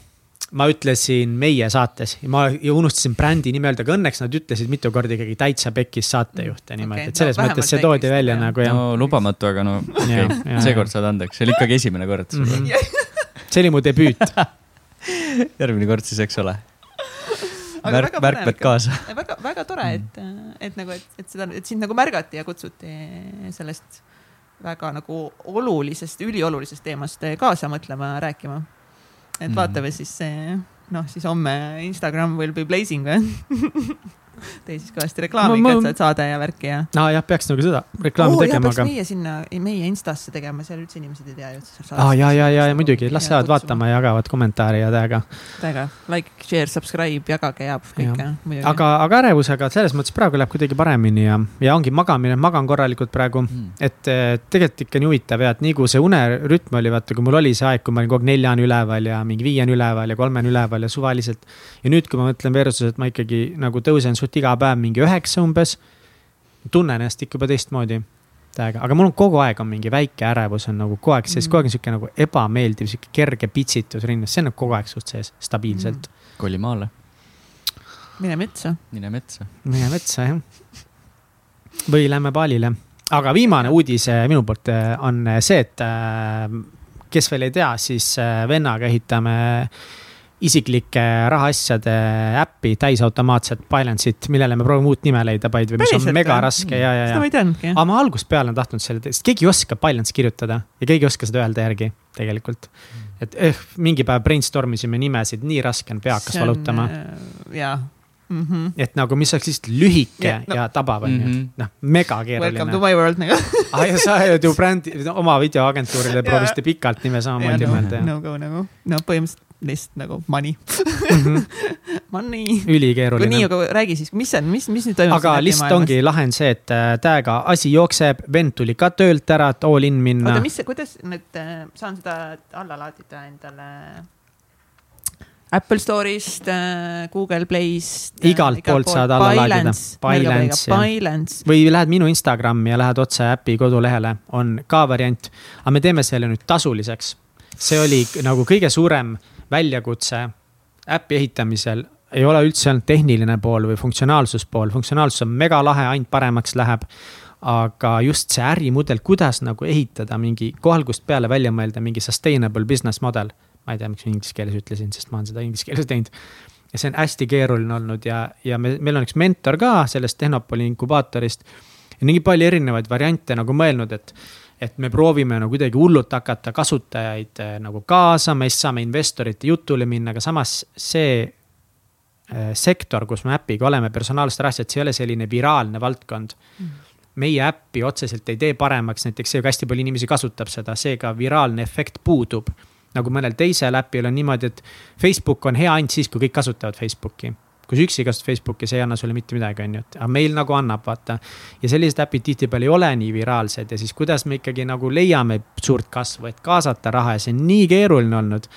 Speaker 1: ma ütlesin meie saates ja ma ja unustasin brändi nime öelda, aga õnneks nad ütlesid mitu korda ikkagi täitsa pekis saatejuht ja niimoodi okay,, et selles no, mõttes see toodi välja jah. nagu jah.
Speaker 3: no lubamatu, aga no okay. seekord saad andeks, see oli ikkagi esimene kord mm.
Speaker 1: -hmm. see oli mu debüüt (laughs)
Speaker 3: järgmine kord siis, eks ole (laughs) märk, märkmed kaasa.
Speaker 2: väga, väga tore, et, et nagu, et, et seda, et sind nagu märgati ja kutsuti sellest väga nagu olulisest, üliolulisest teemast kaasa mõtlema, rääkima. et mm. vaatame siis noh, siis homme Instagram will be blazing või (laughs) tee siis kõvasti reklaami ma, ma... ka, et sa oled saade ja värki ja.
Speaker 1: aa jah, peaks nagu seda reklaami
Speaker 2: oh,
Speaker 1: tegema,
Speaker 2: aga. meie sinna, meie Instasse tegema, seal üldse inimesed ei tea ju.
Speaker 1: aa ja, ja, ja, ja muidugi, las lähevad vaatama ja jagavad kommentaare ja täiega.
Speaker 2: täiega, like, share, subscribe, jagage ja kõike
Speaker 1: muidugi. aga, aga ärevusega selles mõttes praegu läheb kuidagi paremini ja, ja ongi magamine, magan korralikult praegu mm.. et tegelikult ikka nii huvitav ja, et nii kui see unerütm oli, vaata, kui mul oli see aeg, kui ma olin kogu aeg neljani üleval ja mingi viieni üleval ja kolmeni üleval ja suvaliselt. ja nüüd, kui ma mõtlen versus, et ma ikkagi nagu tõusen suht iga päev mingi üheksa umbes. tunnen ennast ikka juba teistmoodi täiega, aga mul on kogu aeg on mingi väike ärevus on nagu kogu aeg sees mm., kogu aeg on sihuke nagu ebameeldiv, sihuke kerge pitsitus rinnas, see on nagu kogu aeg suht sees, stabiilselt mm..
Speaker 3: koli maale.
Speaker 2: mine metsa.
Speaker 3: mine metsa.
Speaker 1: mine metsa, jah. või lähme baalile. aga viimane uudis eh, minu poolt eh, on see, et eh, kes veel ei tea, siis vennaga ehitame isiklike rahaasjade äppi, täisautomaatset Balance'it, millele me proovime uut nime leida, by the way, mis on mega raske ja, ja, ja.
Speaker 2: seda ma ei teadnudki.
Speaker 1: aga ma algusest peale olen tahtnud selle, sest keegi ei oska Balance kirjutada ja keegi ei oska seda öelda järgi tegelikult. et eh, mingi päev brainstorm isime nimesid, nii raske on, pea hakkas valutama.
Speaker 2: Äh, jaa Mm -hmm.
Speaker 1: et nagu, mis oleks lihtsalt lühike ja, no. ja tabav on ju mm -hmm., noh, mega keeruline.
Speaker 2: Welcome to my world nagu (laughs)
Speaker 1: ah, ja sa ju brändi, oma videoagentuurile proovisite pikalt nime samamoodi mõelda.
Speaker 2: no go nagu, no põhimõtteliselt lihtsalt nagu money mm. -hmm. (laughs) Money.
Speaker 1: ülikeeruline.
Speaker 2: nii, aga räägi siis, mis on, mis, mis nüüd toimub?
Speaker 1: aga lihtsalt ongi lahend see, et äh, täiega asi jookseb, vend tuli ka töölt ära, et all in minna.
Speaker 2: oota, mis, kuidas nüüd äh, saan seda alla laadida endale Apple Store'ist äh,, Google Play'st.
Speaker 1: Igalt poolt saad alla laadida. Bylance.
Speaker 2: Bylance.
Speaker 1: või lähed minu Instagrami ja lähed otse äpi kodulehele, on ka variant. aga me teeme selle nüüd tasuliseks. See oli nagu kõige suurem väljakutse äpi ehitamisel. ei ole üldse olnud tehniline pool või funktsionaalsuspool, funktsionaalsus on megalahe, ainult paremaks läheb. aga just see ärimudel, kuidas nagu ehitada mingi kohe algusest peale välja mõelda mingi sustainable business model. ma ei tea, miks ma inglise keeles ütlesin, sest ma olen seda inglise keeles teinud ja see on hästi keeruline olnud ja, ja me, meil on üks mentor ka sellest Tehnopoli inkubaatorist. ja nii palju erinevaid variante nagu mõelnud, et, et me proovime nagu kuidagi hullult hakata kasutajaid eh, nagu kaasama, siis saame investorite jutule minna, aga samas see eh, sektor, kus me äpiga oleme, personaalsed rahastajad, see ei ole selline viraalne valdkond meie äppi otseselt ei tee paremaks, näiteks see, kui hästi palju inimesi kasutab seda, seega viraalne efekt puudub. nagu mõnel teisel äpil on niimoodi, et Facebook on hea ainult siis, kui kõik kasutavad Facebooki. Kui sa üksi kasutad Facebooki, see ei anna sulle mitte midagi, on ju, et aga meil nagu annab, vaata. ja sellised äpid tihtipeale ei ole nii viraalsed ja siis kuidas me ikkagi nagu leiame suurt kasvu, et kaasata raha ja see on nii keeruline olnud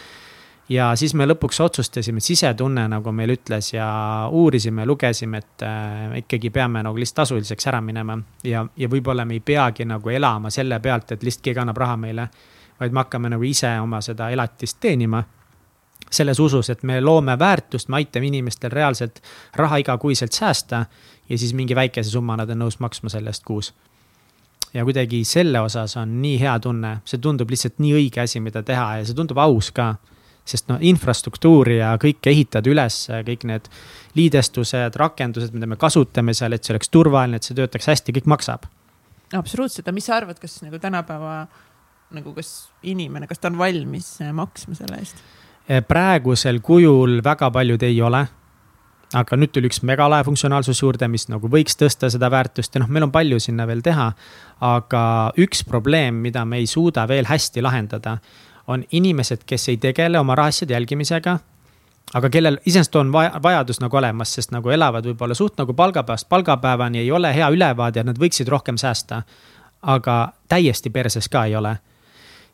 Speaker 1: ja siis me lõpuks otsustasime, sisetunne nagu meil ütles ja uurisime, lugesime, et äh, ikkagi peame nagu lihtsalt tasuliseks ära minema. ja, ja võib-olla me ei peagi nagu elama selle pealt, et lihtsalt keegi annab raha meile. vaid me hakkame nagu ise oma seda elatist teenima. Selles usus, et me loome väärtust, me aitame inimestel reaalselt raha igakuiselt säästa ja siis mingi väikese summa nad on nõus maksma selle eest kuus ja kuidagi selle osas on nii hea tunne, see tundub lihtsalt nii õige asi, mida teha ja see tundub aus ka sest noh, infrastruktuuri ja kõike ehitad üles, kõik need liidestused, rakendused, mida me kasutame seal, et see oleks turvaline, et see töötaks hästi, kõik maksab.
Speaker 2: absoluutselt, aga mis sa arvad, kas nagu tänapäeva nagu, kas inimene, kas ta on valmis maksma selle eest?
Speaker 1: Praegusel kujul väga paljud ei ole. aga nüüd tuli üks megalae funktsionaalsus juurde, mis nagu võiks tõsta seda väärtust ja noh, meil on palju sinna veel teha. aga üks probleem, mida me ei suuda veel hästi lahendada, on inimesed, kes ei tegele oma rahaasjade jälgimisega aga kellel iseenesest on vaja, vajadus nagu olemas, sest nagu elavad võib-olla suht nagu palgapäevast palgapäevani, ei ole hea ülevaade ja nad võiksid rohkem säästa. aga täiesti perses ka ei ole.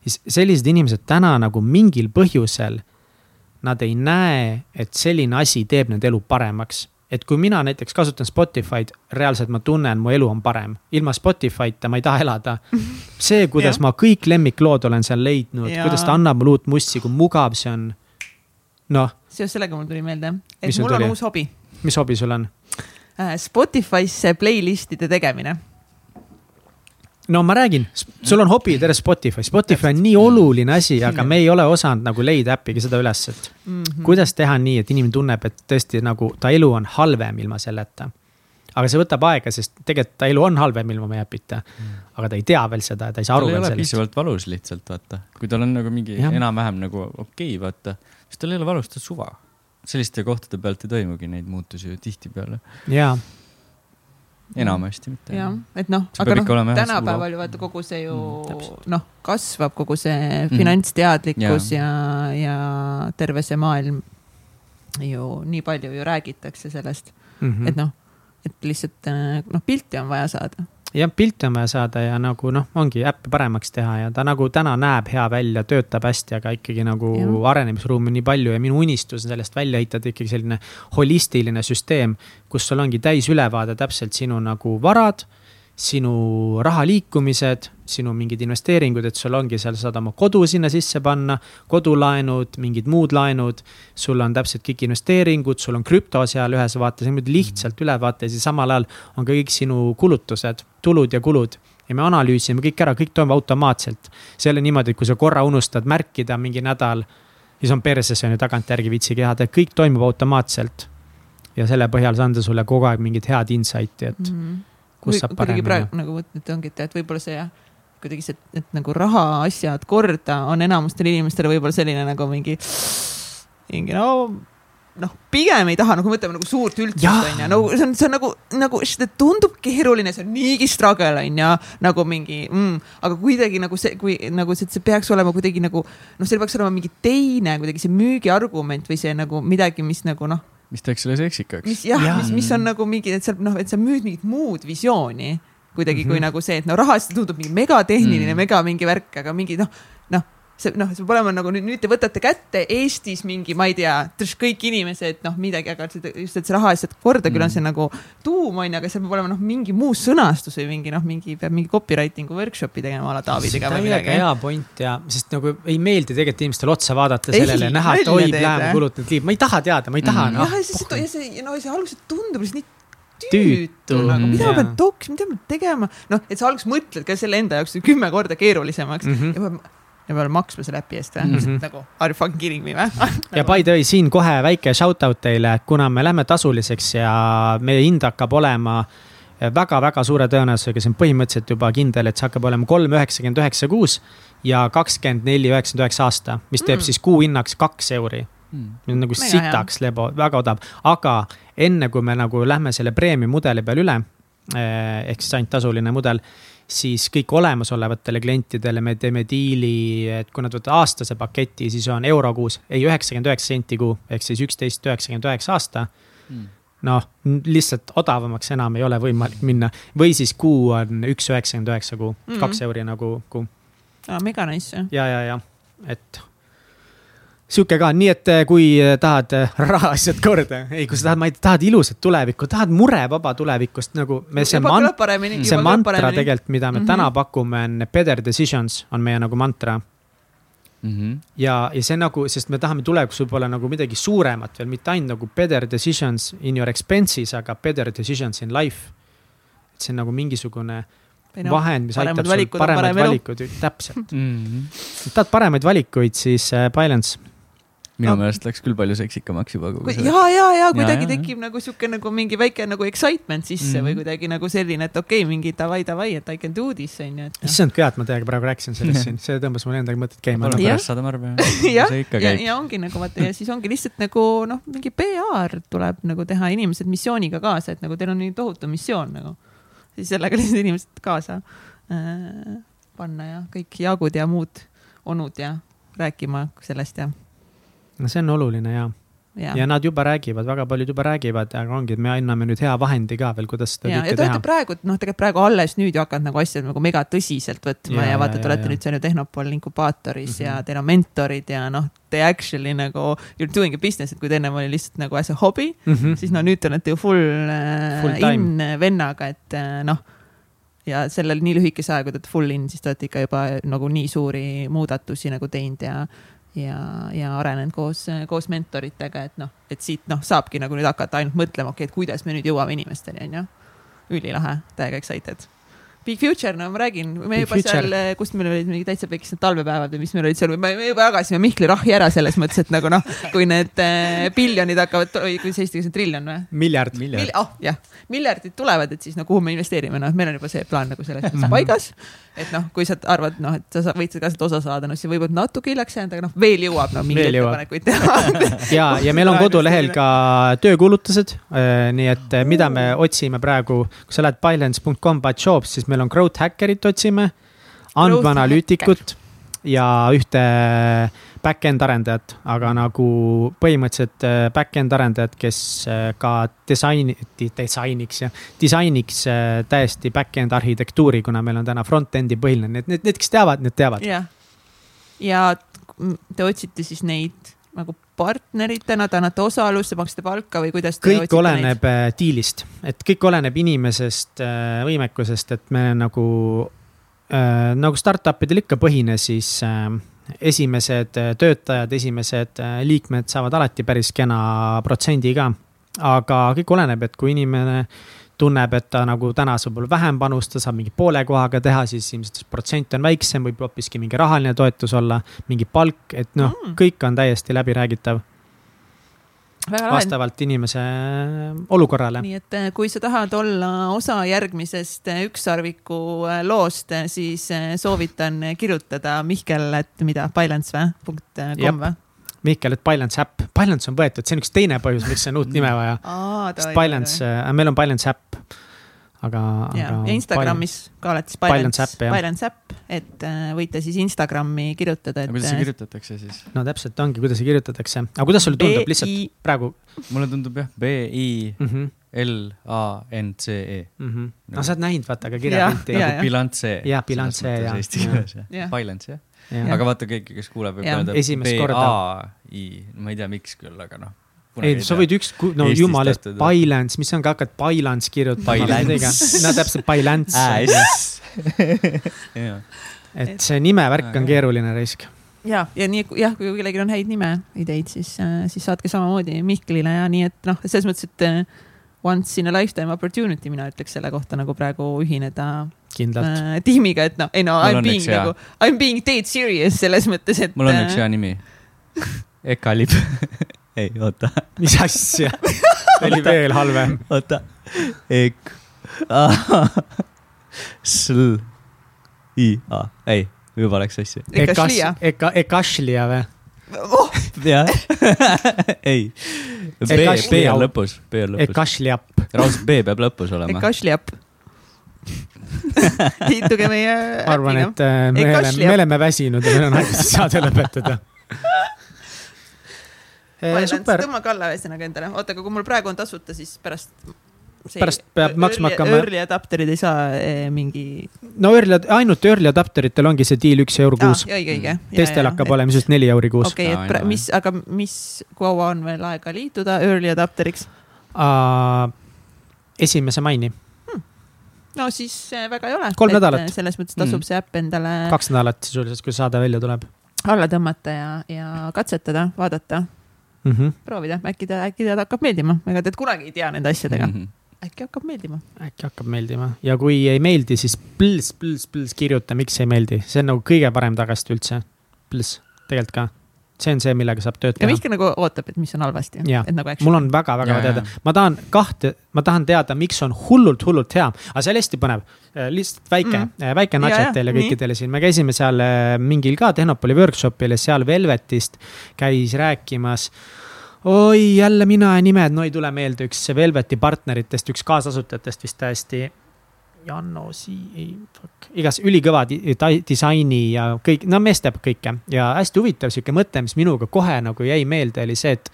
Speaker 1: siis sellised inimesed täna nagu mingil põhjusel, nad ei näe, et selline asi teeb nende elu paremaks et kui mina näiteks kasutan Spotify'd, reaalselt ma tunnen, mu elu on parem. ilma Spotify'ta ma ei taha elada. (laughs) see, kuidas ma kõik lemmiklood olen seal leidnud, kuidas ta annab mulle uut mussi, kui mugav see on. noh,
Speaker 2: seoses sellega mul tuli meelde, et
Speaker 1: Mis
Speaker 2: mul on uus hobi.
Speaker 1: mis hobi sul on?
Speaker 2: Spotify'sse playlist'ide tegemine.
Speaker 1: No ma räägin, sul on hobi terve Spotify, Spotify on nii oluline asi, aga me ei ole osanud nagu leida äppiga seda üles, et
Speaker 2: Mhm.
Speaker 1: kuidas teha nii, et inimene tunneb, et tõesti nagu ta elu on halvem ilma selleta. aga see võtab aega, sest tegelikult ta elu on halvem ilma meie äpita. aga ta ei tea veel seda, ta ei saa aru veel sellest.
Speaker 3: piisavalt valus lihtsalt vaata, kui tal on nagu mingi enam-vähem nagu okei okay,, vaata, siis tal ei ole valus, ta on suva. selliste kohtade pealt ei toimugi neid muutusi ju tihtipeale,
Speaker 1: jaa,
Speaker 3: enamasti mitte.
Speaker 2: jah, et noh, aga noh, tänapäeval ju vaata kogu see ju
Speaker 1: Mm,
Speaker 2: noh, kasvab kogu see
Speaker 3: Mhm.
Speaker 2: finantsteadlikkus ja, ja terve see maailm ju nii palju ju räägitakse sellest,
Speaker 1: Mhm.
Speaker 2: et noh, et lihtsalt äh, noh, pilti on vaja saada.
Speaker 1: jah, pilte on vaja saada ja nagu noh, ongi äppi paremaks teha ja ta nagu täna näeb hea välja, töötab hästi, aga ikkagi nagu
Speaker 2: Jah.
Speaker 1: arenemisruumi nii palju ja minu unistus on sellest välja ehitada ikkagi selline holistiline süsteem, kus sul ongi täisülevaade täpselt sinu nagu varad, sinu raha liikumised, sinu mingid investeeringud, et sul ongi seal, saad oma kodu sinna sisse panna, kodulaenud, mingid muud laenud. sul on täpselt kõik investeeringud, sul on krüpto seal ühes vaates, niimoodi lihtsalt ülevaate ja siis samal ajal on ka kõik sinu kulutused, tulud ja kulud. ja me analüüsime kõik ära, kõik toimub automaatselt. see ei ole niimoodi, et kui sa korra unustad märkida mingi nädal, siis on perses on ju tagantjärgi viitsigi teha, kõik toimub automaatselt. ja selle põhjal see anda sulle kogu aeg mingit head insight'i, et kus saab paremini?
Speaker 2: praegu nagu mõtlen, et ongi, et, võib-olla see jah, kuidagi see, et nagu rahaasjad korda on enamustele inimestele võib-olla selline nagu mingi, mingi no noh, pigem ei taha nagu mõtleme nagu suurt üldsust onju, no see on, see on nagu, nagu, tundub keeruline, see on niigi struggle onju, nagu mingi mm,, aga kuidagi nagu see, kui nagu see, see peaks olema kuidagi nagu noh, seal peaks olema mingi teine kuidagi see müügiargument või see nagu midagi, mis nagu noh,
Speaker 3: mis teeks selle seksikaks
Speaker 2: mis. jah ja., mis, mis on nagu mingi, et seal noh, et sa müüd mingit muud visiooni kuidagi mm -hmm. kui
Speaker 1: Mhm.
Speaker 2: nagu see, et no rahaliselt tundub mingi megatehniline mm.,
Speaker 3: Mm.
Speaker 2: mega mingi värk, aga mingi noh, see noh, see peab olema nagu nüüd, nüüd te võtate kätte Eestis mingi, ma ei tea, kõik inimesed noh, midagi, aga just, et see raha lihtsalt korda küll on see nagu tuum on ju, aga seal peab olema noh, mingi muu sõnastus või mingi noh, mingi peab mingi copywriting'u workshop'i tegema a la või
Speaker 1: täiega
Speaker 2: midagi.
Speaker 1: hea point ja, sest nagu ei meeldi tegelikult inimestele otsa vaadata sellele, näha, et oi,
Speaker 2: jah.
Speaker 1: kulutanud liiv, ma ei taha teada, ma ei taha
Speaker 3: Mm.
Speaker 1: noh
Speaker 2: jah, ja siis see, ja see, no see alguses tundub lihtsalt nii
Speaker 1: Tüütu.
Speaker 2: tüütu nagu, mida ma pean toks, mida ma pean tegema, noh, et sa alguses mõtled ka selle enda jaoks kümme korda keerulisemaks
Speaker 1: Mhm.
Speaker 2: ja ja peab maksma selle äpi eest või mm -hmm., nagu are you fucking kidding me või? (laughs)
Speaker 1: ja by the way, siin kohe väike shout out teile, kuna me lähme tasuliseks ja meie hind hakkab olema väga-väga suure tõenäosusega, see on põhimõtteliselt juba kindel, et see hakkab olema kolm üheksakümmend üheksa kuus ja kakskümmend neli üheksakümmend üheksa aasta, mis teeb
Speaker 2: Mm.
Speaker 1: siis kuuhinnaks kaks euri. nagu
Speaker 2: Mega
Speaker 1: sitaks lebo, väga odav, aga enne kui me nagu lähme selle premium mudeli peale üle ehk siis ainult tasuline mudel, siis kõik olemasolevatele klientidele me teeme diili, et kui nad võtavad aastase paketi, siis on euro kuus, ei üheksakümmend üheksa senti kuu ehk siis üks üheksakümmend üheksa aasta. noh, lihtsalt odavamaks enam ei ole võimalik minna või siis kuu on üks üheksakümmend üheksa kuu,
Speaker 2: Mhm.
Speaker 1: kaks euri nagu kuu
Speaker 2: aa, mega nice.
Speaker 1: ja, ja, ja, et sihuke ka, nii et eh, kui eh, tahad eh, (laughs) rahaasjad korda, ei, kui sa tahad, ma ei tea, tahad ilusat tulevikku, tahad murevaba tulevikust nagu me see man-
Speaker 2: paremini.
Speaker 1: see mantra. tegelikult, mida me mm. -hmm. täna pakume, on better decisions on meie nagu mantra.
Speaker 3: Mhm.
Speaker 1: ja, ja see nagu, sest me tahame tulevikus võib-olla nagu midagi suuremat veel, mitte ainult nagu better decisions in your expenses, aga better decisions in life. et see on nagu mingisugune no, vahend, mis
Speaker 2: paremad
Speaker 1: aitab sul paremaid valikuid, täpselt.
Speaker 3: Mhm.
Speaker 1: tahad paremaid valikuid, siis äh, Balance.
Speaker 3: Minu
Speaker 2: No.
Speaker 3: meelest läks küll palju seksikamaks juba
Speaker 2: ja, ja, ja kuidagi tekib nagu sihuke nagu mingi väike nagu excitement sisse mm -hmm. või
Speaker 3: Mhm.
Speaker 2: kuidagi nagu selline, et okei okay,, mingi davai, davai, et I can do this on ju,
Speaker 1: issand, kui hea, et ma teiega praegu rääkisin sellest siin, see tõmbas mul endagi mõtted käima.
Speaker 3: pärast saadame arve.
Speaker 2: jah, (laughs) ja, ja ongi nagu vaata ja siis ongi lihtsalt nagu noh, mingi PR tuleb nagu teha inimesed missiooniga kaasa, et nagu teil on nii tohutu missioon nagu. siis sellega (laughs) lihtsalt inimesed kaasa äh, panna ja kõik jagud ja muud onud ja rääkima sellest ja,
Speaker 1: no see on oluline ja,
Speaker 2: ja,
Speaker 1: ja nad juba räägivad, väga paljud juba räägivad, aga ongi, et me anname nüüd hea vahendi ka veel, kuidas seda
Speaker 2: ja,
Speaker 1: kõike teha.
Speaker 2: praegu, noh, tegelikult praegu alles nüüd ju hakanud nagu asja nagu mega tõsiselt võtma
Speaker 1: Ja,
Speaker 2: ja, vaata, te olete
Speaker 1: ja.
Speaker 2: nüüd seal ju Tehnopol inkubaatoris mm -hmm. ja
Speaker 1: Mhm.
Speaker 2: teil on mentorid ja noh, te actually nagu you are doing a business, et kui te ennem oli lihtsalt nagu as a hobi mm, -hmm. siis no nüüd te olete ju full,
Speaker 1: Full
Speaker 2: full
Speaker 1: time.
Speaker 2: in vennaga, et äh, noh. ja sellel nii lühikese aja, kui te olete full in, siis te olete ikka juba nagu nii suuri muudatusi nagu teinud ja ja, ja arenenud koos, koos mentoritega, et noh, et siit noh, saabki nagu nüüd hakata ainult mõtlema, okei okay,, et kuidas me nüüd jõuame inimesteni, onju. ülilahe, täiega excited. Big Future, no ma räägin, me
Speaker 1: Big
Speaker 2: juba
Speaker 1: Future.
Speaker 2: seal, kust meil olid mingi täitsa pekis need talvepäevad või mis meil olid seal, me me juba jagasime Mihkli rahhi ära selles mõttes, et nagu noh, kui need äh, biljonid hakkavad, kuidas eesti keeles on triljon või?
Speaker 1: miljard.
Speaker 3: miljard
Speaker 2: Mil-, oh jah, miljardid tulevad, et siis no kuhu me investeerime, noh, meil on juba see plaan nagu selles
Speaker 1: Mhm.
Speaker 2: mõttes paigas. et noh, kui sa arvad, noh, et sa võid ka sealt osa saada, no siis võib-olla natuke hiljaks jäänud, aga noh, veel jõuab no mingeid ettepanekuid teha. (laughs)
Speaker 1: ja, ja meil on kodulehel ka töökuulutused. nii et eh, mida me otsime praegu, kui sa lähed balance.com, jobs, siis meil on growth hacker'it otsime, andmeanalüütikut ja ühte back-end arendajat, aga nagu põhimõtteliselt eh, back-end arendajat, kes eh, ka disaini, disainiks ja disainiks eh, täiesti back-end arhitektuuri, kuna meil on täna front-end'i põhiline, need, need, need, kes teavad, need teavad.
Speaker 2: jah, ja te otsite siis neid nagu partneritena, te annate osalust, te maksate palka või kuidas
Speaker 1: kõik oleneb äh, diilist, et kõik oleneb inimesest, võimekusest, et me nagu äh, nagu startup idel ikka põhine, siis äh, esimesed äh, töötajad, esimesed äh, liikmed saavad alati päris kena protsendi ka. aga kõik oleneb, et kui inimene tunneb, et ta nagu täna saab võib-olla vähem panustada, saab mingi poole kohaga teha, siis ilmselt see protsent on väiksem, võib hoopiski mingi rahaline toetus olla, mingi palk, et noh
Speaker 2: Mm.
Speaker 1: kõik on täiesti läbiräägitav vastavalt inimese olukorrale.
Speaker 2: nii et eh, kui sa tahad olla osa järgmisest eh, ükssarviku eh, loost, siis soovitan kirjutada Mihkel, et mida, Balance või, punkt kom või?
Speaker 1: Mihkel, et Balance äpp, Balance on võetud, see on üks teine põhjus, miks on uut nime vaja. (laughs) sest Balance, meil on Balance äpp. aga,
Speaker 2: ja
Speaker 1: aga.,
Speaker 2: ja Instagramis ka oled siis
Speaker 1: Balance
Speaker 2: Balance
Speaker 1: äpp,
Speaker 2: et äh, võite siis Instagrami kirjutada, et.
Speaker 3: kuidas see kirjutatakse siis?
Speaker 1: no täpselt ongi, kuidas see kirjutatakse, aga kuidas sulle tundub lihtsalt praegu
Speaker 3: mulle tundub jah, B I
Speaker 1: mm? -hmm,
Speaker 3: L A N C E.
Speaker 1: mm -hmm. no sa oled näinud, vaata ka
Speaker 2: Jaa,
Speaker 1: kirjapilti
Speaker 3: nagu bilanss.
Speaker 1: Jah, bilanss, jaa.
Speaker 3: Eesti keeles jah
Speaker 2: Jah.,
Speaker 3: balance jah. Aga vaata kõiki, kes kuuleb, võib
Speaker 1: korda.
Speaker 3: B-A-I, ma ei tea, miks küll, aga noh.
Speaker 1: ei, sa võid üks, no jumala eest. Bailance, mis sa on ka hakkad Bailance kirjutama. No täpselt Bailance,
Speaker 3: jah, (laughs)
Speaker 1: et see nimevärk on keeruline risk.
Speaker 2: ja, ja nii, jah, kui kellelgi on häid nime ideid, siis, siis saatke samamoodi Mihklile ja nii, et noh, selles mõttes, et äh, once in a lifetime opportunity, mina ütleks selle kohta nagu praegu ühineda
Speaker 1: kindlalt.
Speaker 2: äh, tiimiga, et noh, ei no I m being nagu, I m being dead serious selles mõttes, et.
Speaker 3: mul on üks hea nimi. Ekalib. ei, oota,
Speaker 1: mis asja? (laughs) see oli veel halvem.
Speaker 3: oota. Ek-. (laughs) Sl. I, A, ei, juba läks sassi.
Speaker 2: Ekashlia.
Speaker 1: Eka, Ekashlia või?
Speaker 2: oh,
Speaker 3: jah, (laughs) ei. B, B on lõpus, B on lõpus.
Speaker 1: Ekashliap.
Speaker 3: raudselt B peab lõpus olema.
Speaker 2: Ekashliap. (laughs) liituge meie.
Speaker 1: ma arvan, et äh, me oleme,
Speaker 2: Ekashliap.
Speaker 1: me oleme väsinud ja meil on aeg saade lõpetada. (laughs) super,
Speaker 2: tõmmake alla ühesõnaga endale, oota, aga kui mul praegu on tasuta, siis pärast.
Speaker 1: Pärast peab maksma hakkama-
Speaker 2: Early adapterid ei saa eh, mingi.
Speaker 1: no early, ainult early adapteritel ongi see diil üks euro kuus.
Speaker 2: õige.
Speaker 1: teistel hakkab olema siis neli euri kuus.
Speaker 2: okei, et
Speaker 3: Aa,
Speaker 2: pra-
Speaker 3: ei,
Speaker 2: mis, aga mis, kaua on veel aega liituda early adapteriks?
Speaker 1: esimese maini,
Speaker 2: no siis eh, väga ei ole.
Speaker 1: Kolm nädalat.
Speaker 2: selles mõttes tasub
Speaker 3: Mm.
Speaker 2: see äpp endale
Speaker 1: kaks nädalat sisuliselt, kui saade välja tuleb
Speaker 2: alla tõmmata ja, ja katsetada, vaadata,
Speaker 1: mm. -hmm.
Speaker 2: proovida, äkki ta, äkki ta hakkab meeldima, ega te kunagi ei tea nende asjadega,
Speaker 3: Mhm.
Speaker 2: äkki hakkab meeldima.
Speaker 1: äkki hakkab meeldima ja kui ei meeldi, siis plõs, plõs, plõs kirjuta, miks ei meeldi, see on nagu kõige parem tagasiside üldse. plõs, tegelikult ka, see on see, millega saab tööd
Speaker 2: ja
Speaker 1: teha.
Speaker 2: Mihkel nagu ootab, et mis on halvasti. Et nagu
Speaker 1: mul on väga-väga teada ma tahan kahte, ma tahan teada, miks on hullult, hullult hea, aga see oli hästi põnev. lihtsalt väike
Speaker 2: Mm.
Speaker 1: mm., väike nudget teile kõikidele siin, me käisime seal äh, mingil ka Tehnopoli workshop'il ja seal Velvetist käis rääkimas oi, jälle mina ja nimed, no ei tule meelde, üks Velveti partneritest, üks kaasasutajatest vist täiesti. Janno Sii, ei, fuck, igas ülikõva disaini ja kõik, no mees teeb kõike. Ja hästi huvitav sihuke mõte, mis minuga kohe nagu jäi meelde, oli see, et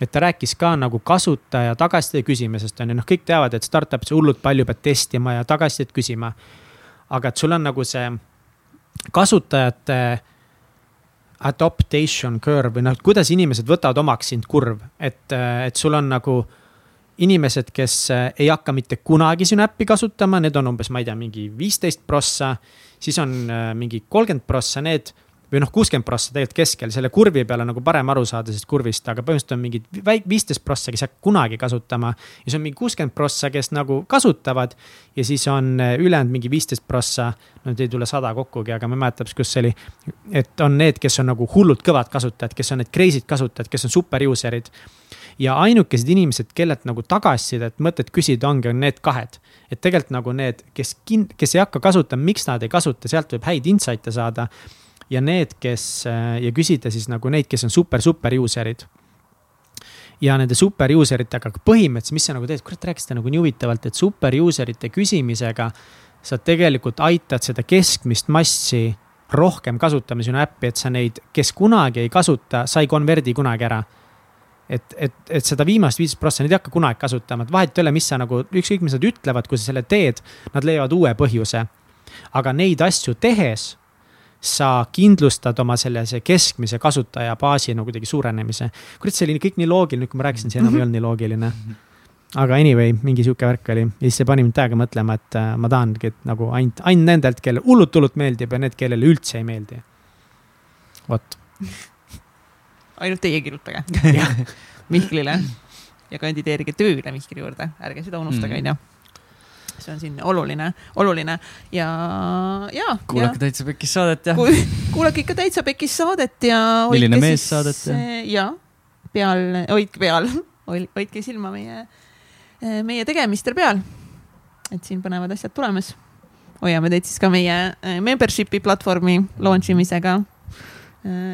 Speaker 1: et ta rääkis ka nagu kasutaja tagasiside küsimisest on ju, noh, kõik teavad, et startup'is hullult palju pead testima ja tagasisidet küsima. aga et sul on nagu see kasutajate adaptation curve või noh, kuidas inimesed võtavad omaks sind kurv, et, et sul on nagu inimesed, kes äh, ei hakka mitte kunagi sinu äppi kasutama, need on umbes, ma ei tea, mingi viisteist prossa. siis on äh, mingi kolmkümmend prossa need või noh, kuuskümmend prossa tegelikult keskel, selle kurvi peale nagu parem aru saada sellest kurvist, aga põhimõtteliselt on mingid väik-, viisteist prossa, kes ei hakka kunagi kasutama. ja siis on mingi kuuskümmend prossa, kes nagu kasutavad ja siis on äh, ülejäänud mingi viisteist prossa. no nüüd ei tule sada kokkugi, aga ma ei mäleta, kus see oli. et on need, kes on nagu hullult kõvad kasutajad, kes on need crazy'd kasutajad, kes on super user'id ja ainukesed inimesed, kellelt nagu tagasisidet, mõtet küsida ongi, on need kahed. et tegelikult nagu need, kes kin-, kes ei hakka kasutama, miks nad ei kasuta, sealt võib häid insight'e saada. ja need, kes ja küsida siis nagu neid, kes on super, super user'id. ja nende super user itega, aga põhimõtteliselt, mis sa nagu teed, kurat rääkisite nagu nii huvitavalt, et super user ite küsimisega sa tegelikult aitad seda keskmist massi rohkem kasutama sinu äppi, et sa neid, kes kunagi ei kasuta, sa ei konverdi kunagi ära et, et, et seda viimast viisteist prossa neid ei hakka kunagi kasutama, et vahet ei ole, mis sa nagu, ükskõik, mis nad ütlevad, kui sa selle teed, nad leiavad uue põhjuse. aga neid asju tehes sa kindlustad oma sellise keskmise kasutajabaasi nagu kuidagi suurenemise. kurat, see oli kõik nii loogiline, kui ma rääkisin, see enam ei olnud nii loogiline. aga anyway, mingi sihuke värk oli ja siis see pani mind täiega mõtlema, et äh, ma tahangi, et nagu ainult, ainult nendelt, kellele hullult-hullult meeldib ja need, kellele üldse ei meeldi. vot,
Speaker 2: ainult teie kirjutage (laughs) Mihklile ja kandideerige tööle Mihkli juurde, ärge seda unustage,
Speaker 3: Mhm.
Speaker 2: onju. see on siin oluline, oluline ja, ja.
Speaker 3: kuulake täitsa pekis saadet ja.
Speaker 2: kui kuulake ikka täitsa pekis saadet ja.
Speaker 3: Milline mees saadet ja-
Speaker 2: ja peal, hoidke peal, hoidke silma meie, meie tegemistel peal. et siin põnevad asjad tulemas. hoiame teid siis ka meie eh, membership'i platvormi launch imisega eh,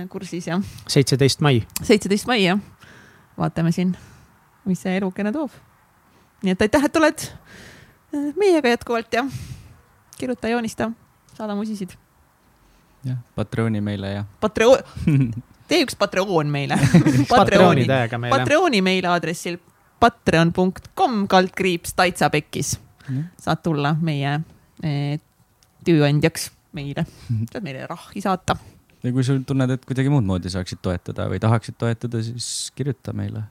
Speaker 2: kursis ja
Speaker 1: seitseteist mai.
Speaker 2: seitseteist mai jah, vaatame siin, mis see elukene toob. nii et aitäh, et oled eh, meiega jätkuvalt ja kirjuta, joonista, saada musisid.
Speaker 3: jah, Patreoni meile ja.
Speaker 2: Patreon, (laughs) tee üks Patreon meile. (laughs)
Speaker 1: Patreoni
Speaker 2: Patreoni,
Speaker 1: täiega meile.
Speaker 2: Patreoni meiliaadressil patreon.com kaldkriips täitsa pekkis saad tulla meie eh, tööandjaks meile, (laughs) saad meile rahhi saata.
Speaker 3: Ja kui sul tunned, et kuidagi muud moodi saaksid toetada või tahaksid toetada, siis kirjuta meile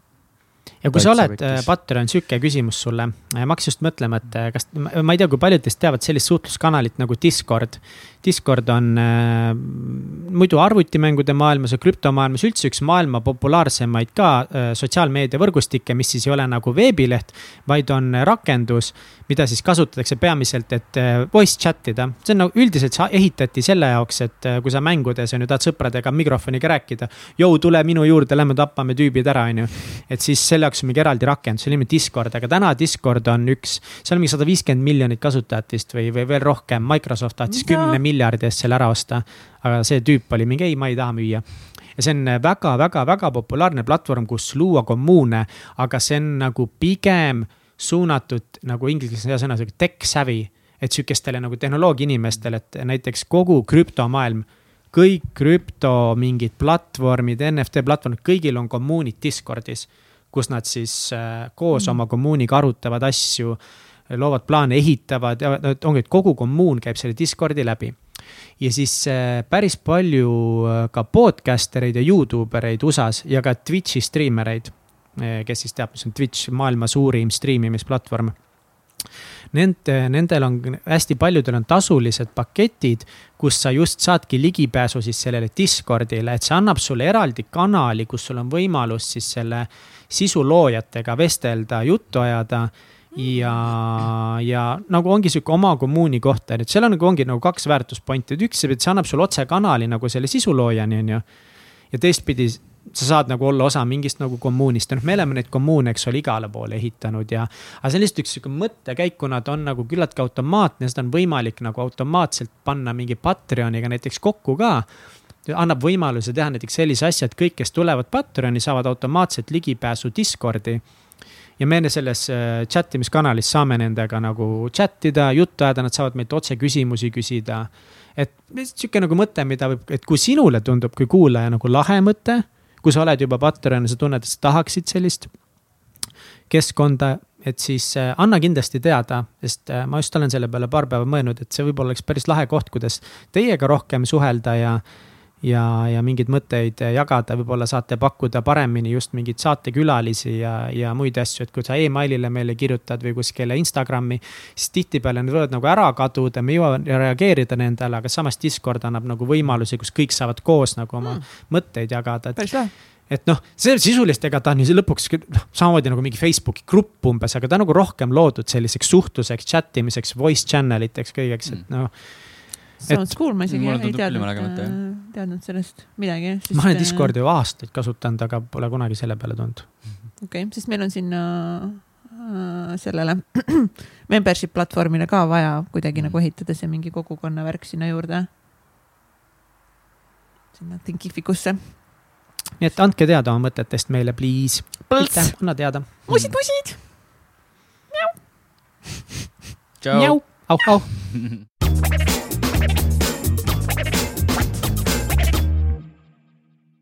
Speaker 1: ja kui sa
Speaker 3: Täitsa
Speaker 1: oled
Speaker 3: võttis.
Speaker 1: Patreon, sihuke küsimus sulle. ma hakkasin just mõtlema, et äh, kas, ma ei tea, kui paljud teist teavad sellist suhtluskanalit nagu Discord. Discord on äh, muidu arvutimängude maailmas ja krüptomaailmas üldse üks maailma populaarsemaid ka äh, sotsiaalmeediavõrgustikke, mis siis ei ole nagu veebileht, vaid on rakendus, mida siis kasutatakse peamiselt, et äh, voice chat ida. see on nagu üldiselt see ehitati selle jaoks, et äh, kui sa mängudes on ju, tahad sõpradega mikrofoniga rääkida. Jou, tule minu juurde, lähme tapame tüübid ära, on ju. et siis selle jaoks on mingi eraldi rakendus, see nimi Discord, aga täna Discord on üks, seal on mingi sada viiskümmend miljonit kasutajat vist või, või veel rohkem. Microsoft tahtis kümne miljardi eest selle ära osta. aga see tüüp oli mingi, ei, ma ei taha müüa ja see on väga-väga-väga populaarne platvorm, kus luua kommuune, aga see on nagu pigem suunatud nagu inglise keeles sõna, sihuke tech savvy. et sihukestele nagu tehnoloogia inimestele, et näiteks kogu krüptomaailm, kõik krüpto mingid platvormid, NFT platvormid, kõigil on kommuunid Discordis. kus nad siis äh, koos oma kommuuniga arutavad asju, loovad plaane, ehitavad ja ongi, et kogu kommuun käib selle Discordi läbi ja siis äh, päris palju äh, ka podcaster eid ja Youtube ereid USA-s ja ka Twitch'i striimereid. kes siis teab, mis on Twitch, maailma suurim striimimisplatvorm. Nende, nendel on hästi paljudel on tasulised paketid, kus sa just saadki ligipääsu siis sellele Discordile, et see annab sulle eraldi kanali, kus sul on võimalus siis selle sisuloojatega vestelda, juttu ajada ja, ja nagu ongi sihuke oma kommuuni kohta, et seal on nagu ongi nagu kaks väärtuspointi, et üks, et see annab sulle otsekanali nagu selle sisuloojani, on ju. ja teistpidi sa saad nagu olla osa mingist nagu kommuunist noh, me oleme neid kommuune, eks ole, igale poole ehitanud ja. aga see on lihtsalt üks sihuke mõttekäik, kuna ta on nagu küllaltki automaatne, seda on võimalik nagu automaatselt panna mingi Patreoniga näiteks kokku ka annab võimaluse teha näiteks sellise asja, et kõik, kes tulevad Patreoni, saavad automaatselt ligipääsu Discordi ja me selles äh, chat imiskanalis saame nendega nagu chat ida, juttu ajada, nad saavad meilt otse küsimusi küsida. et sihuke nagu mõte, mida võib, et kui sinule tundub kui kuulaja nagu lahe mõte, kui sa oled juba Patreon ja sa tunned, et sa tahaksid sellist keskkonda, et siis äh, anna kindlasti teada, sest äh, ma just olen selle peale paar päeva mõelnud, et see võib-olla oleks päris lahe koht, kuidas teiega rohkem suhelda ja ja, ja mingeid mõtteid jagada, võib-olla saate pakkuda paremini just mingeid saatekülalisi ja, ja muid asju, et kui sa emailile meile kirjutad või kuskile Instagrami. siis tihtipeale need võivad nagu ära kaduda, me ei jõua reageerida nendele, aga samas Discord annab nagu võimalusi, kus kõik saavad koos nagu oma mm. mõtteid jagada,
Speaker 2: päris lahe
Speaker 1: et noh, see sisuliselt, ega ta on ju lõpuks noh, samamoodi nagu mingi Facebooki grupp umbes, aga ta on nagu rohkem loodud selliseks suhtluseks, chat imiseks, voice channel iteks kõigeks, et noh.
Speaker 2: Sounds cool, ma isegi ei teadnud äh, teadnud sellest midagi.
Speaker 1: ma olen Discordi ju aastaid kasutanud, aga pole kunagi selle peale tulnud.
Speaker 2: okei okay,, sest meil on sinna äh, sellele (clears throat) membership platvormile ka vaja kuidagi
Speaker 3: Mm.
Speaker 2: nagu ehitada see mingi kogukonna värk sinna juurde. sinna Thinkifikusse.
Speaker 1: nii et andke teada oma mõtetest meile, please. anna teada.
Speaker 2: musid, musid.
Speaker 3: tšau.
Speaker 1: au, au. (laughs)